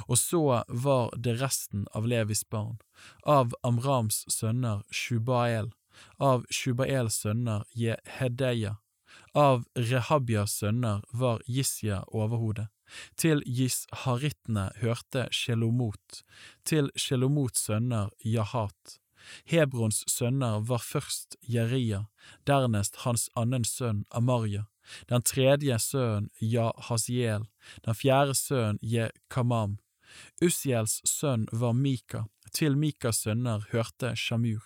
Og så var det resten av Levis barn, av Amrams sønner Shubael, Av Shubaels sønner Jehedeia. Av Rehabias sønner var Jisya overhode. Til Jisharittene hørte Shelomot. Til Shelomots sønner Jahat. Hebrons sønner var først Jeria, dernest hans annen sønn Amarja, den tredje sønnen Jahasiel, den fjerde sønnen Jekamam. Ussiels sønn var Mika, til Mikas sønner hørte Shamur.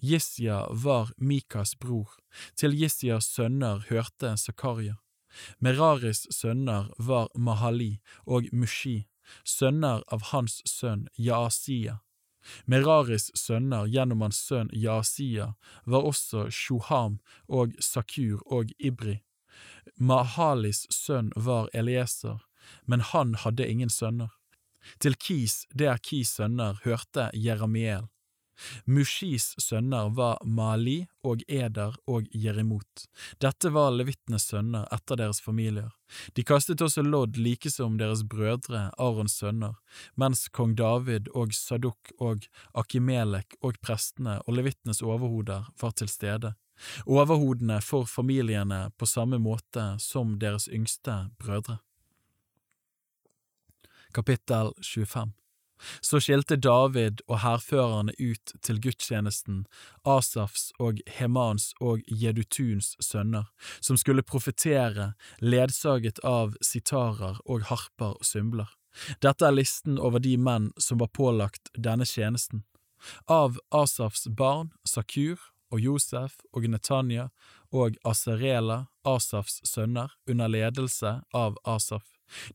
Jisja var Mikas bror, til Jisjas sønner hørte Zakaria. Meraris sønner var Mahali og Mushi, sønner av hans sønn Jaasia. Meraris sønner gjennom hans sønn Jaasia var også Shoham og Sakur og Ibri. Mahalis sønn var Elieser, men han hadde ingen sønner. Til Kis, det er Kis sønner, hørte Jeramiel. Mushis sønner var Mali og Eder og Jerimot. Dette var levittenes sønner etter deres familier. De kastet også lodd like som deres brødre Arons sønner, mens kong David og Sadok og Akimelek og prestene og levittenes overhoder var til stede. Overhodene for familiene på samme måte som deres yngste brødre. Kapittel 25 Så skilte David og hærførerne ut til gudstjenesten Asafs og Hemans og Jedutuns sønner, som skulle profetere, ledsaget av sitarer og harper og symbler. Dette er listen over de menn som var pålagt denne tjenesten. Av Asafs barn, Sakur og Josef og Netanya og Asarela, Asafs sønner, under ledelse av Asaf.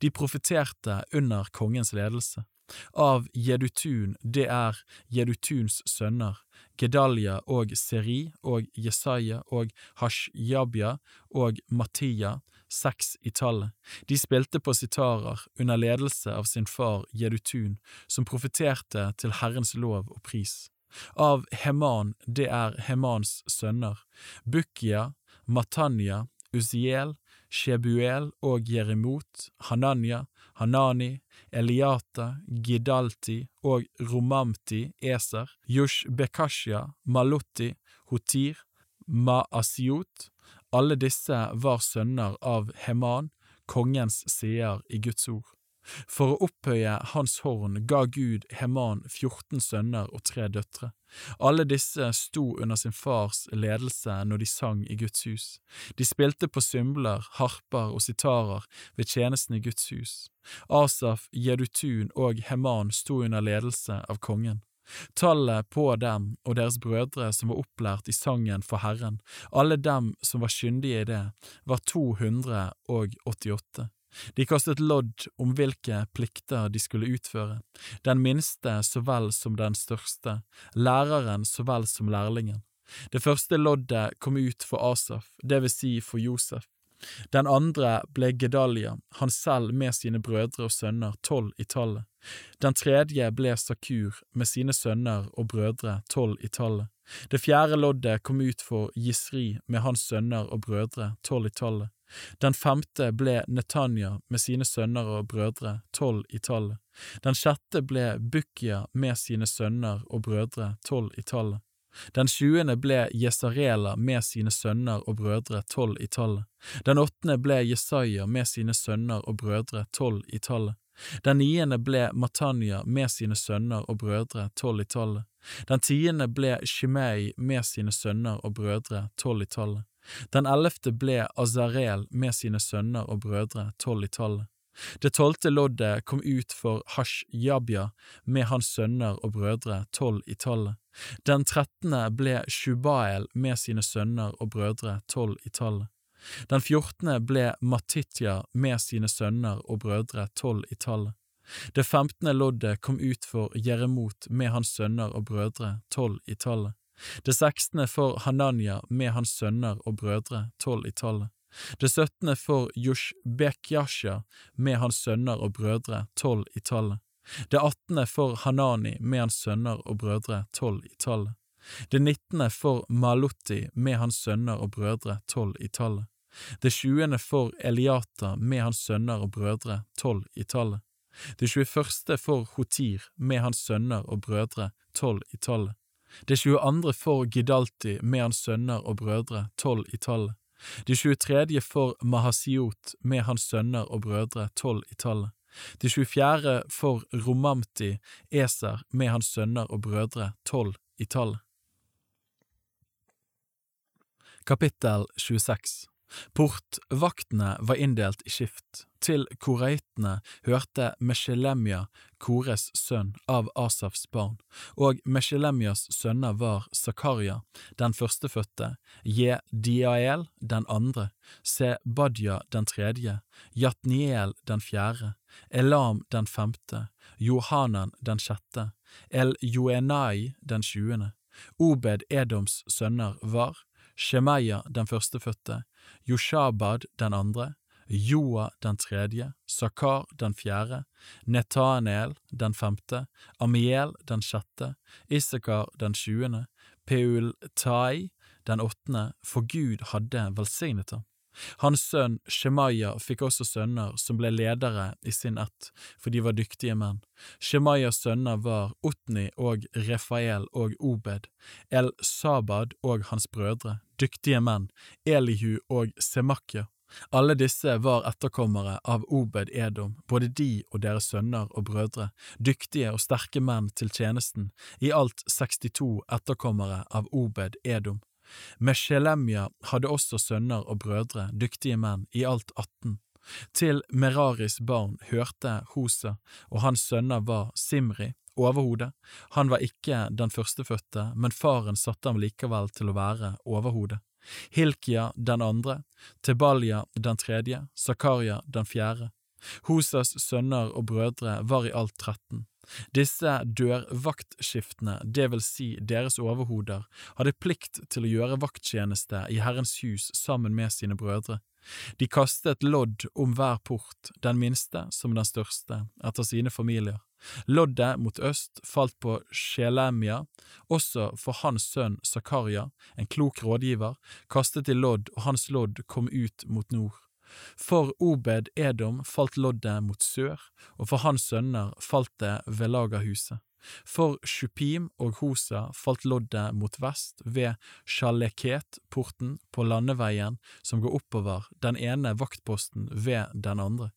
De profeterte under kongens ledelse. Av Jedutun, det er Jedutuns sønner, Gedalja og Seri og Jesaja og Hashjabja og Mattia, seks i tallet. De spilte på sitarer under ledelse av sin far Jedutun, som profeterte til Herrens lov og pris. Av Heman, det er Hemans sønner, Bukia, Matanya, Uziel, Shebuel og Jerimot, Hananya, Hanani, Eliata, Gidalti og Romamti Eser, Yush Bekashia, Malutti, Hotir, Maasiot, alle disse var sønner av Heman, kongens seer i Guds ord. For å opphøye hans horn ga Gud Heman 14 sønner og tre døtre. Alle disse sto under sin fars ledelse når de sang i Guds hus. De spilte på symbler, harper og sitarer ved tjenesten i Guds hus. Asaf, Jedutun og Heman sto under ledelse av kongen. Tallet på dem og deres brødre som var opplært i sangen for Herren, alle dem som var kyndige i det, var 288. De kastet lodd om hvilke plikter de skulle utføre, den minste så vel som den største, læreren så vel som lærlingen. Det første loddet kom ut for Asaf, det vil si for Josef. Den andre ble Gedalia, han selv med sine brødre og sønner, tolv i tallet. Den tredje ble Sakur med sine sønner og brødre, tolv i tallet. Det fjerde loddet kom ut for Jisri med hans sønner og brødre, tolv i tallet. Den femte ble Netanya med sine sønner og brødre, tolv i tallet. Den sjette ble Bukia med sine sønner og brødre, tolv i tallet. Den sjuende ble Jesarela med sine sønner og brødre, tolv i tallet. Den åttende ble Jesaja med sine sønner og brødre, tolv i tallet. Den niende ble Matanya med sine sønner og brødre, tolv i tallet. Den tiende ble Shimei med sine sønner og brødre, tolv i tallet. Den ellevte ble Azarel med sine sønner og brødre, tolv i tallet. Det tolvte loddet kom ut for Hashjabya med hans sønner og brødre, tolv i tallet. Den trettende ble Shubael med sine sønner og brødre, tolv i tallet. Den fjortende ble Matitya med sine sønner og brødre, tolv i tallet. Det femtende loddet kom ut for Jeremot med hans sønner og brødre, tolv i tallet. Det sekstende for Hananya med hans sønner og brødre, tolv i tallet. Det syttende for Yushbekyasha med hans sønner og brødre, tolv i tallet. Det attende for Hanani med hans sønner og brødre, tolv i tallet. Det nittende for Maluti med hans sønner og brødre, tolv i tallet. Det tjuende for Eliata med hans sønner og brødre, tolv i tallet. Det tjueførste for Hotir med hans sønner og brødre, tolv i tallet Det 22. for Gidalti med hans sønner og brødre, tolv i tallet. Det 23. for Mahasiot med hans sønner og brødre, tolv i tallet. De 24. for Romamti Eser med hans sønner og brødre, tolv i tallet. Kapittel 26 Portvaktene var inndelt i skift. Til koreitene hørte Meshelemja, Kores sønn av Asafs barn, og Meshelemjas sønner var Zakaria, den førstefødte, Jediael den andre, Sebadja den tredje, Jatniel den fjerde, Elam den femte, Johanan den sjette, El-Joenai den tjuende. Obed Edoms sønner var Shemaya den førstefødte, Joshabad den andre, Joa den tredje, Sakar den fjerde, Netanel den femte, Amiel den sjette, Isakar den tjuende, Peul-Tai den åttende, for Gud hadde velsignet ham. Hans sønn Shemaya fikk også sønner som ble ledere i sin ett, for de var dyktige menn. Shemayas sønner var Otni og Refael og Obed, El-Sabad og hans brødre, dyktige menn, Elihu og Semakya. Alle disse var etterkommere av Obed Edom, både de og deres sønner og brødre, dyktige og sterke menn til tjenesten, i alt 62 etterkommere av Obed Edom. Meshelemja hadde også sønner og brødre, dyktige menn, i alt 18. Til Meraris barn hørte Hosa, og hans sønner var Simri, overhode. Han var ikke den førstefødte, men faren satte ham likevel til å være overhode. Hilkia den andre, Tebalja den tredje, Zakaria den fjerde. Hosas sønner og brødre var i alt 13. Disse dørvaktskiftene, det vil si deres overhoder, hadde plikt til å gjøre vakttjeneste i Herrens hus sammen med sine brødre. De kastet lodd om hver port, den minste som den største, etter sine familier. Loddet mot øst falt på Sjelemia, også for hans sønn Zakaria, en klok rådgiver, kastet i lodd, og hans lodd kom ut mot nord. For Obed Edom falt loddet mot sør, og for hans sønner falt det ved lagerhuset. For Shupim og Hosa falt loddet mot vest ved Shaleket-porten på landeveien som går oppover, den ene vaktposten ved den andre.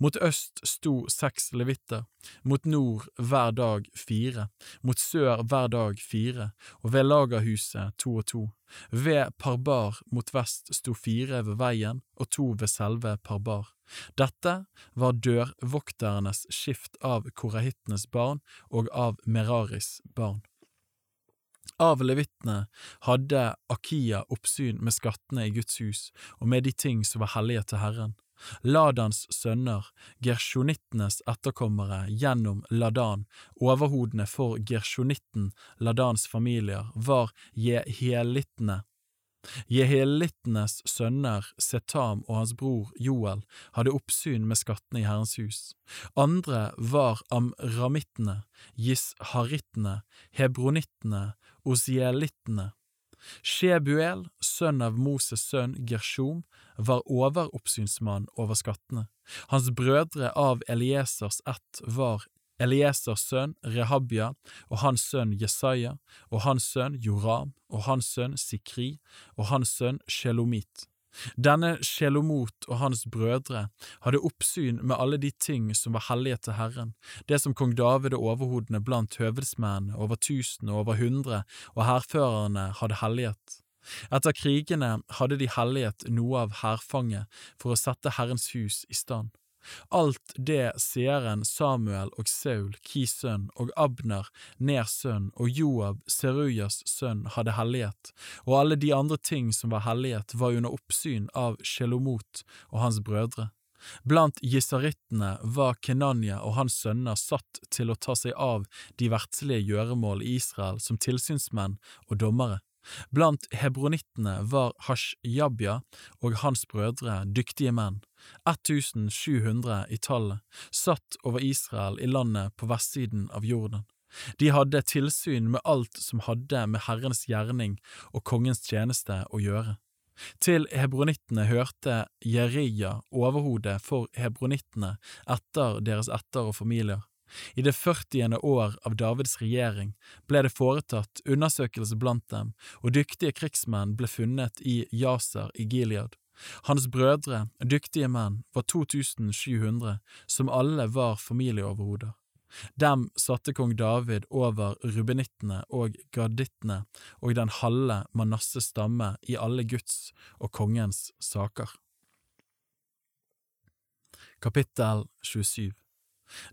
Mot øst sto seks levitter, mot nord hver dag fire, mot sør hver dag fire, og ved lagerhuset to og to. Ved Parbar mot vest sto fire ved veien og to ved selve Parbar. Dette var dørvokternes skift av korahittenes barn og av Meraris barn. Av levittene hadde Akia oppsyn med skattene i Guds hus og med de ting som var hellige til Herren. Ladans sønner, gersjonittenes etterkommere gjennom Ladan, overhodene for gersjonitten, Ladans familier, var jehelittene. Jehelittenes sønner Setam og hans bror Joel hadde oppsyn med skattene i Herrens hus. Andre var amramittene, jisharittene, hebronittene, osielittene. Shebuel, sønn av Moses' sønn Gershom, var overoppsynsmann over skattene. Hans brødre av Eliesers ett var Eliesers sønn Rehabia og hans sønn Jesaja og hans sønn Joram og hans sønn Sikri og hans sønn Shelomit. Denne Sjelomot og hans brødre hadde oppsyn med alle de ting som var hellige til Herren, det som kong David og overhodene blant høvedsmennene, over tusen og over hundre, og hærførerne hadde hellighet. Etter krigene hadde de hellighet noe av hærfanget for å sette Herrens hus i stand. Alt det seeren Samuel og Saul, Kis sønn, og Abner, Ners sønn, og Joab, Serujas sønn, hadde hellighet, og alle de andre ting som var hellighet, var under oppsyn av Sjelomot og hans brødre. Blant gisarittene var Kenanya og hans sønner satt til å ta seg av de verdslige gjøremål i Israel som tilsynsmenn og dommere. Blant hebronittene var Hashjabya og hans brødre dyktige menn, 1700 i tallet, satt over Israel i landet på vestsiden av Jordan. De hadde tilsyn med alt som hadde med Herrens gjerning og kongens tjeneste å gjøre. Til hebronittene hørte Jeria, overhodet for hebronittene, etter deres etter og familier. I det førtiende år av Davids regjering ble det foretatt undersøkelse blant dem, og dyktige krigsmenn ble funnet i Jaser i Gilead. Hans brødre, dyktige menn, var 2700, som alle var familieoverhoder. Dem satte kong David over rubenittene og gadittene og den halve Manasses stamme i alle Guds og kongens saker. Kapittel 27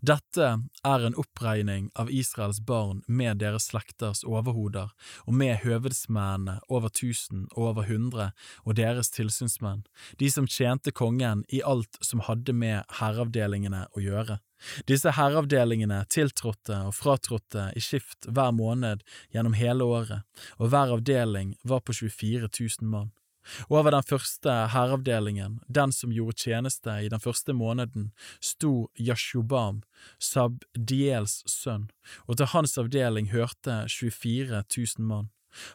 dette er en oppregning av Israels barn med deres slekters overhoder, og med høvedsmennene over tusen og over hundre og deres tilsynsmenn, de som tjente kongen i alt som hadde med herreavdelingene å gjøre. Disse herreavdelingene tiltrådte og fratrådte i skift hver måned gjennom hele året, og hver avdeling var på 24 000 mann. Over den første herreavdelingen, den som gjorde tjeneste i den første måneden, sto Yashubam, Sabdiels sønn, og til hans avdeling hørte 24 000 mann.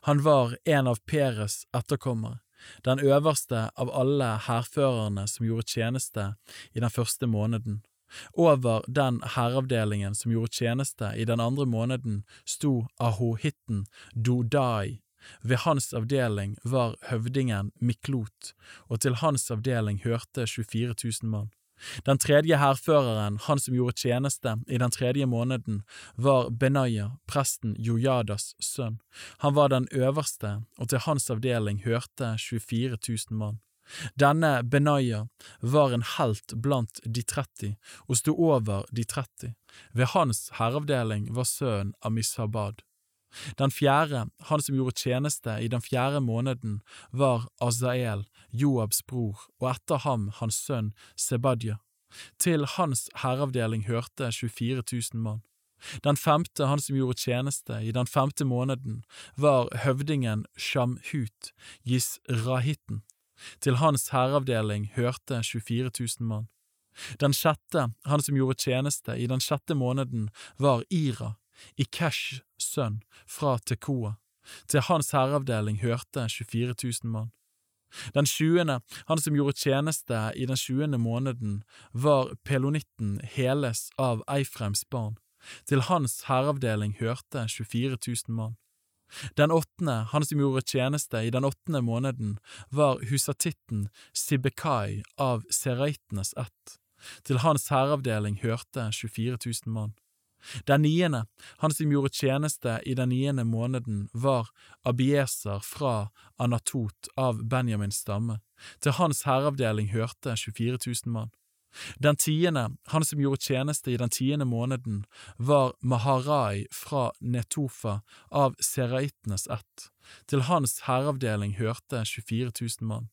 Han var en av Peres etterkommere, den øverste av alle hærførerne som gjorde tjeneste i den første måneden. Over den herreavdelingen som gjorde tjeneste i den andre måneden, sto Ahohitten Dodai, ved hans avdeling var høvdingen Miklot, og til hans avdeling hørte 24 000 mann. Den tredje hærføreren, han som gjorde tjeneste i den tredje måneden, var Benaya, presten Jojadas sønn. Han var den øverste, og til hans avdeling hørte 24 000 mann. Denne Benaya var en helt blant de 30 og sto over de 30. Ved hans herreavdeling var sønnen Amishabad. Den fjerde, han som gjorde tjeneste i den fjerde måneden, var Azael, Joabs bror, og etter ham hans sønn Sebadja. Til hans herreavdeling hørte 24 000 mann. Den femte, han som gjorde tjeneste i den femte måneden, var høvdingen Shamhut, Gisrahitten. Til hans herreavdeling hørte 24 000 mann. Den sjette, han som gjorde tjeneste i den sjette måneden, var Ira, Ikesh sønn, fra Tekoa. Til hans herreavdeling hørte 24 000 mann. Den sjuende, han som gjorde tjeneste i den sjuende måneden, var pelonitten Heles av Eifreims barn. Til hans herreavdeling hørte 24 000 mann. Den åttende, han som gjorde tjeneste i den åttende måneden, var husatitten Sibekai av seraitenes ett. Til hans herreavdeling hørte 24 000 mann. Den niende, han som gjorde tjeneste i den niende måneden, var Abieser fra Anatot av Benjamins stamme. Til hans herreavdeling hørte 24 000 mann. Den tiende, han som gjorde tjeneste i den tiende måneden, var Maharai fra Netofa av seraitenes ett. Til hans herreavdeling hørte 24 000 mann.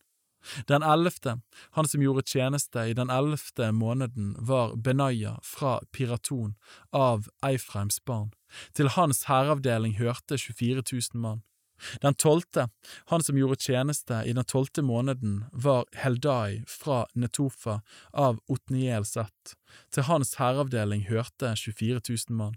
Den ellevte, han som gjorde tjeneste i den ellevte måneden, var Benaya fra Piraton av Eifreims barn. Til hans hæravdeling hørte 24 000 mann. Den tolvte, han som gjorde tjeneste i den tolvte måneden, var Heldai fra Netofa av Otniel ett. Til hans hæravdeling hørte 24 000 mann.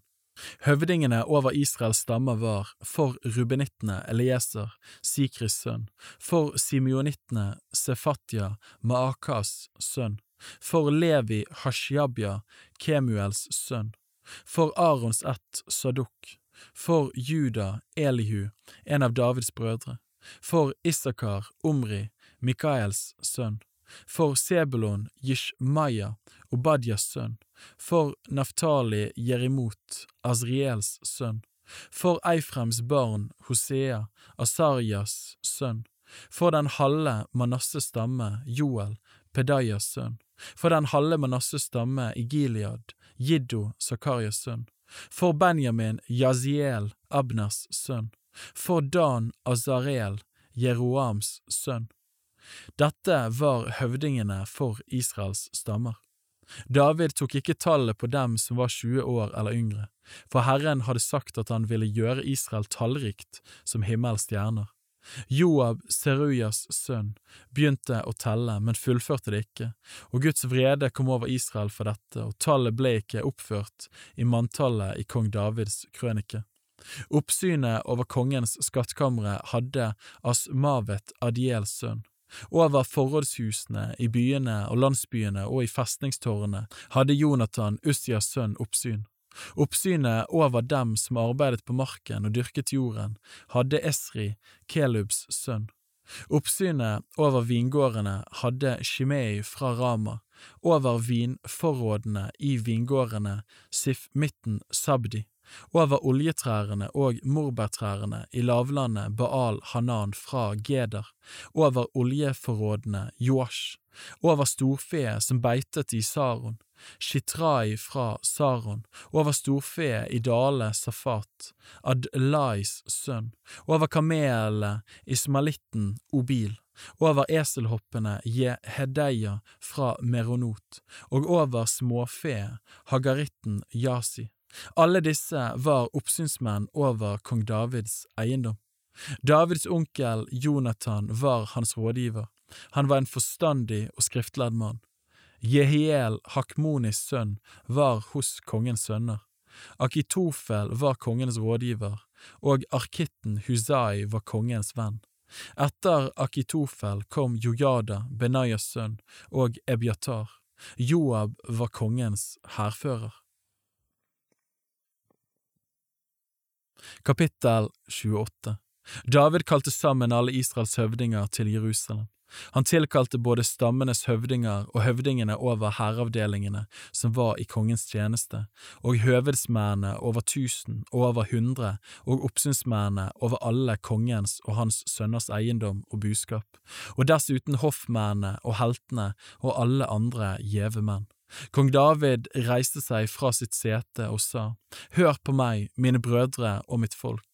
Høvdingene over Israels stammer var for rubenittene Elieser, Sikris sønn, for simeonittene Sefatya, Maakas sønn, for Levi Hashjabya, Kemuels sønn, for Arons ett Saduk, for Juda Elihu, en av Davids brødre, for Isakar Omri, Mikaels sønn, for Sebulon Yishmaya, Obadias sønn, for Naftali Jerimot, Azriels sønn, for Eifrems barn Hosea, Asarias sønn, for den halve Manasses stamme Joel, Pedayas sønn, for den halve Manasses stamme i Gilead, Jiddo, Zakarias sønn, for Benjamin Yaziel, Abners sønn, for Dan Azarel, Jeroams sønn, dette var høvdingene for Israels stammer. David tok ikke tallet på dem som var 20 år eller yngre, for Herren hadde sagt at han ville gjøre Israel tallrikt som himmels stjerner. Joab, Serujas sønn, begynte å telle, men fullførte det ikke, og Guds vrede kom over Israel for dette, og tallet ble ikke oppført i manntallet i kong Davids krønike. Oppsynet over kongens skattkamre hadde Asmavet Adiels sønn. Over forrådshusene i byene og landsbyene og i festningstårnene hadde Jonathan, Ussias sønn, oppsyn. Oppsynet over dem som arbeidet på marken og dyrket jorden, hadde Esri, Kelubs sønn. Oppsynet over vingårdene hadde Shimei fra Rama, over vinforrådene i vingårdene Sifmitten Sabdi, over oljetrærne og morbærtrærne i lavlandet Baal Hanan fra Geder, over oljeforrådene Joash, over storfeet som beitet i Saron, Shitrai fra Saron, over storfeet i dale Safat, Adlais sønn, over kamelene Ismalitten Obil, over eselhoppene Jehedeia fra Meronot, og over småfeet Hagaritten Yasi. Alle disse var oppsynsmenn over kong Davids eiendom. Davids onkel Jonathan var hans rådgiver. Han var en forstandig og skriftlærd mann. Jehiel, Hakmonis sønn, var hos kongens sønner. Akitofel var kongens rådgiver, og arkitten Husai var kongens venn. Etter Akitofel kom Jojada, Benayas sønn, og Ebiatar. Joab var kongens hærfører. Kapittel 28 David kalte sammen alle Israels høvdinger til Jerusalem. Han tilkalte både stammenes høvdinger og høvdingene over hæravdelingene som var i kongens tjeneste, og høvedsmennene over tusen og over hundre, og oppsynsmennene over alle kongens og hans sønners eiendom og buskap, og dessuten hoffmennene og heltene og alle andre gjeve menn. Kong David reiste seg fra sitt sete og sa, Hør på meg, mine brødre og mitt folk.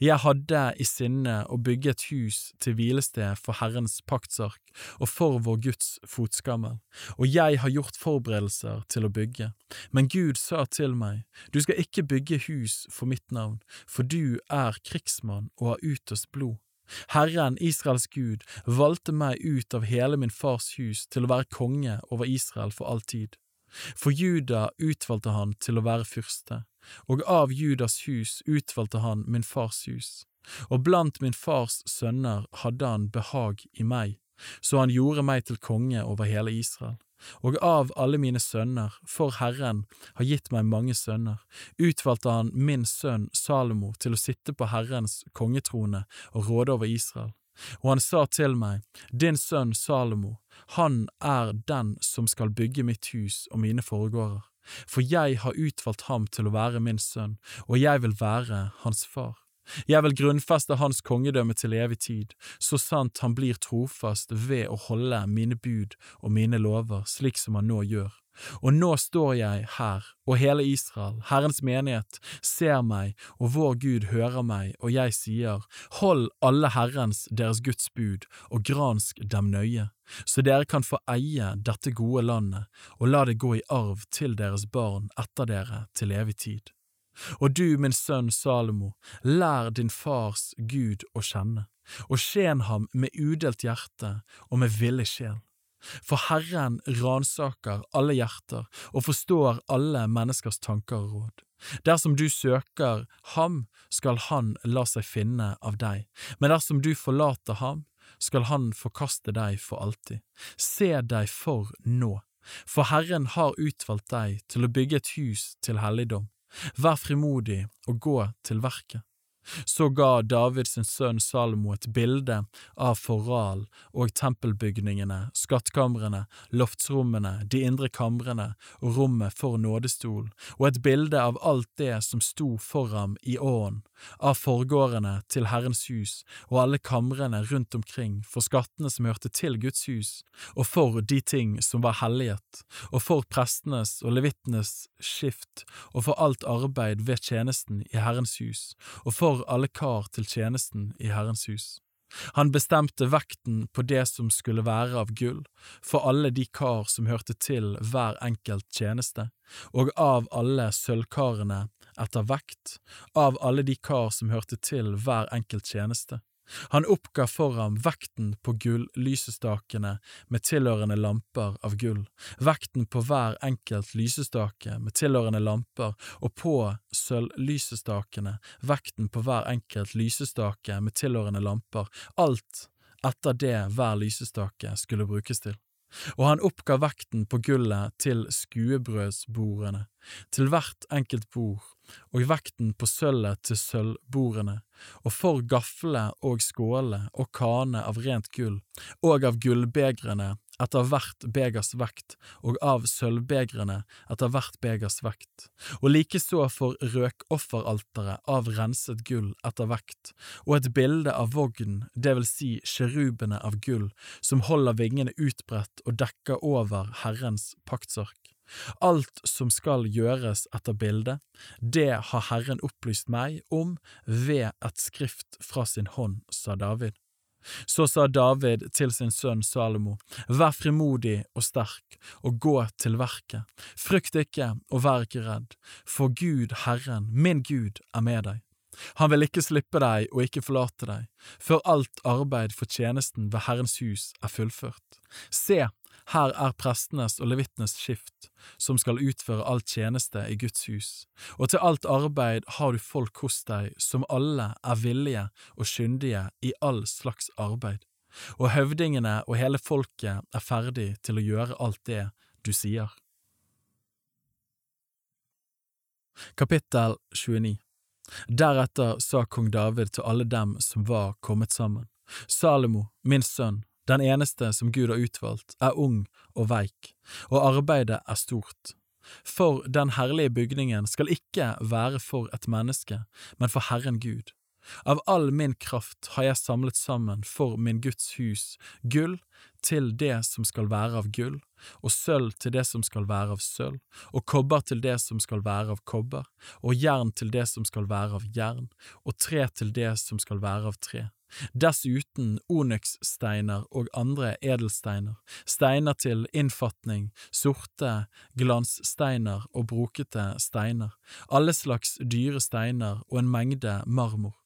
Jeg hadde i sinne å bygge et hus til hvilested for Herrens paktsark og for vår Guds fotskammel, og jeg har gjort forberedelser til å bygge. Men Gud sa til meg, Du skal ikke bygge hus for mitt navn, for du er krigsmann og har utøst blod. Herren, Israels Gud, valgte meg ut av hele min fars hus til å være konge over Israel for all tid. For Juda utvalgte han til å være fyrste, og av Judas hus utvalgte han min fars hus. Og blant min fars sønner hadde han behag i meg, så han gjorde meg til konge over hele Israel. Og av alle mine sønner, for Herren har gitt meg mange sønner, utvalgte han min sønn Salomo til å sitte på Herrens kongetrone og råde over Israel. Og han sa til meg, Din sønn Salomo, han er den som skal bygge mitt hus og mine foregårder, for jeg har utvalgt ham til å være min sønn, og jeg vil være hans far. Jeg vil grunnfeste hans kongedømme til evig tid, så sant han blir trofast ved å holde mine bud og mine lover slik som han nå gjør. Og nå står jeg her, og hele Israel, Herrens menighet, ser meg, og vår Gud hører meg, og jeg sier, hold alle Herrens, deres Guds bud, og gransk dem nøye, så dere kan få eie dette gode landet, og la det gå i arv til deres barn etter dere til evig tid. Og du, min sønn Salomo, lær din fars Gud å kjenne, og tjen ham med udelt hjerte og med villig sjel. For Herren ransaker alle hjerter og forstår alle menneskers tanker og råd. Dersom du søker ham, skal han la seg finne av deg, men dersom du forlater ham, skal han forkaste deg for alltid. Se deg for nå, for Herren har utvalgt deg til å bygge et hus til helligdom. Vær frimodig og gå til verket. Så ga David sin sønn Salomo et bilde av forral og tempelbygningene, skattkamrene, loftsrommene, de indre kamrene og rommet for nådestolen, og et bilde av alt det som sto for ham i ånden, av forgårdene til Herrens hus og alle kamrene rundt omkring for skattene som hørte til Guds hus, og for de ting som var helliget, og for prestenes og levittenes skift, og for alt arbeid ved tjenesten i Herrens hus, og for alle kar til tjenesten i Herrens hus. Han bestemte vekten på det som skulle være av gull, for alle de kar som hørte til hver enkelt tjeneste, og av alle sølvkarene etter vekt, av alle de kar som hørte til hver enkelt tjeneste. Han oppga for ham vekten på gull-lysestakene med tilhørende lamper av gull, vekten på hver enkelt lysestake med tilhørende lamper, og på sølvlysestakene. Vekten på hver enkelt lysestake med tilhørende lamper, alt etter det hver lysestake skulle brukes til. og han oppga vekten på gullet til skuebrødsbordene, til hvert enkelt bord, og vekten på sølvet til sølvbordene, og for gaflene og skålene og kanene av rent gull, og av gullbegrene etter hvert begers vekt, og av sølvbegrene etter hvert begers vekt, og likeså for røkofferalteret av renset gull etter vekt, og et bilde av vognen, det vil si kjerubene av gull, som holder vingene utbredt og dekker over Herrens paktsark. Alt som skal gjøres etter bildet, det har Herren opplyst meg om ved et skrift fra sin hånd, sa David. Så sa David til sin sønn Salomo, vær frimodig og sterk, og gå til verket, frykt ikke og vær ikke redd, for Gud, Herren, min Gud, er med deg. Han vil ikke slippe deg og ikke forlate deg, før alt arbeid for tjenesten ved Herrens hus er fullført. Se, her er prestenes og levitenes skift, som skal utføre all tjeneste i Guds hus, og til alt arbeid har du folk hos deg som alle er villige og kyndige i all slags arbeid, og høvdingene og hele folket er ferdig til å gjøre alt det du sier. Kapittel 29 Deretter sa kong David til alle dem som var kommet sammen, Salomo, min sønn, den eneste som Gud har utvalgt, er ung og veik, og arbeidet er stort. For den herlige bygningen skal ikke være for et menneske, men for Herren Gud. Av all min kraft har jeg samlet sammen for min Guds hus gull til det som skal være av gull, og sølv til det som skal være av sølv, og kobber til det som skal være av kobber, og jern til det som skal være av jern, og tre til det som skal være av tre dessuten onykssteiner og andre edelsteiner, steiner til innfatning, sorte glanssteiner og brokete steiner, alle slags dyre steiner og en mengde marmor.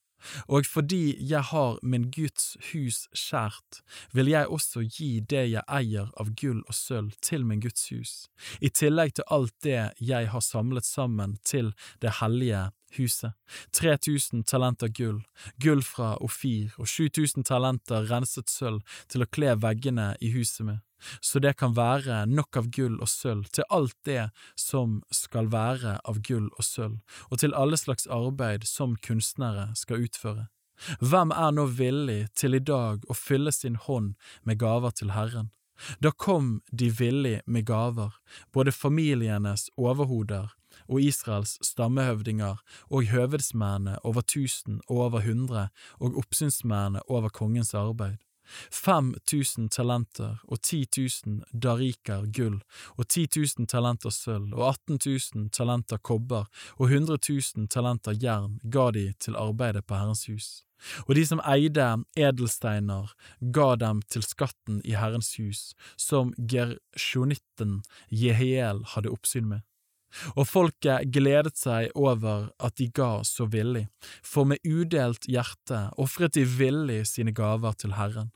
Og fordi jeg har min Guds hus skjært, vil jeg også gi det jeg eier av gull og sølv til min Guds hus, i tillegg til alt det jeg har samlet sammen til det hellige huset, 3000 talenter gull, gull fra Ofir og 7000 talenter renset sølv til å kle veggene i huset med, så det kan være nok av gull og sølv til alt det som skal være av gull og sølv, og til alle slags arbeid som kunstnere skal utføre. Hvem er nå villig til i dag å fylle sin hånd med gaver til Herren? Da kom de villig med gaver, både familienes overhoder og Israels stammehøvdinger og høvedsmennene over tusen og over hundre og oppsynsmennene over kongens arbeid. Fem tusen talenter og ti tusen dariker gull og ti tusen talenter sølv og atten tusen talenter kobber og hundre tusen talenter jern ga de til arbeidet på Herrens hus. Og de som eide edelsteiner, ga dem til skatten i Herrens hus, som Gershonitten Jehiel hadde oppsyn med. Og folket gledet seg over at de ga så villig, for med udelt hjerte ofret de villig sine gaver til Herren.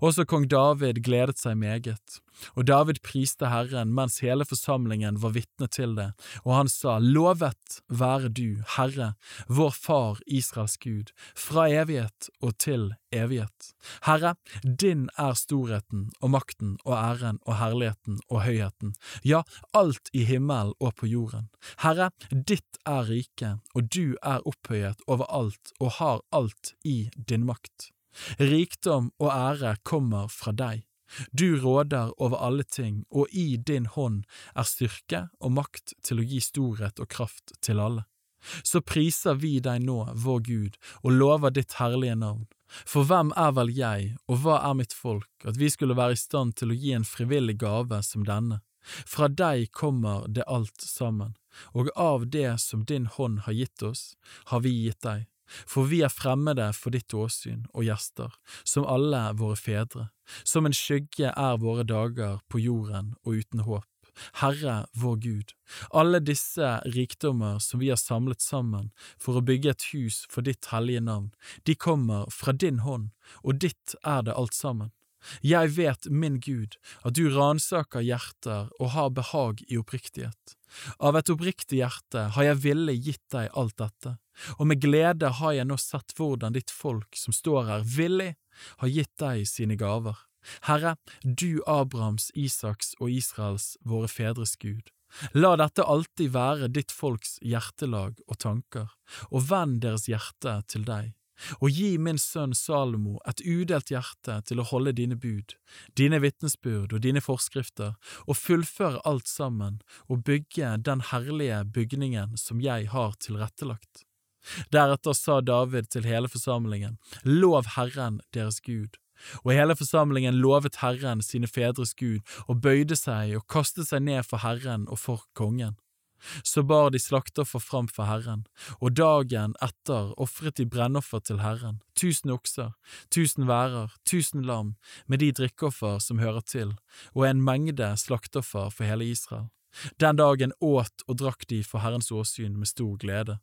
Også kong David gledet seg meget, og David priste Herren mens hele forsamlingen var vitne til det, og han sa, Lovet være du, Herre, vår Far Israels Gud, fra evighet og til evighet. Herre, din er storheten og makten og æren og herligheten og høyheten, ja, alt i himmelen og på jorden. Herre, ditt er riket, og du er opphøyet over alt og har alt i din makt. Rikdom og ære kommer fra deg. Du råder over alle ting, og i din hånd er styrke og makt til å gi storhet og kraft til alle. Så priser vi deg nå, vår Gud, og lover ditt herlige navn. For hvem er vel jeg, og hva er mitt folk, at vi skulle være i stand til å gi en frivillig gave som denne? Fra deg kommer det alt sammen, og av det som din hånd har gitt oss, har vi gitt deg for vi er fremmede for ditt åsyn og gjester, som alle våre fedre, som en skygge er våre dager på jorden og uten håp. Herre vår Gud, alle disse rikdommer som vi har samlet sammen for å bygge et hus for ditt hellige navn, de kommer fra din hånd, og ditt er det alt sammen. Jeg vet, min Gud, at du ransaker hjerter og har behag i oppriktighet. Av et oppriktig hjerte har jeg villig gitt deg alt dette, og med glede har jeg nå sett hvordan ditt folk som står her villig har gitt deg sine gaver. Herre, du Abrahams, Isaks og Israels, våre fedres Gud. La dette alltid være ditt folks hjertelag og tanker, og vend deres hjerte til deg og gi min sønn Salomo et udelt hjerte til å holde dine bud, dine vitnesbyrd og dine forskrifter, og fullføre alt sammen og bygge den herlige bygningen som jeg har tilrettelagt. Deretter sa David til hele forsamlingen, Lov Herren deres Gud. Og hele forsamlingen lovet Herren sine fedres Gud og bøyde seg og kastet seg ned for Herren og for kongen. Så bar de slakteoffer fram for Herren, og dagen etter ofret de brennoffer til Herren, tusen okser, tusen værer, tusen lam, med de drikkeoffer som hører til, og en mengde slakteoffer for hele Israel. Den dagen åt og drakk de for Herrens åsyn med stor glede.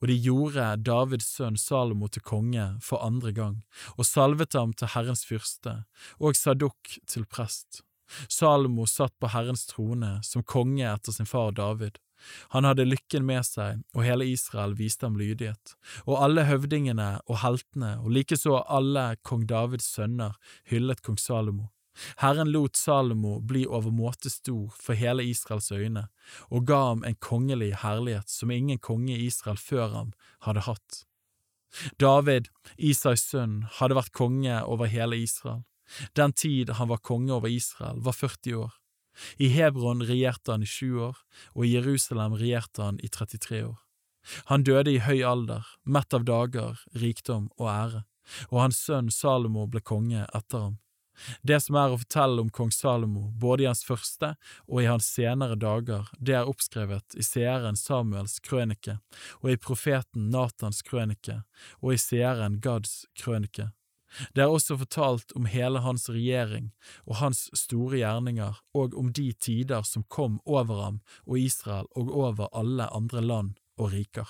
Og de gjorde Davids sønn Salomo til konge for andre gang, og salvet ham til Herrens fyrste, og Sadok til prest. Salomo satt på Herrens trone som konge etter sin far David, han hadde lykken med seg, og hele Israel viste ham lydighet, og alle høvdingene og heltene, og likeså alle kong Davids sønner, hyllet kong Salomo. Herren lot Salomo bli overmåte stor for hele Israels øyne, og ga ham en kongelig herlighet som ingen konge i Israel før ham hadde hatt. David, Isais sønn, hadde vært konge over hele Israel. Den tid han var konge over Israel, var 40 år. I Hebron regjerte han i sju år, og i Jerusalem regjerte han i 33 år. Han døde i høy alder, mett av dager, rikdom og ære, og hans sønn Salomo ble konge etter ham. Det som er å fortelle om kong Salomo, både i hans første og i hans senere dager, det er oppskrevet i seeren Samuels krønike og i profeten Natans krønike og i seeren Gads krønike. Det er også fortalt om hele hans regjering og hans store gjerninger, og om de tider som kom over ham og Israel og over alle andre land og riker.